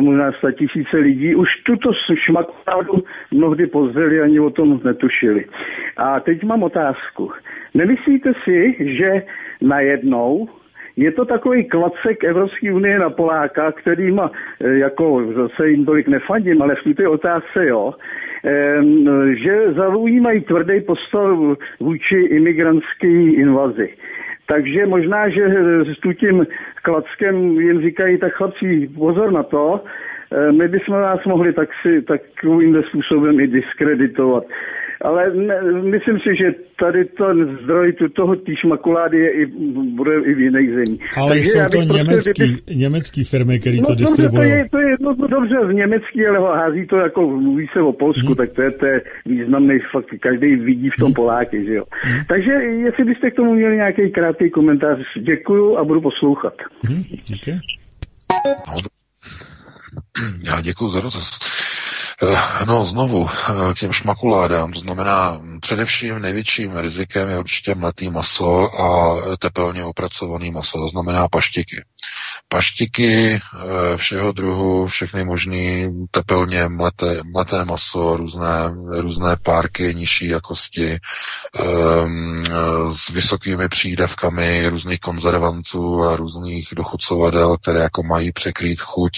možná sta tisíce lidí už tuto šmakládu mnohdy pozřeli ani o tom netušili. A teď mám otázku. Nemyslíte si, že najednou je to takový klacek Evropské unie na Poláka, který má, eh, jako zase jim tolik nefandím, ale v té otázce jo, že zaujímají tvrdý postoj vůči imigrantské invazi. Takže možná, že s tím klackem jim říkají, tak chlapci, pozor na to, my bychom vás mohli tak si, takovým způsobem i diskreditovat. Ale ne, myslím si, že tady ten zdroj tu- toho té šmakulády je i, bude i v jiných zemích. Ale Takže jsou to bych prostě, německý, kdyby- německý firmy, které No to dobře, to distribuují. je, to je no, dobře z německý, ale ho hází to jako, mluví se o Polsku, Mhm. tak to je, to je významný fakt, každý vidí v tom Poláky, že jo. Mhm. Takže jestli byste k tomu měli nějaký krátký komentář, děkuju a budu poslouchat. Hm, díky. Já děkuji za dotaz. Eh, No znovu eh, k těm šmakuládám, to znamená především největším rizikem je určitě mletý maso a tepelně opracovaný maso, to znamená paštiky. Paštiky eh, všeho druhu, všechny možný tepelně mleté, mleté maso, různé, různé párky nižší jakosti, ehm, eh, s vysokými přídavkami různých konzervantů a různých dochucovadel, které jako mají překrýt chuť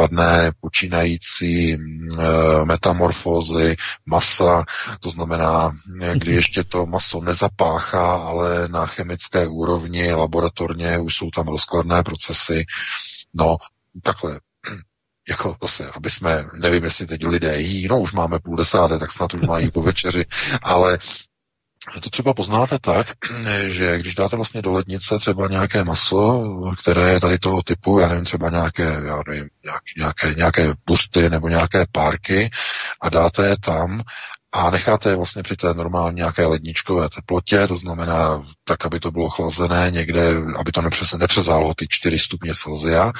případné počínající eh, metamorfózy masa, to znamená, eh, kdy ještě to maso nezapáchá, ale na chemické úrovni laboratorně už jsou tam rozkladné procesy. No, takhle, jako zase, aby jsme, nevím, jestli teď lidé jí, no už máme půl desáté, tak snad už mají po večeři, ale to třeba poznáte tak, že když dáte vlastně do lednice třeba nějaké maso, které je tady toho typu, já nevím, třeba nějaké, já nevím, nějaké, nějaké, buřty nebo nějaké párky a dáte je tam a necháte je vlastně při té normální nějaké ledničkové teplotě, to znamená tak, aby to bylo chlazené někde, aby to nepřes, nepřezálo ty 4 stupně Celsia,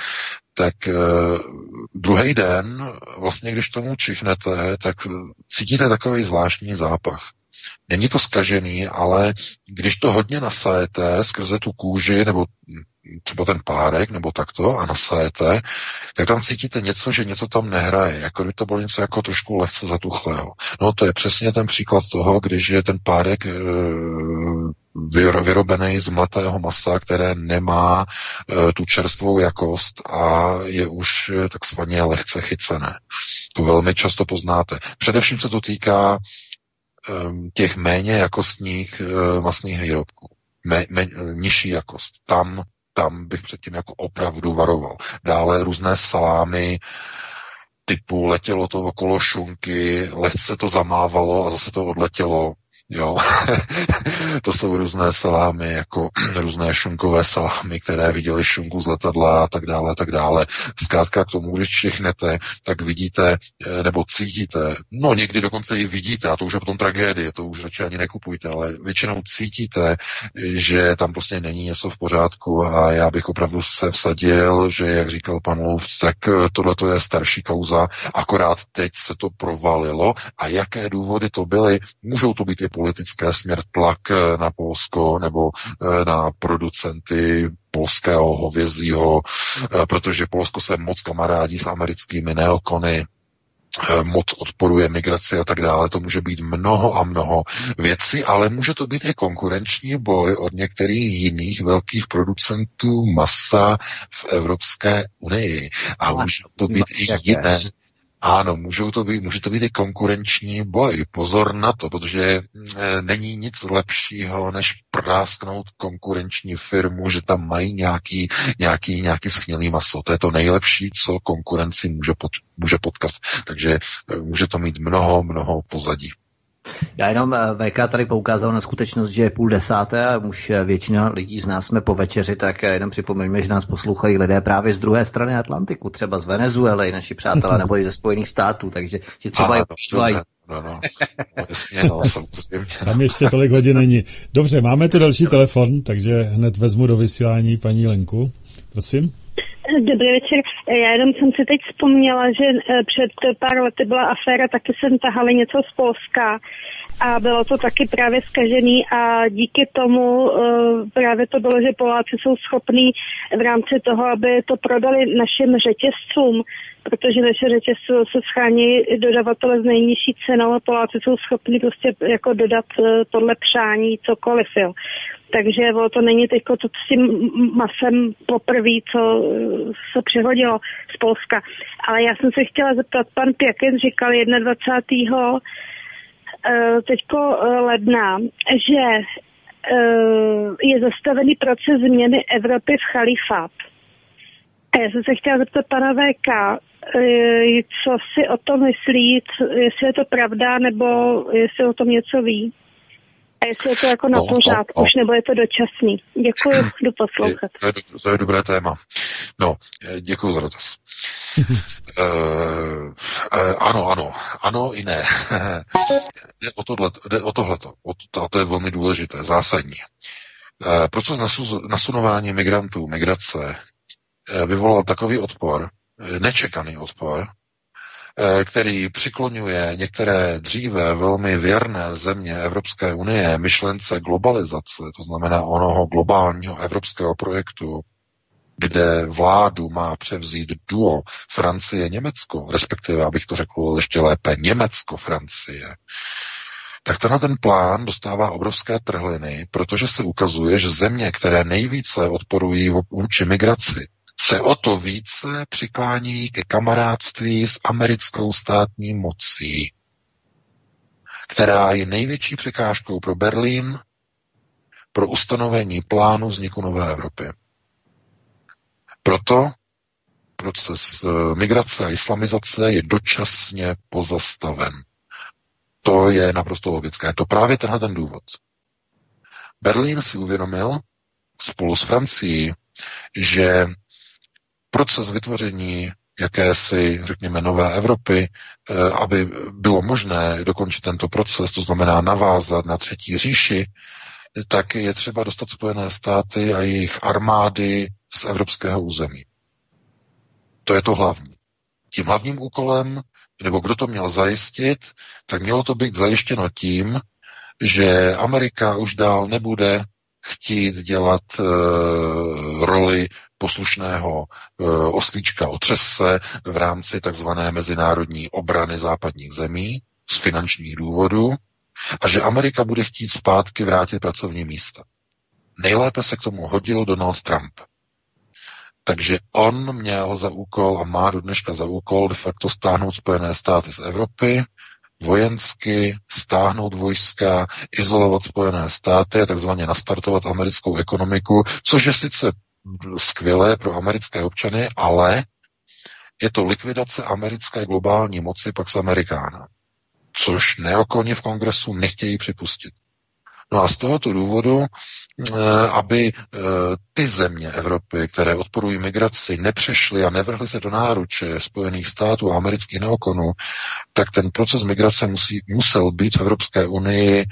tak eh, druhý den, vlastně když tomu čichnete, tak cítíte takový zvláštní zápach. Není to skažený, ale když to hodně nasajete skrze tu kůži nebo třeba ten párek nebo takto a nasajete, tak tam cítíte něco, že něco tam nehraje, jako by to bylo něco jako trošku lehce zatuchlého. No to je přesně ten příklad toho, když je ten párek e, vyro- vyrobený z mletého masa, které nemá e, tu čerstvou jakost a je už e, takzvaně lehce chycené. To velmi často poznáte. Především se to týká těch méně jakostních e, masných výrobků. Mé, mé, nižší jakost. Tam, tam bych předtím jako opravdu varoval. Dále různé salámy, typu letělo to okolo šunky, lehce to zamávalo a zase to odletělo. Jo, to jsou různé salámy, jako různé šunkové salámy, které viděli šunku z letadla a tak dále, a tak dále. Zkrátka k tomu, když čichnete, tak vidíte eh, nebo cítíte, no někdy dokonce i vidíte, a to už je potom tragédie, to už radši ani nekupujte, ale většinou cítíte, že tam prostě není něco v pořádku. A já bych opravdu se vsadil, že jak říkal pan Luft, tak tohle je starší kauza, akorát teď se to provalilo. A jaké důvody to byly, můžou to být i politické směr tlak eh, na Polsko nebo eh, na producenty polského hovězího, eh, protože Polsko se moc kamarádí s americkými neokony, moc odporuje migraci a tak dále. To může být mnoho a mnoho věcí, ale může to být i konkurenční boj od některých jiných velkých producentů masa v Evropské unii. A může to být i jiné ano, můžou to být, může to být i konkurenční boj. Pozor na to, protože e, není nic lepšího, než prásknout konkurenční firmu, že tam mají nějaký, nějaký, nějaký schnilý maso. To je to nejlepší, co konkurenci může, pot, může potkat. Takže e, může to mít mnoho, mnoho pozadí. Já jenom eh, VK tady poukázal na skutečnost, že je půl desáté a už eh, většina lidí z nás jsme po večeři, tak eh, jenom připomeňme, že nás poslouchají lidé právě z druhé strany Atlantiku, třeba z Venezuely, naši přátelé, nebo i ze Spojených států, takže že třeba je počívají. No, no, jasně, no, samozřejmě. Tam ještě tolik hodin není. Dobře, máme tu další telefon, takže hned vezmu do vysílání paní Lenku. Prosím. Dobrý večer. Já jenom jsem si teď vzpomněla, že eh, před pár lety byla aféra, taky jsem tahali něco z Polska a bylo to taky právě zkažený a díky tomu uh, právě to bylo, že Poláci jsou schopní v rámci toho, aby to prodali našim řetězcům, protože naše řetězce se schání dodavatele s nejnižší cenou a Poláci jsou schopni prostě jako dodat uh, podle přání cokoliv, jo. Takže o, to není teď to s tím masem poprvé, co uh, se přihodilo z Polska. Ale já jsem se chtěla zeptat, pan Pěkin říkal 21. Uh, teďko uh, ledna, že uh, je zastavený proces změny Evropy v chalifát. A já jsem se chtěla zeptat pana VK, co si o tom myslí, jestli je to pravda, nebo jestli o tom něco ví. A jestli je to jako na no, pořádku, no, no. už nebo je to dočasný. Děkuji, jdu poslouchat. To je, to je dobré téma. No, děkuji za dotaz. uh, uh, ano, ano, ano i ne. jde o, tohle, jde o tohleto. O to, a to je velmi důležité, zásadní. Uh, proces nasunování migrantů, migrace, uh, vyvolal takový odpor, nečekaný odpor, Eh, který přiklonuje některé dříve velmi věrné země Evropské unie myšlence globalizace, to znamená onoho globálního evropského projektu, kde vládu má převzít duo Francie-Německo, respektive, abych to řekl ještě lépe, Německo-Francie, tak tenhle ten plán dostává obrovské trhliny, protože se ukazuje, že země, které nejvíce odporují vůči migraci, se o to více přiklání ke kamarádství s americkou státní mocí, která je největší překážkou pro Berlín pro ustanovení plánu vzniku nové Evropy. Proto proces eh, migrace a islamizace je dočasně pozastaven. To je naprosto logické. To právě tenhle ten důvod. Berlín si uvědomil spolu s Francií, že proces vytvoření jakési, řekněme, nové Evropy, eh, aby bylo možné dokončit tento proces, to znamená navázat na třetí říši, tak je třeba dostat Spojené státy a jejich armády z evropského území. To je to hlavní. Tím hlavním úkolem, nebo kdo to měl zajistit, tak mělo to být zajištěno tím, že Amerika už dál nebude chtít dělat e, roli poslušného e, oslíčka otřese v rámci takzvané mezinárodní obrany západních zemí z finančních důvodů a že Amerika bude chtít zpátky vrátit pracovní místa. Nejlépe se k tomu hodil Donald Trump. Takže on měl za úkol a má do dneška za úkol de facto stáhnout Spojené státy z Evropy, vojensky stáhnout vojska, izolovat Spojené státy a takzvaně nastartovat americkou ekonomiku, což je sice skvělé pro americké občany, ale je to likvidace americké globální moci pak z Amerikána, což neokoni v kongresu nechtějí připustit. No a z tohoto důvodu, eh, aby eh, ty země Evropy, které odporují migraci, nepřešly a nevrhly se do náruče Spojených států a amerických neokonů, tak ten proces migrace musí, musel být v Evropské unii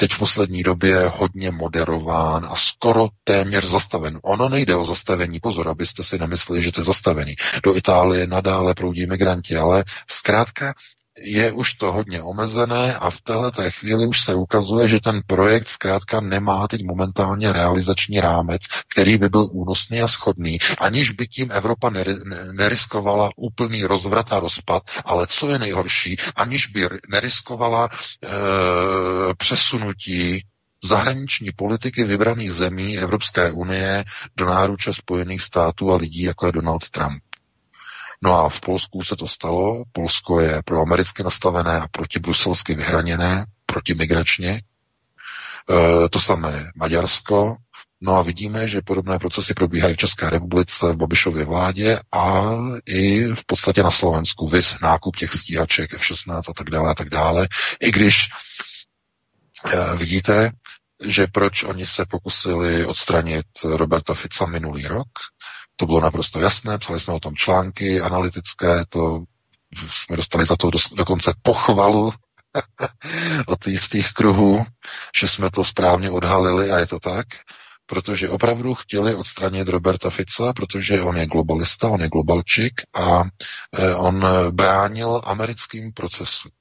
teď v poslední době hodně moderován a skoro téměř zastaven. Ono nejde o zastavení, pozor, abyste si nemysleli, že to je zastavený. Do Itálie nadále proudí migranti, ale zkrátka je už to hodně omezené a v této chvíli už se ukazuje, že ten projekt zkrátka nemá teď momentálně realizační rámec, který by byl únosný a schodný, aniž by tím Evropa neriskovala úplný rozvrat a rozpad, ale co je nejhorší, aniž by neriskovala e, přesunutí zahraniční politiky vybraných zemí Evropské unie do náruče Spojených států a lidí, jako je Donald Trump. No a v Polsku se to stalo. Polsko je pro americky nastavené a protibruselsky vyhraněné, protimigračně. E, to samé Maďarsko, No a vidíme, že podobné procesy probíhají v České republice, v Babišově vládě a i v podstatě na Slovensku. Vys nákup těch stíhaček F-16 a tak dále a tak dále. I když eh, vidíte, že proč oni se pokusili odstranit Roberta Fica minulý rok, to bylo naprosto jasné, psali jsme o tom články analytické, to jsme dostali za to do, dokonce pochvalu od jistých kruhů, že jsme to správně odhalili a je to tak, protože opravdu chtěli odstranit Roberta Fica, protože on je globalista, on je globalčik a eh, on bránil americkým procesům.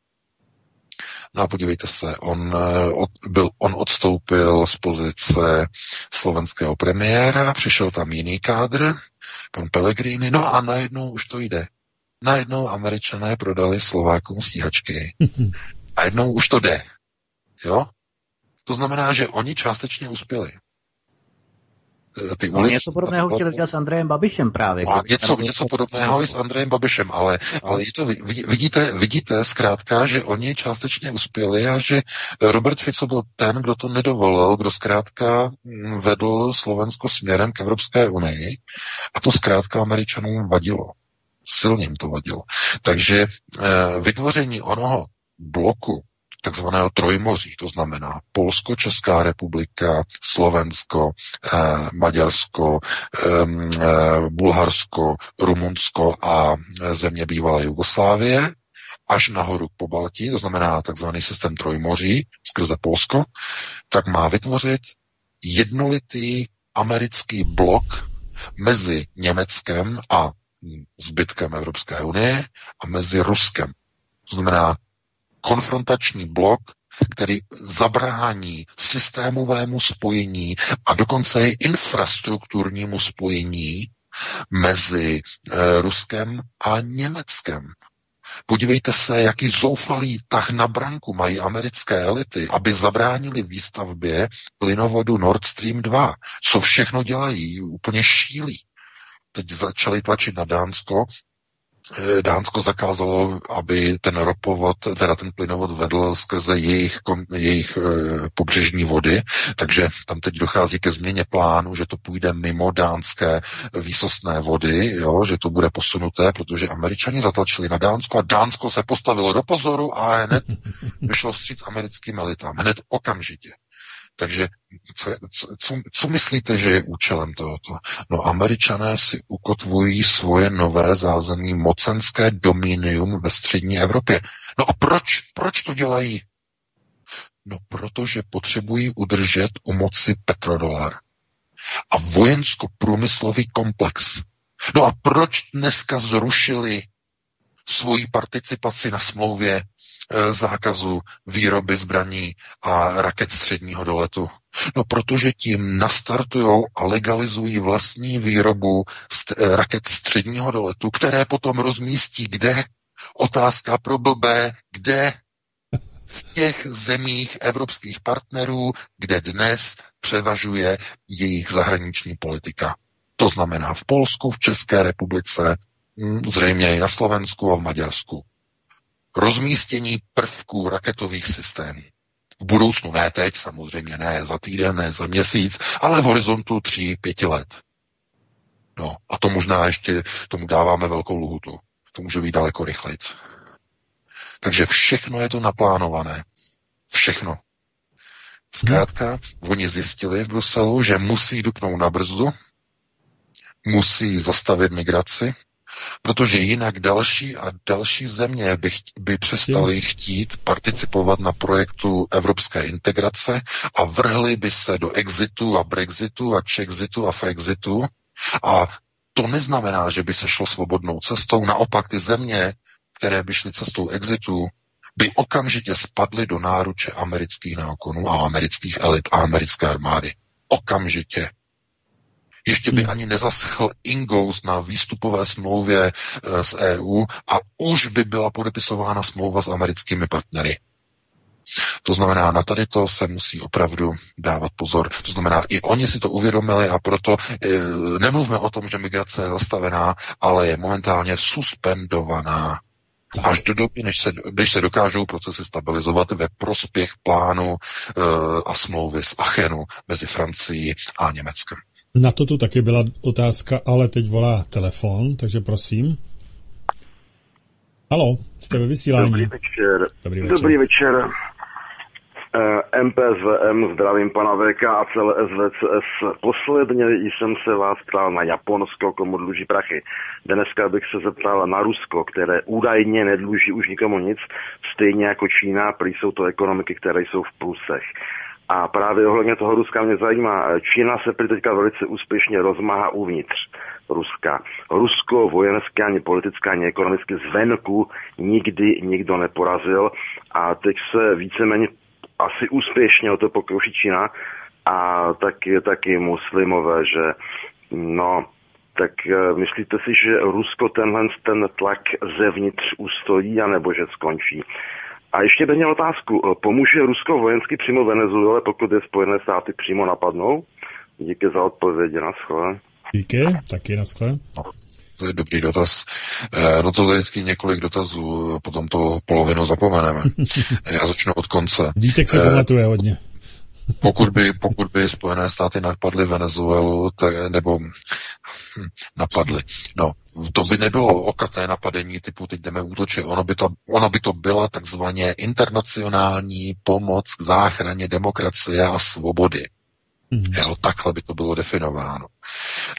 No a podívejte se, on, eh, od, byl, on odstoupil z pozice slovenského premiéra, přišel tam jiný kádr, pan Pellegrini, no a najednou už to jde. Najednou američané prodali Slovákům stíhačky. A jednou už to jde. Jo? To znamená, že oni částečně uspěli. Eh, ty no, něco podobného chtěli dělat s Andrejem Babišem právě. A něco, něco podobného i s Andrejem Babišem, ale, ale je to, vidíte, vidíte zkrátka, že oni částečně uspěli a že Robert Fico byl ten, kdo to nedovolil, kdo zkrátka hm, vedl Slovensko směrem k Evropské unii a to zkrátka Američanům vadilo. Silně jim to vadilo. Takže e, vytvoření onoho bloku takzvaného trojmoří, to znamená Polsko, Česká republika, Slovensko, eh, Maďarsko, eh, Bulharsko, Rumunsko a země bývalé Jugoslávie, až nahoru po Baltí, to znamená takzvaný systém trojmoří skrze Polsko, tak má vytvořit jednolitý americký blok mezi Německem a zbytkem Evropské unie a mezi Ruskem. To znamená konfrontační blok, který zabrání systémovému spojení a dokonce i infrastrukturnímu spojení mezi e, Ruskem a Německem. Podívejte se, jaký zoufalý tah na branku mají americké elity, aby zabránili výstavbě plynovodu Nord Stream 2. Co všechno dělají, úplně šílí. Teď začali tlačit na Dánsko, Eh, Dánsko zakázalo, aby ten ropovod, teda ten plynovod vedl skrze jejich, jejich e, pobřežní vody, takže tam teď dochází ke změně plánu, že to půjde mimo dánské výsostné vody, jo, že to bude posunuté, protože američani zatlačili na Dánsko a Dánsko se postavilo do pozoru a hned vyšlo stříc americkým elitám. Hned okamžitě. Takže co, co, co myslíte, že je účelem tohoto? No američané si ukotvují svoje nové zázemí mocenské dominium ve střední Evropě. No a proč? Proč to dělají? No protože potřebují udržet u moci petrodolar a vojensko-průmyslový komplex. No a proč dneska zrušili svoji participaci na smlouvě zákazu výroby zbraní a raket středního doletu? No protože tím nastartují a legalizují vlastní výrobu st- eh, raket středního doletu, které potom rozmístí kde? Otázka pro blbé, kde? V těch zemích evropských partnerů, kde dnes převažuje jejich zahraniční politika. To znamená v Polsku, v České republice, hm, zřejmě i na Slovensku a v Maďarsku rozmístění prvků raketových systémů. V budoucnu ne teď, samozřejmě ne za týden, ne za měsíc, ale v horizontu tří, pěti let. No a to možná ještě tomu dáváme velkou lhutu. To může být daleko rychleji. Takže všechno je to naplánované. Všechno. Zkrátka, oni zjistili v Bruselu, že musí dupnout na brzdu, musí zastavit migraci, protože jinak další a další země by, by přestaly chtít participovat na projektu evropské integrace a vrhly by se do exitu a brexitu a chexitu a frexitu a to neznamená, že by se šlo svobodnou cestou, naopak ty země, které by šly cestou exitu, by okamžitě spadly do náruče amerických neokonů a amerických elit a americké armády. Okamžitě. Ještě by hmm. ani nezaschl Ingous na výstupové smlouvě eh, s EU a už by byla podepisována smlouva s americkými partnery. To znamená, na tady to se musí opravdu dávat pozor. To znamená, i oni si to uvědomili a proto e, nemluvme o tom, že migrace je zastavená, ale je momentálně suspendovaná. Až do doby, než se, než se dokážou procesy stabilizovat ve prospěch plánu e, a smlouvy z Achenu mezi Francií a Německem. Na to tu taky byla otázka, ale teď volá telefon, takže prosím. Halo, jste ve vysílání. Dobrý večer. Dobrý večer. Dobrý večer. Eh, MPSVM, zdravím pana VK a celé SVCS. Posledně jsem se vás ptal na Japonsko, komu dluží prachy. Dneska bych se zeptal na Rusko, které údajně nedluží už nikomu nic, stejně jako Čína, prý jsou to ekonomiky, které jsou v plusech. A právě ohledně toho Ruska mě zajímá, Čína se prý teďka velice úspěšně rozmáhá uvnitř Ruska. Rusko vojenské ani politické ani ekonomicky zvenku nikdy nikdo neporazil a teď se víceméně asi úspěšně o to pokouší Čína a taky, taky muslimové, že no, tak uh, myslíte si, že Rusko tenhle ten tlak zevnitř ustojí, anebo že skončí? A ještě bych měl otázku. Pomůže Rusko vojensky přímo Venezuele, pokud je Spojené státy přímo napadnou? Díky za odpovědi, na schole. Díky, taky na skle. No, to je dobrý dotaz. E, no to je vždycky několik dotazů, potom to polovinu zapomeneme. Já začnu od konce. Vítek se pamatuje hodně. Pokud by, pokud by Spojené státy napadly Venezuelu, tak, nebo hm, napadly, no, to by nebylo okaté napadení typu teď jdeme útočit, ono by to, ono by to byla takzvaně internacionální pomoc k záchraně demokracie a svobody. Mm. Jo, takhle by to bylo definováno.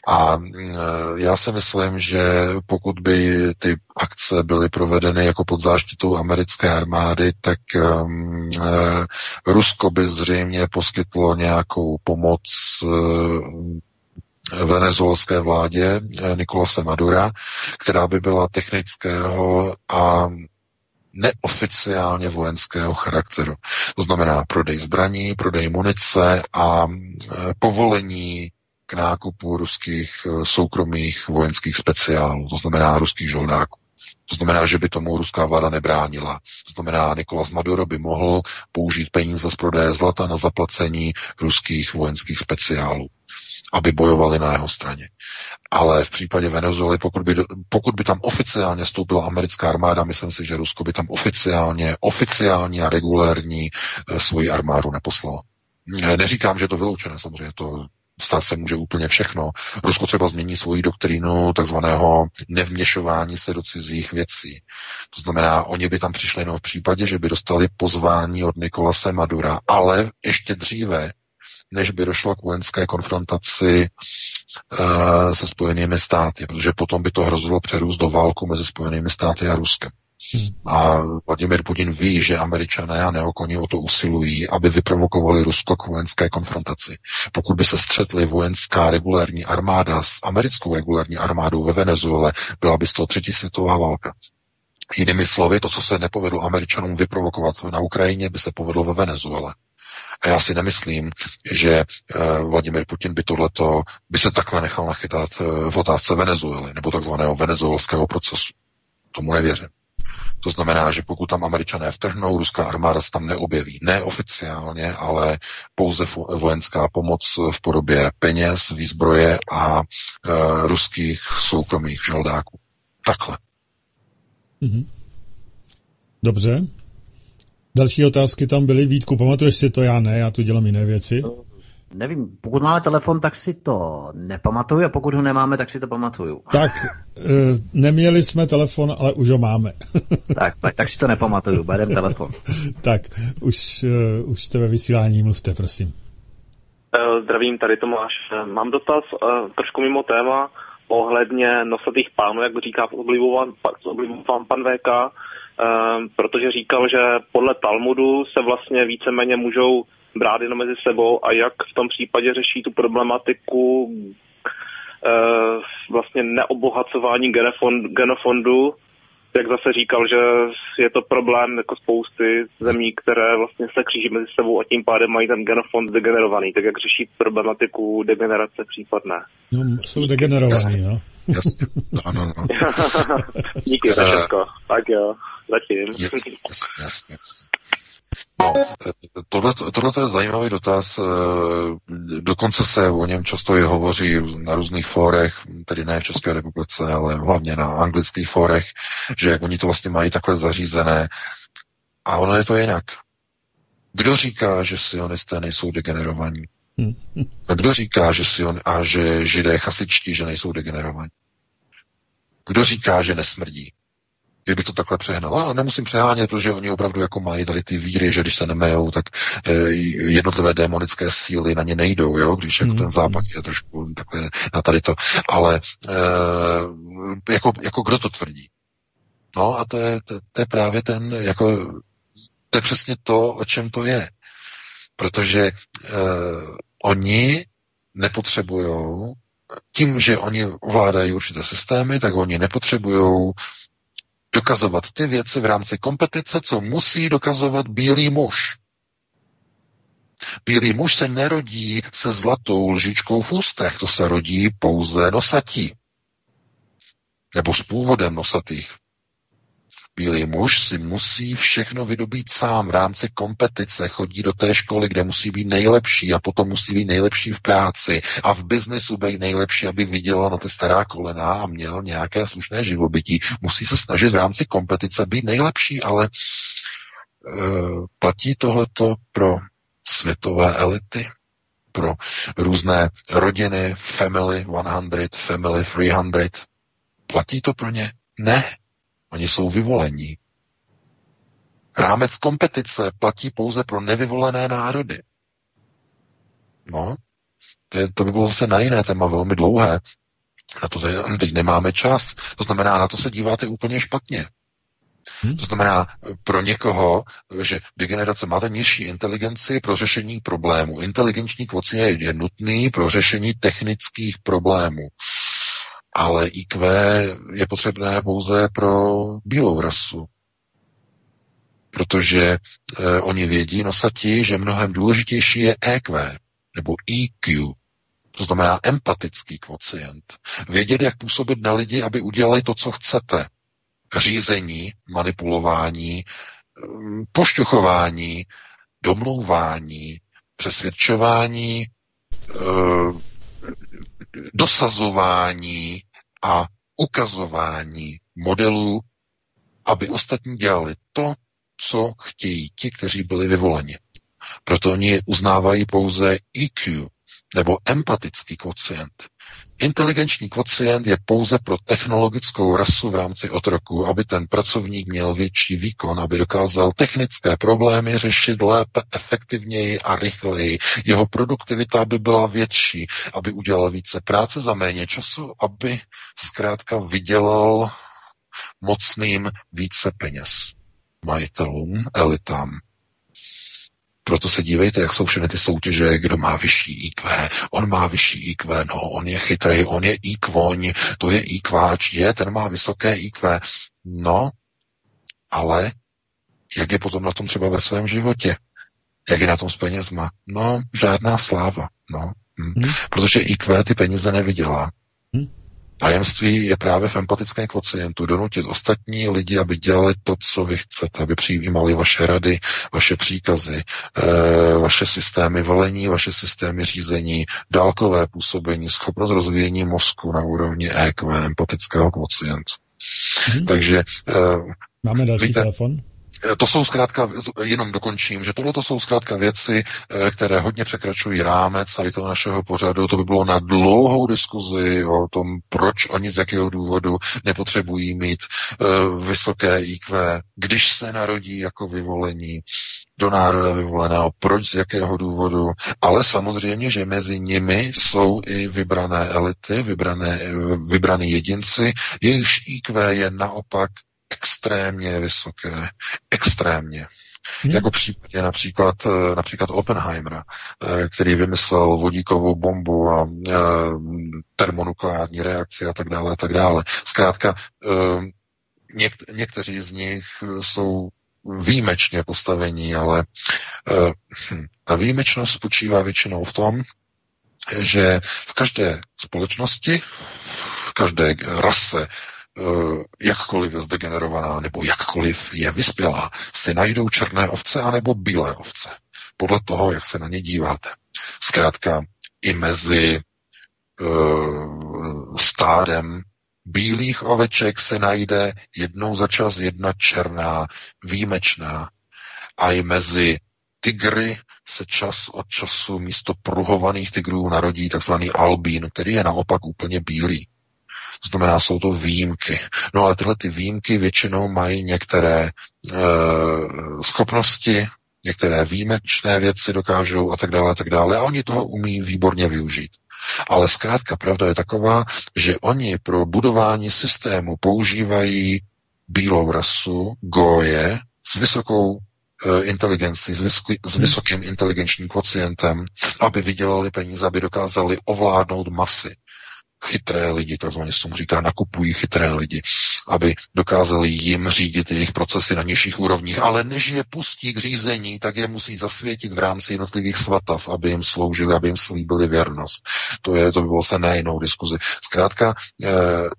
A mm, já si myslím, že pokud by ty akce byly provedeny jako pod záštitou americké armády, tak um, Rusko by zřejmě poskytlo nějakou pomoc um, venezuelské vládě Nikolase Madura, která by byla technického a neoficiálně vojenského charakteru. To znamená prodej zbraní, prodej munice a e, povolení k nákupu ruských e, soukromých vojenských speciálů, to znamená ruských žoldáků. To znamená, že by tomu ruská vláda nebránila. To znamená, Nikolas Maduro by mohl použít peníze z prodeje zlata na zaplacení ruských vojenských speciálů aby bojovali na jeho straně. Ale v případě Venezuely, pokud by, pokud by tam oficiálně stoupila americká armáda, myslím si, že Rusko by tam oficiálně, oficiální a regulérní eh, svoji armádu neposlalo. Eh, neříkám, že to vyloučené, samozřejmě to stát se může úplně všechno. Rusko třeba změní svoji doktrínu takzvaného nevměšování se do cizích věcí. To znamená, oni by tam přišli jenom v případě, že by dostali pozvání od Nikolase Madura, ale ještě dříve než by došlo k vojenské konfrontaci uh, se Spojenými státy, protože potom by to hrozilo přerůst do válku mezi Spojenými státy a Ruskem. Hmm. A Vladimir Putin ví, že američané a neokoni o to usilují, aby vyprovokovali Rusko k vojenské konfrontaci. Pokud by se střetli vojenská regulární armáda s americkou regulární armádou ve Venezuele, byla by z toho třetí světová válka. Jinými slovy, to, co se nepovedlo američanům vyprovokovat na Ukrajině, by se povedlo ve Venezuele. A já si nemyslím, že uh, Vladimir Putin by tohleto, by se takhle nechal nachytat uh, v otázce Venezuely, nebo takzvaného venezuelského procesu. Tomu nevěřím. To znamená, že pokud tam američané vtrhnou, ruská armáda se tam neobjeví. Ne oficiálně, ale pouze vojenská pomoc v podobě peněz, výzbroje a e, ruských soukromých žoldáků. Takhle. Mm-hmm. Dobře. Další otázky tam byly. Vítku, pamatuješ si to? Já ne, já tu dělám jiné věci. Nevím, pokud máme telefon, tak si to nepamatuju a pokud ho nemáme, tak si to pamatuju. Tak, e, neměli jsme telefon, ale už ho máme. tak, tak, tak si to nepamatuju, berem telefon. tak, už, e, už jste ve vysílání, mluvte, prosím. Zdravím, tady Tomáš. Mám dotaz trošku mimo téma ohledně nosatých pánů, jak říká oblibován pan, pan VK protože říkal, že podle Talmudu se vlastně víceméně můžou brát jenom mezi sebou a jak v tom případě řeší tu problematiku ehm, vlastně neobohacování genofond, genofondu, jak zase říkal, že je to problém jako spousty zemí, které vlastně se kříží mezi sebou a tím pádem mají ten genofond degenerovaný. Tak jak řeší problematiku degenerace případné? No, jsou degenerovaný, no. Jasně, ano, no. Díky za všechno. Tak jo zatím. Jasně, jasně. No, tohle, tohle je zajímavý dotaz. Dokonce se o něm často je hovoří na různých fórech, tedy ne v České republice, ale hlavně na anglických fórech, že jak oni to vlastně mají takhle zařízené. A ono je to jinak. Kdo říká, že sionisté nejsou degenerovaní? A kdo říká, že sion a že židé chasičtí, že nejsou degenerovaní? Kdo říká, že nesmrdí? Kdyby to takhle přehnal. A nemusím přehánět, protože oni opravdu jako mají tady ty víry, že když se nemejou, tak eh, jednotlivé démonické síly na ně nejdou, jo? když jako ten západ je trošku takhle na tady to. Ale eh, jako, jako kdo to tvrdí? No a to je, to, to je právě ten, jako, to je přesně to, o čem to je. Protože eh, oni nepotřebují, tím, že oni ovládají určité systémy, tak oni nepotřebují dokazovat ty věci v rámci kompetice, co musí dokazovat bílý muž. Bílý muž se nerodí se zlatou lžičkou v ústech, to se rodí pouze nosatí. Nebo s původem nosatých. Bílý muž si musí všechno vydobít sám v rámci kompetice, chodí do té školy, kde musí být nejlepší a potom musí být nejlepší v práci a v biznesu být nejlepší, aby viděla na ty stará kolena a měl nějaké slušné živobytí. Musí se snažit v rámci kompetice být nejlepší, ale uh, platí tohleto pro světové elity, pro různé rodiny, family 100, family 300. Platí to pro ně? Ne. Oni jsou vyvolení. Rámec kompetice platí pouze pro nevyvolené národy. No, to, by bylo zase na jiné téma, velmi dlouhé. Na to teď nemáme čas. To znamená, na to se díváte úplně špatně. Hmm. To znamená pro někoho, že degenerace máte nižší inteligenci pro řešení problémů. Inteligenční kvocient je nutný pro řešení technických problémů ale IQ je potřebné pouze pro bílou rasu. Protože eh, oni vědí, nosati, že mnohem důležitější je EQ, nebo EQ, to znamená empatický kvocient. Vědět, jak působit na lidi, aby udělali to, co chcete. Řízení, manipulování, mm, pošťuchování, domlouvání, přesvědčování, eh, dosazování a ukazování modelů, aby ostatní dělali to, co chtějí ti, kteří byli vyvoleni. Proto oni uznávají pouze EQ, nebo empatický kvocient. Inteligenční kvocient je pouze pro technologickou rasu v rámci otroku, aby ten pracovník měl větší výkon, aby dokázal technické problémy řešit lépe, efektivněji a rychleji. Jeho produktivita by byla větší, aby udělal více práce za méně času, aby zkrátka vydělal mocným více peněz majitelům, elitám. Proto se dívejte, jak jsou všechny ty soutěže, kdo má vyšší IQ, on má vyšší IQ, no, on je chytrý, on je IQoň, to je IQáč, je, ten má vysoké IQ. No, ale jak je potom na tom třeba ve svém životě? Jak je na tom s penězma? No, žádná sláva, no. Hm. Hmm. Protože IQ ty peníze nevydělá. Hmm. Tajemství je právě v empatickém kvocientu donutit ostatní lidi, aby dělali to, co vy chcete, aby přijímali vaše rady, vaše příkazy, e, vaše systémy volení, vaše systémy řízení, dálkové působení, schopnost rozvíjení mozku na úrovni EQ, empatického kvocientu. Hmm. Takže... E, Máme další víte, telefon? Eh, to jsou zkrátka, jenom dokončím, že tohle to jsou zkrátka věci, eh, které hodně překračují rámec tady toho našeho pořadu. To by bylo na dlouhou diskuzi o tom, proč oni z jakého důvodu nepotřebují mít uh, vysoké IQ, když se narodí jako vyvolení do národa vyvoleného, proč z jakého důvodu, ale samozřejmě, že mezi nimi jsou i vybrané elity, vybrané, vybrané jedinci, jejichž IQ je naopak extrémně vysoké. Extrémně. Hmm. Jako případě například, eh, například Oppenheimera, eh, který vymyslel vodíkovou bombu a eh, termonukleární reakci a tak dále a tak dále. Zkrátka, něk- někteří z nich jsou výjimečně postavení, ale hm, ta výjimečnost spočívá většinou v tom, že v každé společnosti, v každé rase jakkoliv je zdegenerovaná nebo jakkoliv je vyspělá, si najdou černé ovce anebo bílé ovce. Podle toho, jak se na ně díváte. Zkrátka i mezi uh, stádem bílých oveček se najde jednou za čas jedna černá, výjimečná. A i mezi tygry se čas od času místo pruhovaných tigrů narodí takzvaný albín, který je naopak úplně bílý. To znamená, jsou to výjimky. No ale tyhle ty výjimky většinou mají některé e, schopnosti, některé výjimečné věci dokážou a tak dále a tak dále a oni toho umí výborně využít. Ale zkrátka pravda je taková, že oni pro budování systému používají bílou rasu, goje, s vysokou e, inteligencí, s, vysoký, s vysokým inteligenčním kocientem, aby vydělali peníze, aby dokázali ovládnout masy chytré lidi, takzvaně se tomu říká, nakupují chytré lidi, aby dokázali jim řídit jejich procesy na nižších úrovních, ale než je pustí k řízení, tak je musí zasvětit v rámci jednotlivých svatav, aby jim sloužili, aby jim slíbili věrnost. To, je, to by bylo se na jinou diskuzi. Zkrátka, eh,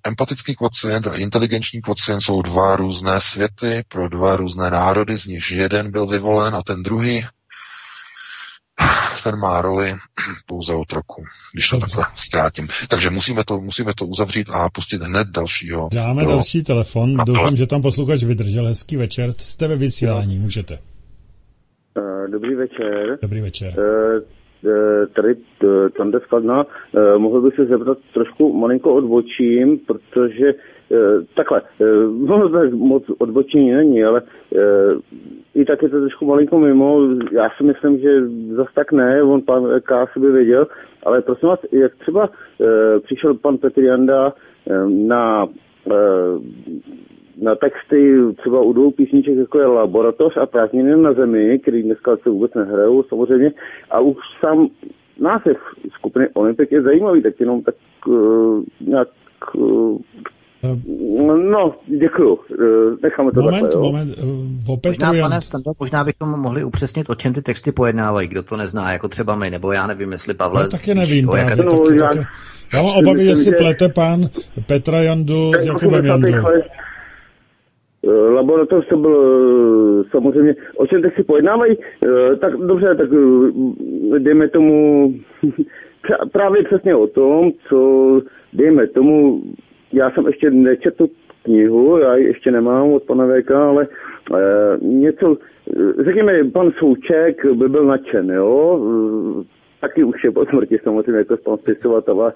empatický kvocient a inteligenční kvocient jsou dva různé světy pro dva různé národy, z nichž jeden byl vyvolen a ten druhý ten má roli pouze otroku, když to takhle zkrátím. Takže musíme to, musíme to uzavřít a pustit hned dalšího. Dáme do... další telefon. Doufám, že tam posluchač vydržel. Hezký večer. Jste ve vysílání, můžete. Uh, dobrý večer. Dobrý večer. Uh, tady Tande Skladna, mohl bych se zeptat trošku malinko odbočím, protože takhle, no tak moc odbočení není, ale i tak je to trošku malinko mimo. Já si myslím, že zase tak ne, on pan K. by věděl, ale prosím vás, jak třeba e, přišel pan Petr Janda e, na, e, na texty třeba u dvou písniček, jako je Laboratoř a Prázdniny na zemi, který dneska se vůbec nehrajou samozřejmě, a už sám název skupiny Olympik je zajímavý, tak jenom tak e, nějak No, děkuju. Necháme to moment, takhle, Moment, moment. Možná, pane Stando, možná bychom mohli upřesnit, o čem ty texty pojednávají, kdo to nezná, jako třeba my, nebo já nevím, jestli Pavle... Já taky nevím právě. No, taky, já, taky. já mám obavy, jestli plete pán Petra Jandu s Jakubem Jandu. Laboratoř to byl samozřejmě, o čem texty pojednávají, tak dobře, tak dejme tomu právě přesně o tom, co dejme tomu já jsem ještě nečetl knihu, já ji ještě nemám od pana VK, ale e, něco, řekněme, pan Souček by byl nadšen, jo, e, taky už je po smrti samozřejmě jako pan spisovatel,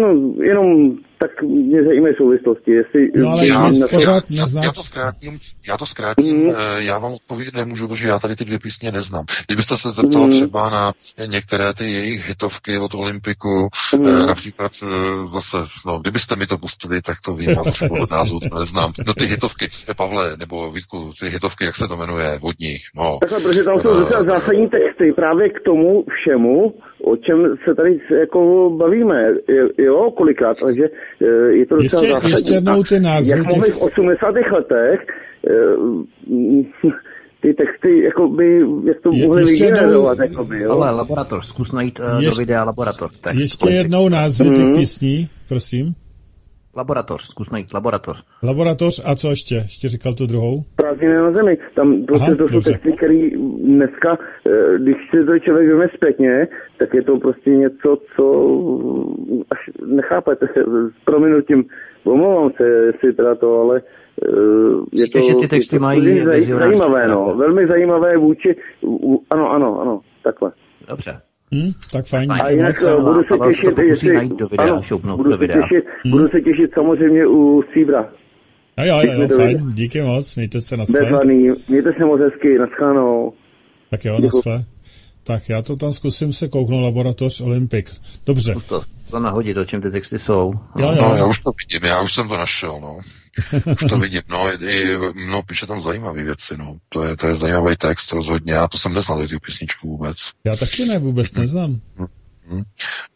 no, jenom tak mě zajímají souvislosti, jestli... No ale já, pořád neznám. Já to zkrátím, já to zkrátím, mm. já vám odpovědět nemůžu, protože já tady ty dvě písně neznám. Kdybyste se zeptal mm. třeba na některé ty jejich hitovky od Olympiku, mm. například eh, zase, no, kdybyste mi to pustili, tak to vím, a zase podle názvu to neznám. No ty hitovky, Pavle, nebo Vítku, ty hitovky, jak se to jmenuje, vodních, no. Takhle, protože tam jsou docela zásadní texty právě k tomu všemu, o čem se tady jako bavíme, jo, kolikrát, takže je to ještě, zásadní. Ještě jednou ty názvy. Jak mohli v 80. letech eh, ty texty, jakoby, jak to mohli vygenerovat, jakoby, jo? Ale laboratoř, zkus najít uh, ještě, do videa laboratoř. Text, ještě jednou názvy mm-hmm. těch mhm. písní, prosím. Laboratoř, zkus najít laboratoř. Laboratoř a co ještě? Ještě říkal tu druhou? Prázdniny na zemi. Tam prostě to jsou texty, které dneska, eh, když si to člověk veme zpětně, tak je to prostě něco, co až nechápete. S prominutím, omlouvám se, jestli teda to, ale eh, je Říkej, to, že ty texty mají zaj, zajímavé, no. Velmi zajímavé vůči, ano, ano, ano, takhle. Dobře. Hmm, tak fajn, A jinak moc. budu se těšit, jestli, do videa, ano, budu, do videa. Se těšit, hmm. budu se těšit samozřejmě u Stříbra. Jo, jo, jo, jo fajn, díky moc, mějte se na své. Bezvaný, mějte se moc hezky, naschánou. Tak jo, na své. Tak já to tam zkusím se kouknout, laboratoř Olympik. Dobře. To, to nahodit, o čem ty texty jsou. Jo, jo. No, já už to vidím, já už jsem to našel, no. Už to vidím, no, i, no, píše tam zajímavé věci, no. To je, to je zajímavý text, rozhodně, já to jsem neznal, tu písničku vůbec. Já taky ne, vůbec neznám.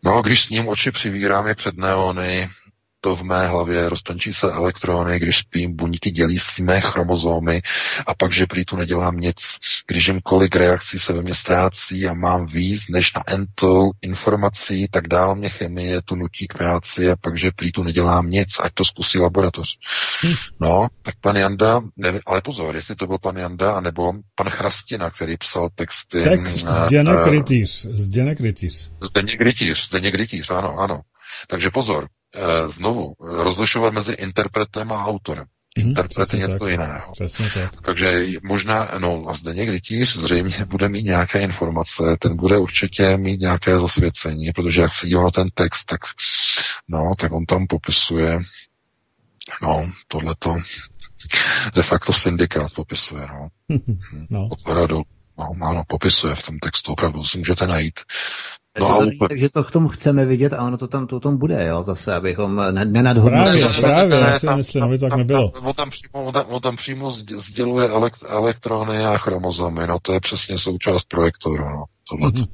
No, když s ním oči přivírám, je před neony, to v mé hlavě, roztančí se elektrony, když spím, buňky dělí si mé chromozómy a pak, že prý tu nedělám nic. Když jim kolik reakcí se ve mně ztrácí a mám víc než na entou informací, tak dál mě chemie tu nutí k práci a pak, že prý tu nedělám nic, ať to zkusí laboratoř. Hm. No, tak pan Janda, nevím, ale pozor, jestli to byl pan Janda, anebo pan Chrastina, který psal texty. Text Zdeněk Rytíř. Zdeněk Rytíř. Zdeněk Rytíř, Zdeněk Rytíř, ano, ano. Takže pozor, eh, znovu, rozlišovat mezi interpretem a autorem. Mhm, Interpret je něco tak. jiného. Přesně tak. Takže možná, no a zde někdy tíř zřejmě bude mít nějaké informace, ten bude určitě mít nějaké zasvěcení, protože jak se dívá na ten text, tak no, tak on tam popisuje no, tohleto de facto syndikát popisuje, no. no. Od no, ano, popisuje v tom textu, opravdu si můžete najít. No, ale... takže to k tomu chceme vidět a ono to tam to tom bude, jo, zase, abychom nenadhodnotili. Právě, právě, já si myslím, aby tak nebylo. On tam přímo, on tam, on tam přímo sděluje elektrony a chromozomy, no to je přesně součást projektoru, no Mm-hmm.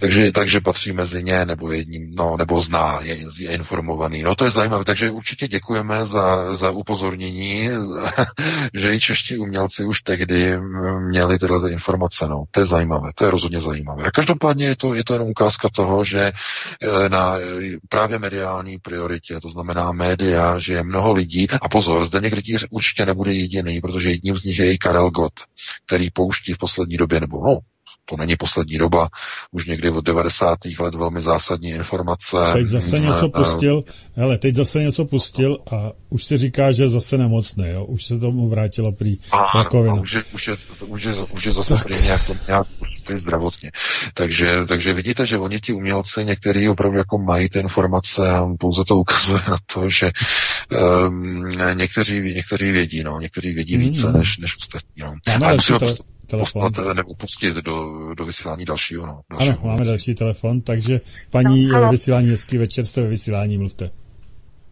Takže, takže patří mezi ně, nebo jedním, no, nebo zná, je, je informovaný. No to je zajímavé, takže určitě děkujeme za, za upozornění, že i čeští umělci už tehdy měli tyhle informace, no. To je zajímavé, to je rozhodně zajímavé. A každopádně je to, je to jenom ukázka toho, že eh, na právě mediální prioritě, to znamená média, že je mnoho lidí, a pozor, zde někdy určitě nebude jediný, protože jedním z nich je i Karel Gott, který pouští v poslední době, nebo no, to není poslední doba, už někdy od 90. let velmi zásadní informace. Teď zase něco pustil, hele, teď zase něco pustil a už si říká, že zase nemocný, jo? už se tomu vrátilo prý rakovina. Už je, už, je, už, je, už je zase prý nějak, to, nějak zdravotně. Takže, takže vidíte, že oni ti umělci některý opravdu jako mají ty informace a pouze to ukazuje na to, že um, někteří, někteří vědí, no, někteří vědí více mm. než, než ostatní. No. Musíme, telefon. Poslat, nebo pustit do, do vysílání dalšího. No, dalšího ano, máme další telefon, takže paní no, vysílání, hezký večer, jste ve vysílání, mluvte.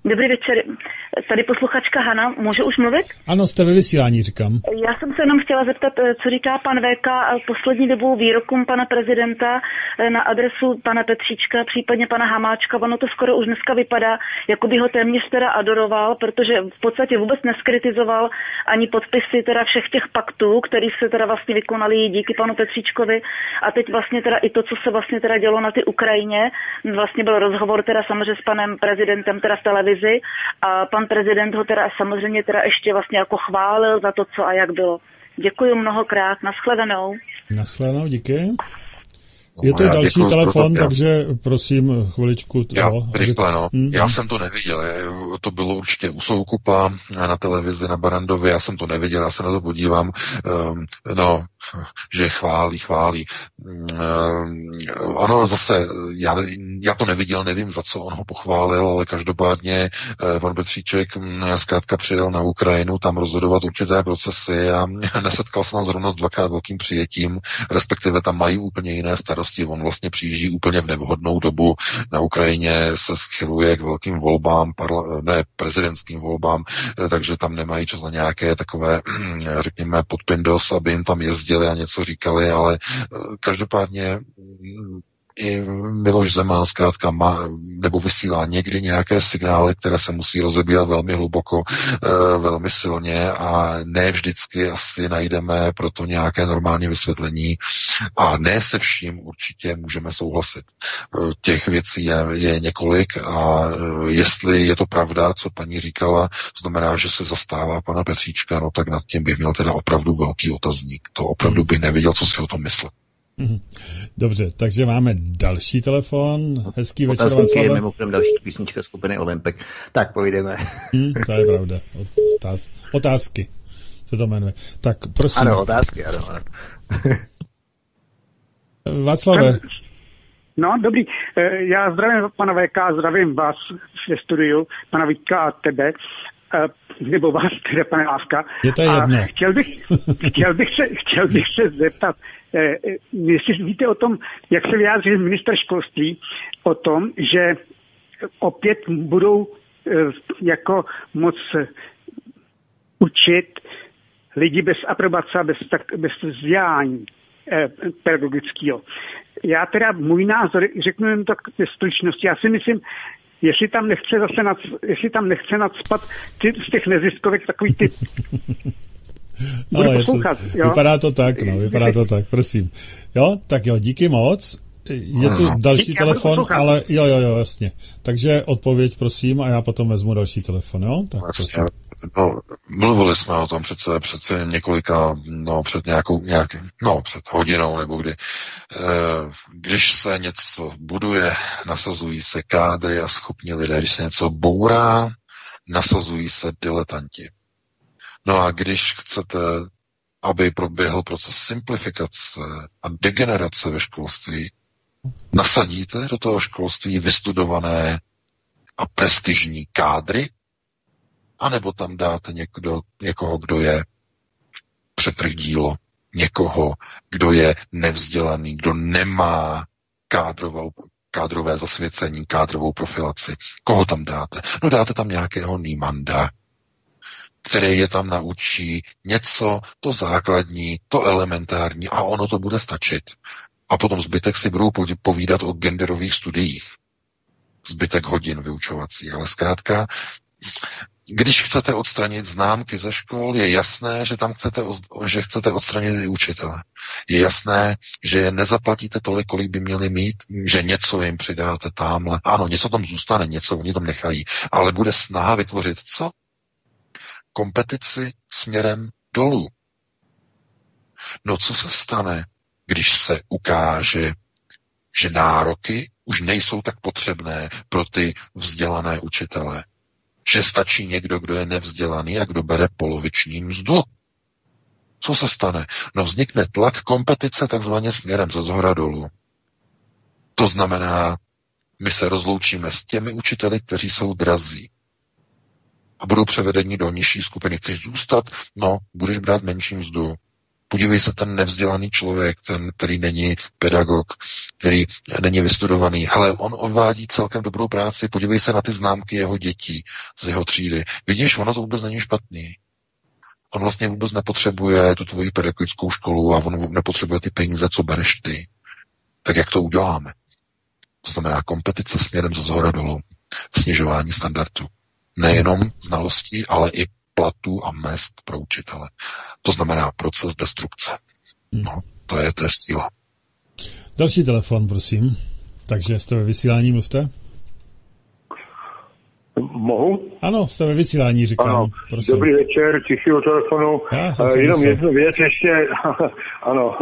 Dobrý večer. Tady posluchačka Hana, může už mluvit? Ano, jste ve vysílání, říkám. Já jsem se jenom chtěla zeptat, eh, co říká pan VK poslední dobou výrokům pana prezidenta eh, na adresu pana Petříčka, případně pana Hamáčka. Ono to skoro už dneska vypadá, jako by ho téměř teda adoroval, protože v podstatě vůbec neskritizoval ani podpisy teda všech těch paktů, které se teda vlastně vykonali díky panu Petříčkovi. A teď vlastně teda i to, co se vlastně teda dělo na ty Ukrajině, vlastně byl rozhovor teda samozřejmě s panem prezidentem teda v televizi a pan prezident ho teda samozřejmě teda ještě vlastně jako chválil za to, co a jak bylo. Děkuji mnohokrát, nashledanou. Nashledanou, díky. Je to no, další telefon, to, takže prosím chviličku. Já, no, rychle, no. Mm-hmm. Já jsem to neviděl. To bylo určitě u Soukupa na televizi na Barandově. Já jsem to neviděl, já se na to podívám. Um, no, že chválí, chválí. Um, ano, zase, já, já to neviděl, nevím, za co on ho pochválil, ale každopádně uh, pan Petříček um, zkrátka přijel na Ukrajinu tam rozhodovat určité procesy a nesetkal se tam zrovna s dvakrát velkým přijetím, respektive tam mají úplně jiné starosti. On vlastně přijíždí úplně v nevhodnou dobu. Na Ukrajině se schyluje k velkým volbám, parla- ne prezidentským volbám, eh, takže tam nemají čas na nějaké takové, řekněme, podpindos, aby jim tam jezdil seděli a něco říkali, ale eh, každopádně i Miloš Zeman zkrátka má, nebo vysílá někdy nějaké signály, které se musí rozebírat velmi hluboko, e, velmi silně a ne vždycky asi najdeme pro to nějaké normální vysvětlení a ne se vším určitě můžeme souhlasit. E, těch věcí je, je několik a e, jestli je to pravda, co paní říkala, znamená, že se zastává pana Petříčka, no tak nad tím bych měl teda opravdu velký otazník. To opravdu bych nevěděl, co si o tom myslet. Mhm. Dobře, takže máme další telefon. Hezký večer, Václave. Mimochodem další písnička skupiny Olympik. Tak pojdeme. Hmm, to je pravda. Otáz, otázky se to jmenuje. Tak prosím. Ano, otázky, ano. ano. Václave. No, dobrý. Eh, já zdravím pana VK, zdravím vás ve studiu, pana Vítka a tebe. Eh, nebo vás, tedy pane Láska. Je to jedno. chtěl bych, chtěl, bych se, chtěl bych se zeptat, eh, jestli víte o tom, jak se vyjádřil minister školství, o tom, že opět budou eh, jako moc učit lidi bez aprobace, bez, tak, bez vzdělání eh, pedagogického. Já teda, můj názor, řeknu jen tak ve stručnosti, já si myslím, jestli tam nechce zase nad, jestli tam nechce nadspat ty, z těch neziskovek takový ty Budu no, poslouchat, to, jo? Vypadá to tak, no, vypadá to tak, prosím. Jo, tak jo, díky moc. Je tu další Díky, telefon, ale jo, jo, jo, jasně. Takže odpověď, prosím, a já potom vezmu další telefon, jo? Tak, prosím. No, mluvili jsme o tom přece, přece několika, no, před nějakou, nějak, no, před hodinou nebo kdy. E, když se něco buduje, nasazují se kádry a schopní lidé. Když se něco bourá, nasazují se diletanti. No a když chcete, aby proběhl proces simplifikace a degenerace ve školství, nasadíte do toho školství vystudované a prestižní kádry, anebo tam dáte někdo, někoho, kdo je přetrdílo, někoho, kdo je nevzdělaný, kdo nemá kádrovou, kádrové zasvěcení, kádrovou profilaci. Koho tam dáte? No dáte tam nějakého Nímanda, který je tam naučí něco, to základní, to elementární a ono to bude stačit. A potom zbytek si budou povídat o genderových studiích. Zbytek hodin vyučovací. Ale zkrátka, když chcete odstranit známky ze škol, je jasné, že tam chcete, že chcete odstranit i učitele. Je jasné, že je nezaplatíte tolik, kolik by měli mít, že něco jim přidáte tamhle. Ano, něco tam zůstane, něco oni tam nechají, ale bude snaha vytvořit co? Kompetici směrem dolů. No co se stane, když se ukáže, že nároky už nejsou tak potřebné pro ty vzdělané učitele? že stačí někdo, kdo je nevzdělaný a kdo bere poloviční mzdu. Co se stane? No vznikne tlak kompetice takzvaně směrem ze zhora dolů. To znamená, my se rozloučíme s těmi učiteli, kteří jsou drazí a budou převedeni do nižší skupiny. Chceš zůstat? No, budeš brát menší mzdu. Podívej se, ten nevzdělaný člověk, ten, který není pedagog, který není vystudovaný, hele, on odvádí celkem dobrou práci, podívej se na ty známky jeho dětí z jeho třídy. Vidíš, ono to vůbec není špatný. On vlastně vůbec nepotřebuje tu tvoji pedagogickou školu a on nepotřebuje ty peníze, co bereš ty. Tak jak to uděláme? To znamená kompetice směrem ze zhora dolů, snižování standardů. Nejenom znalostí, ale i platů a mest pro učitele. To znamená proces destrukce. Hmm. No, to je, to je síla. Další telefon, prosím. Takže jste ve vysílání, mluvte. Mohu? Ano, jste ve vysílání, říkám. Ano. Prosím. Dobrý večer, tichýho telefonu. Já uh, jenom jednu věc ještě, ano,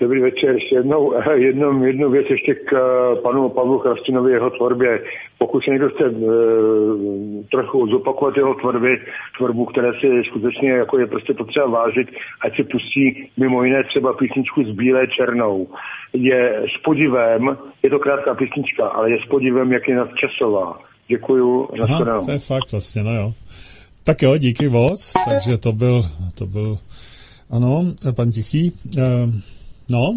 dobrý večer, ještě jednou, jednou, jednu věc ještě k uh, panu Pavlu Krastinovi, jeho tvorbě. Pokud se někdo chce uh, trochu zopakovat jeho tvorby, tvorbu, které si skutečně jako je prostě potřeba vážit, ať si pustí mimo jiné třeba písničku s Bílé černou. Je s podivem, je to krátká písnička, ale je s podivem, jak je nadčasová Děkuju. Aha, to je fakt vlastně, no jo. Tak jo, díky moc. Takže to byl, to byl, ano, pan Tichý. E, no,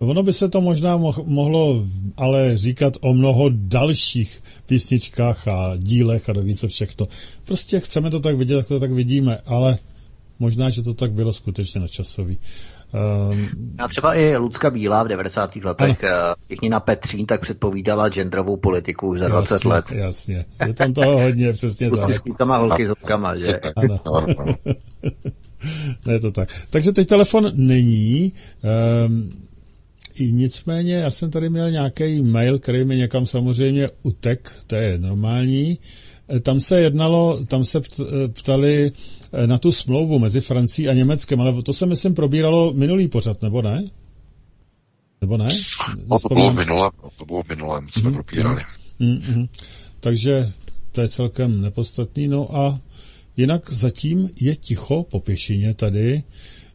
Ono by se to možná mohlo ale říkat o mnoho dalších písničkách a dílech a doví se všechno. Prostě chceme to tak vidět, jak to tak vidíme, ale možná, že to tak bylo skutečně načasový. Um, a třeba i Lucka Bílá v 90. letech, ano. Eh, všichni na Petřín, tak předpovídala genderovou politiku už za jasně, 20 let. Jasně, je tam toho hodně, přesně tak. S klukama, holky s holkama, že? Ano. je to tak. Takže teď telefon není. Um, i nicméně, já jsem tady měl nějaký mail, který mi někam samozřejmě utek, to je normální. Eh, tam se jednalo, tam se ptali Eh, na tu smlouvu mezi Francií a Německem, ale to se myslím probíralo minulý pořad, nebo ne? Nebo ne? No, to bylo minule, to bylo minule, jsme mm, probírali. Mm, mm, takže to je celkem nepodstatný. No a jinak zatím je ticho po pěšině tady.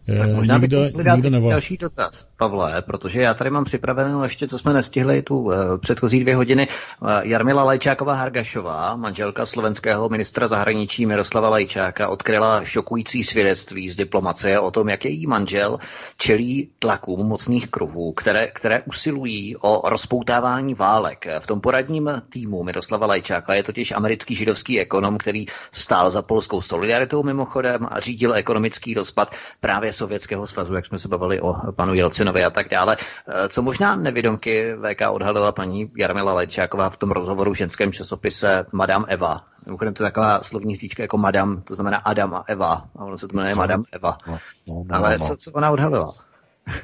Tak možná nikdo, bych nikdo nevolá. další dotaz, Pavle, protože já tady mám připravenou ještě, co jsme nestihli, tu uh, předchozí dvě hodiny. Uh, Jarmila Lajčáková Hargašová, manželka slovenského ministra zahraničí Miroslava Lajčáka, odkryla šokující svědectví z diplomacie o tom, jak její manžel čelí tlakům mocných kruhů, které, které usilují o rozpoutávání válek. V tom poradním týmu Miroslava Lajčáka je totiž americký židovský ekonom, který stál za polskou solidaritou mimochodem a řídil ekonomický rozpad právě Sovětského svazu, jak jsme se bavili o panu Jelcinovi Putinovi a tak dále. Eh, co možná nevědomky VK odhalila paní Jarmila Lečáková v tom rozhovoru v ženském časopise Madame Eva. Mimochodem to je taková slovní říčka jako Madame, to znamená Adam a Eva. A ono se to jmenuje Madame Eva. No, no, no, Ale no. Co, co ona odhalila?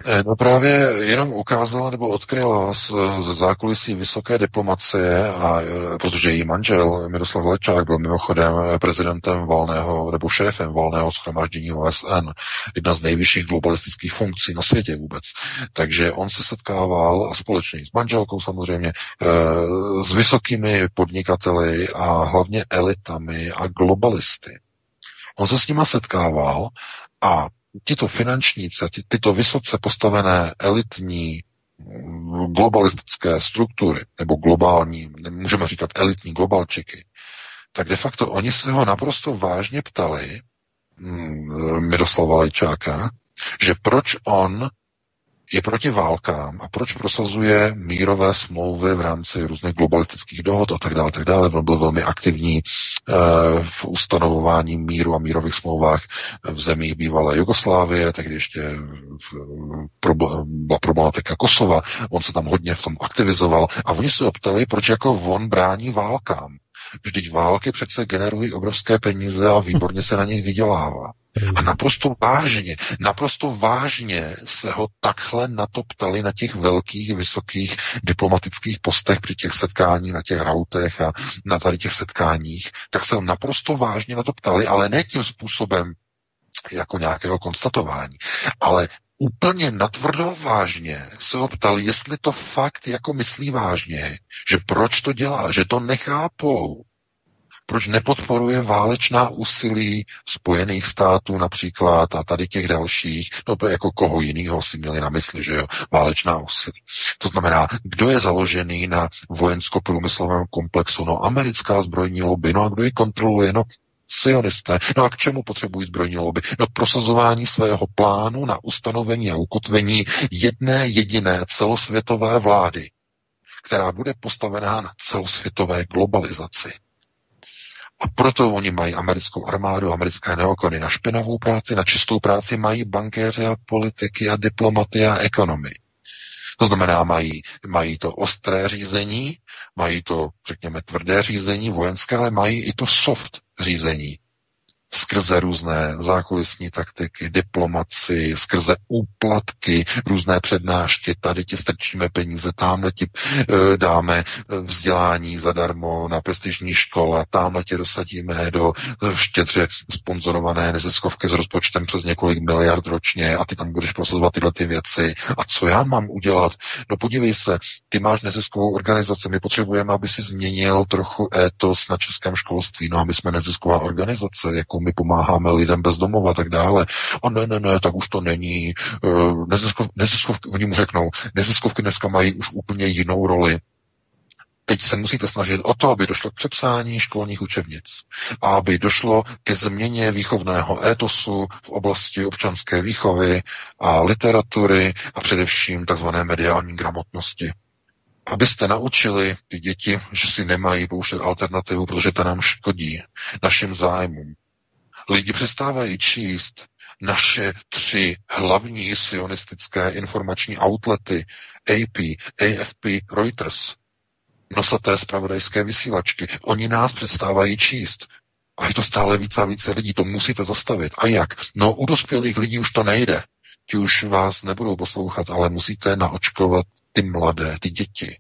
Eh, no právě jenom ukázala nebo odkryla z, zákulisí vysoké diplomacie, a, eh, protože její manžel Miroslav Lečák byl mimochodem prezidentem volného nebo šéfem volného schromáždění OSN, jedna z nejvyšších globalistických funkcí na světě vůbec. Takže on se setkával a společně s manželkou samozřejmě eh, s vysokými podnikateli a hlavně elitami a globalisty. On se s nima setkával a tito finančníci, ty, tyto vysoce postavené elitní mm, globalistické struktury, nebo globální, můžeme říkat elitní globalčiky, tak de facto oni se ho naprosto vážně ptali, mm, Miroslava Lajčáka, že proč on je proti válkám a proč prosazuje mírové smlouvy v rámci různých globalistických dohod a tak dále, tak dále. On byl velmi aktivní eh, v ustanovování míru a mírových smlouvách v zemích bývalé Jugoslávie, tehdy ještě byla problematika Kosova. On se tam hodně v tom aktivizoval a oni se optali, proč jako on brání válkám. Vždyť války přece generují obrovské peníze a výborně se na nich vydělává. A naprosto vážně, naprosto vážně se ho takhle na to ptali na těch velkých, vysokých diplomatických postech při těch setkáních, na těch rautech a na tady těch setkáních, tak se ho naprosto vážně na to ptali, ale ne tím způsobem jako nějakého konstatování, ale úplně natvrdo vážně se ho ptali, jestli to fakt jako myslí vážně, že proč to dělá, že to nechápou, proč nepodporuje válečná úsilí Spojených států například a tady těch dalších, no to jako koho jiného si měli na mysli, že jo, válečná úsilí. To znamená, kdo je založený na vojensko-průmyslovém komplexu, no americká zbrojní lobby, no a kdo ji kontroluje, no sionisté. No a k čemu potřebují zbrojní lobby? No prosazování svého plánu na ustanovení a ukotvení jedné jediné celosvětové vlády, která bude postavená na celosvětové globalizaci. A proto oni mají americkou armádu, americké neokony na špinavou práci, na čistou práci mají bankéře a politiky a diplomaty a ekonomii. To znamená, mají, mají to ostré řízení, mají to, řekněme, tvrdé řízení vojenské, ale mají i to soft řízení, skrze různé zákulisní taktiky, diplomaci, skrze úplatky, různé přednášky, tady ti strčíme peníze, tamhle ti e, dáme eh, vzdělání zadarmo na prestižní škole, tamhle ti dosadíme do štědře sponzorované neziskovky s rozpočtem přes několik miliard ročně a ty tam budeš prosazovat tyhle ty věci. A co já mám udělat? No podívej se, ty máš neziskovou organizaci, my potřebujeme, aby si změnil trochu étos na českém školství, no a my jsme nezisková organizace, jako my pomáháme lidem bez domova a tak dále. A ne, ne, ne, tak už to není. Uh, neziskov, neziskovky, oni mu řeknou, neziskovky dneska mají už úplně jinou roli. Teď se musíte snažit o to, aby došlo k přepsání školních učebnic a aby došlo ke změně výchovného étosu v oblasti občanské výchovy a literatury a především tzv. mediální gramotnosti abyste naučili ty děti, že si nemají pouštět alternativu, protože to nám škodí našim zájmům. Lidi přestávají číst naše tři hlavní sionistické informační outlety AP, AFP, Reuters, nosaté zpravodajské vysílačky. Oni nás přestávají číst. A je to stále více a více lidí, to musíte zastavit. A jak? No u dospělých lidí už to nejde. Ti už vás nebudou poslouchat, ale musíte naočkovat ty mladé, ty děti.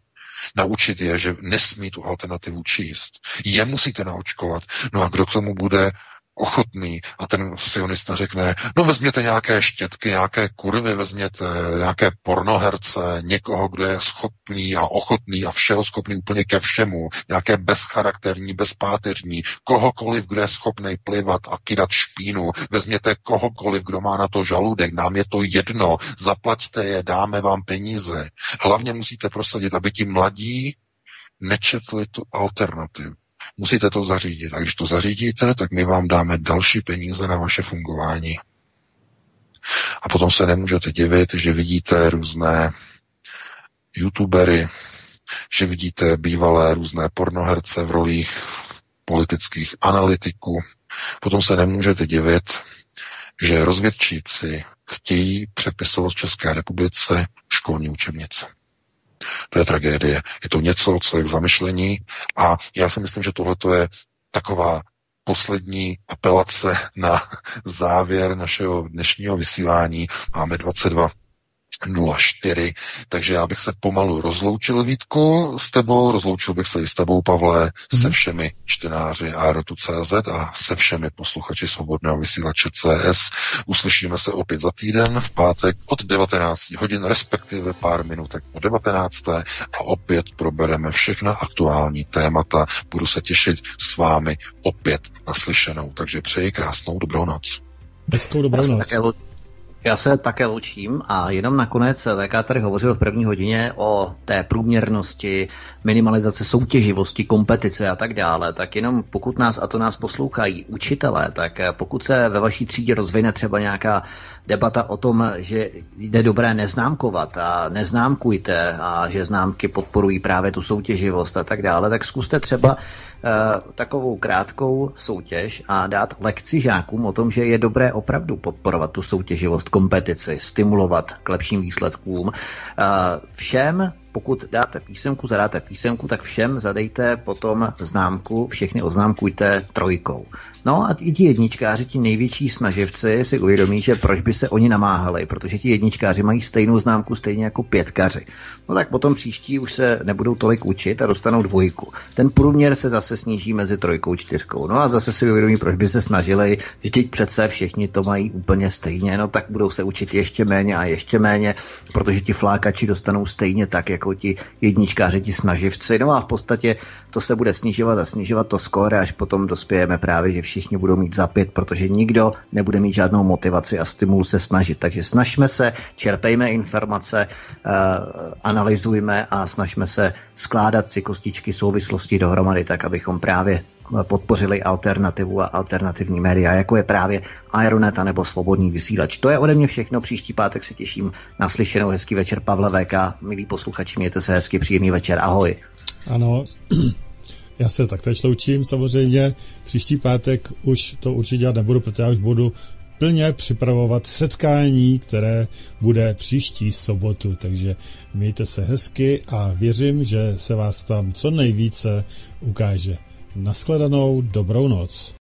Naučit je, že nesmí tu alternativu číst. Je musíte naočkovat. No a kdo k tomu bude ochotný a ten sionista řekne, no vezměte nějaké štětky, nějaké kurvy, vezměte nějaké pornoherce, někoho, kdo je schopný a ochotný a všeho schopný úplně ke všemu, nějaké bezcharakterní, bezpáteřní, kohokoliv, kdo je schopný plivat a kydat špínu, vezměte kohokoliv, kdo má na to žaludek, nám je to jedno, zaplaťte je, dáme vám peníze. Hlavně musíte prosadit, aby ti mladí nečetli tu alternativu. Musíte to zařídit. A když to zařídíte, tak my vám dáme další peníze na vaše fungování. A potom se nemůžete divit, že vidíte různé youtubery, že vidíte bývalé různé pornoherce v rolích politických analytiků. Potom se nemůžete divit, že rozvědčíci chtějí přepisovat v České republice školní učebnice. To je tragédie. Je to něco, co je k zamyšlení a já si myslím, že tohle je taková poslední apelace na závěr našeho dnešního vysílání. Máme 22 04, takže já bych se pomalu rozloučil, Vítku, s tebou, rozloučil bych se i s tebou, Pavle, mm-hmm. se všemi čtenáři Aerotu.cz a se všemi posluchači Svobodného vysílače CS. Uslyšíme se opět za týden v pátek od 19 hodin, respektive pár minutek po 19. a opět probereme všechna aktuální témata. Budu se těšit s vámi opět naslyšenou, takže přeji krásnou dobrou noc. Hezkou dobrou noc. Já se také loučím a jenom nakonec VK tady hovořil v první hodině o té průměrnosti, minimalizace soutěživosti, kompetice a tak dále, tak jenom pokud nás a to nás poslouchají učitelé, tak pokud se ve vaší třídě rozvine třeba nějaká debata o tom, že jde dobré neznámkovat a neznámkujte a že známky podporují právě tu soutěživost a tak dále, tak zkuste třeba Eh, takovou krátkou soutěž a dát lekci žákům o tom, že je dobré opravdu podporovat tu soutěživost, kompetici, stimulovat k lepším výsledkům. Eh, všem pokud dáte písemku, zadáte písemku, tak všem zadejte potom známku, všechny oznámkujte trojkou. No a i ti jedničkáři, ti největší snaživci si uvědomí, že proč by se oni namáhali, protože ti jedničkáři mají stejnou známku stejně jako pětkaři. No tak potom příští už se nebudou tolik učit a dostanou dvojku. Ten průměr se zase sníží mezi trojkou a čtyřkou. No a zase si uvědomí, proč by se snažili, vždyť přece všichni to mají úplně stejně, no tak budou se učit ještě méně a ještě méně, protože ti flákači dostanou stejně tak, jako ti jedničkáři, ti snaživci. No a v podstatě to se bude snižovat a snižovat to skóre, až potom dospějeme právě, že všichni budou mít za pět, protože nikdo nebude mít žádnou motivaci a stimul se snažit. Takže snažme se, čerpejme informace, uh, analyzujme a snažme se skládat si kostičky souvislosti dohromady tak, abychom právě podpořili alternativu a alternativní média, jako je právě Aeronet a nebo Svobodný vysílač. To je ode mě všechno. Příští pátek se těším na slyšenou. Hezký večer, Pavle VK. Milí posluchači, mějte se hezky, příjemný večer. Ahoj. Ano, já se taktéž loučím samozřejmě. Příští pátek už to určitě dělat nebudu, protože já už budu plně připravovat setkání, které bude příští sobotu. Takže mějte se hezky a věřím, že se vás tam co nejvíce ukáže. Naschledanou, dobrou noc.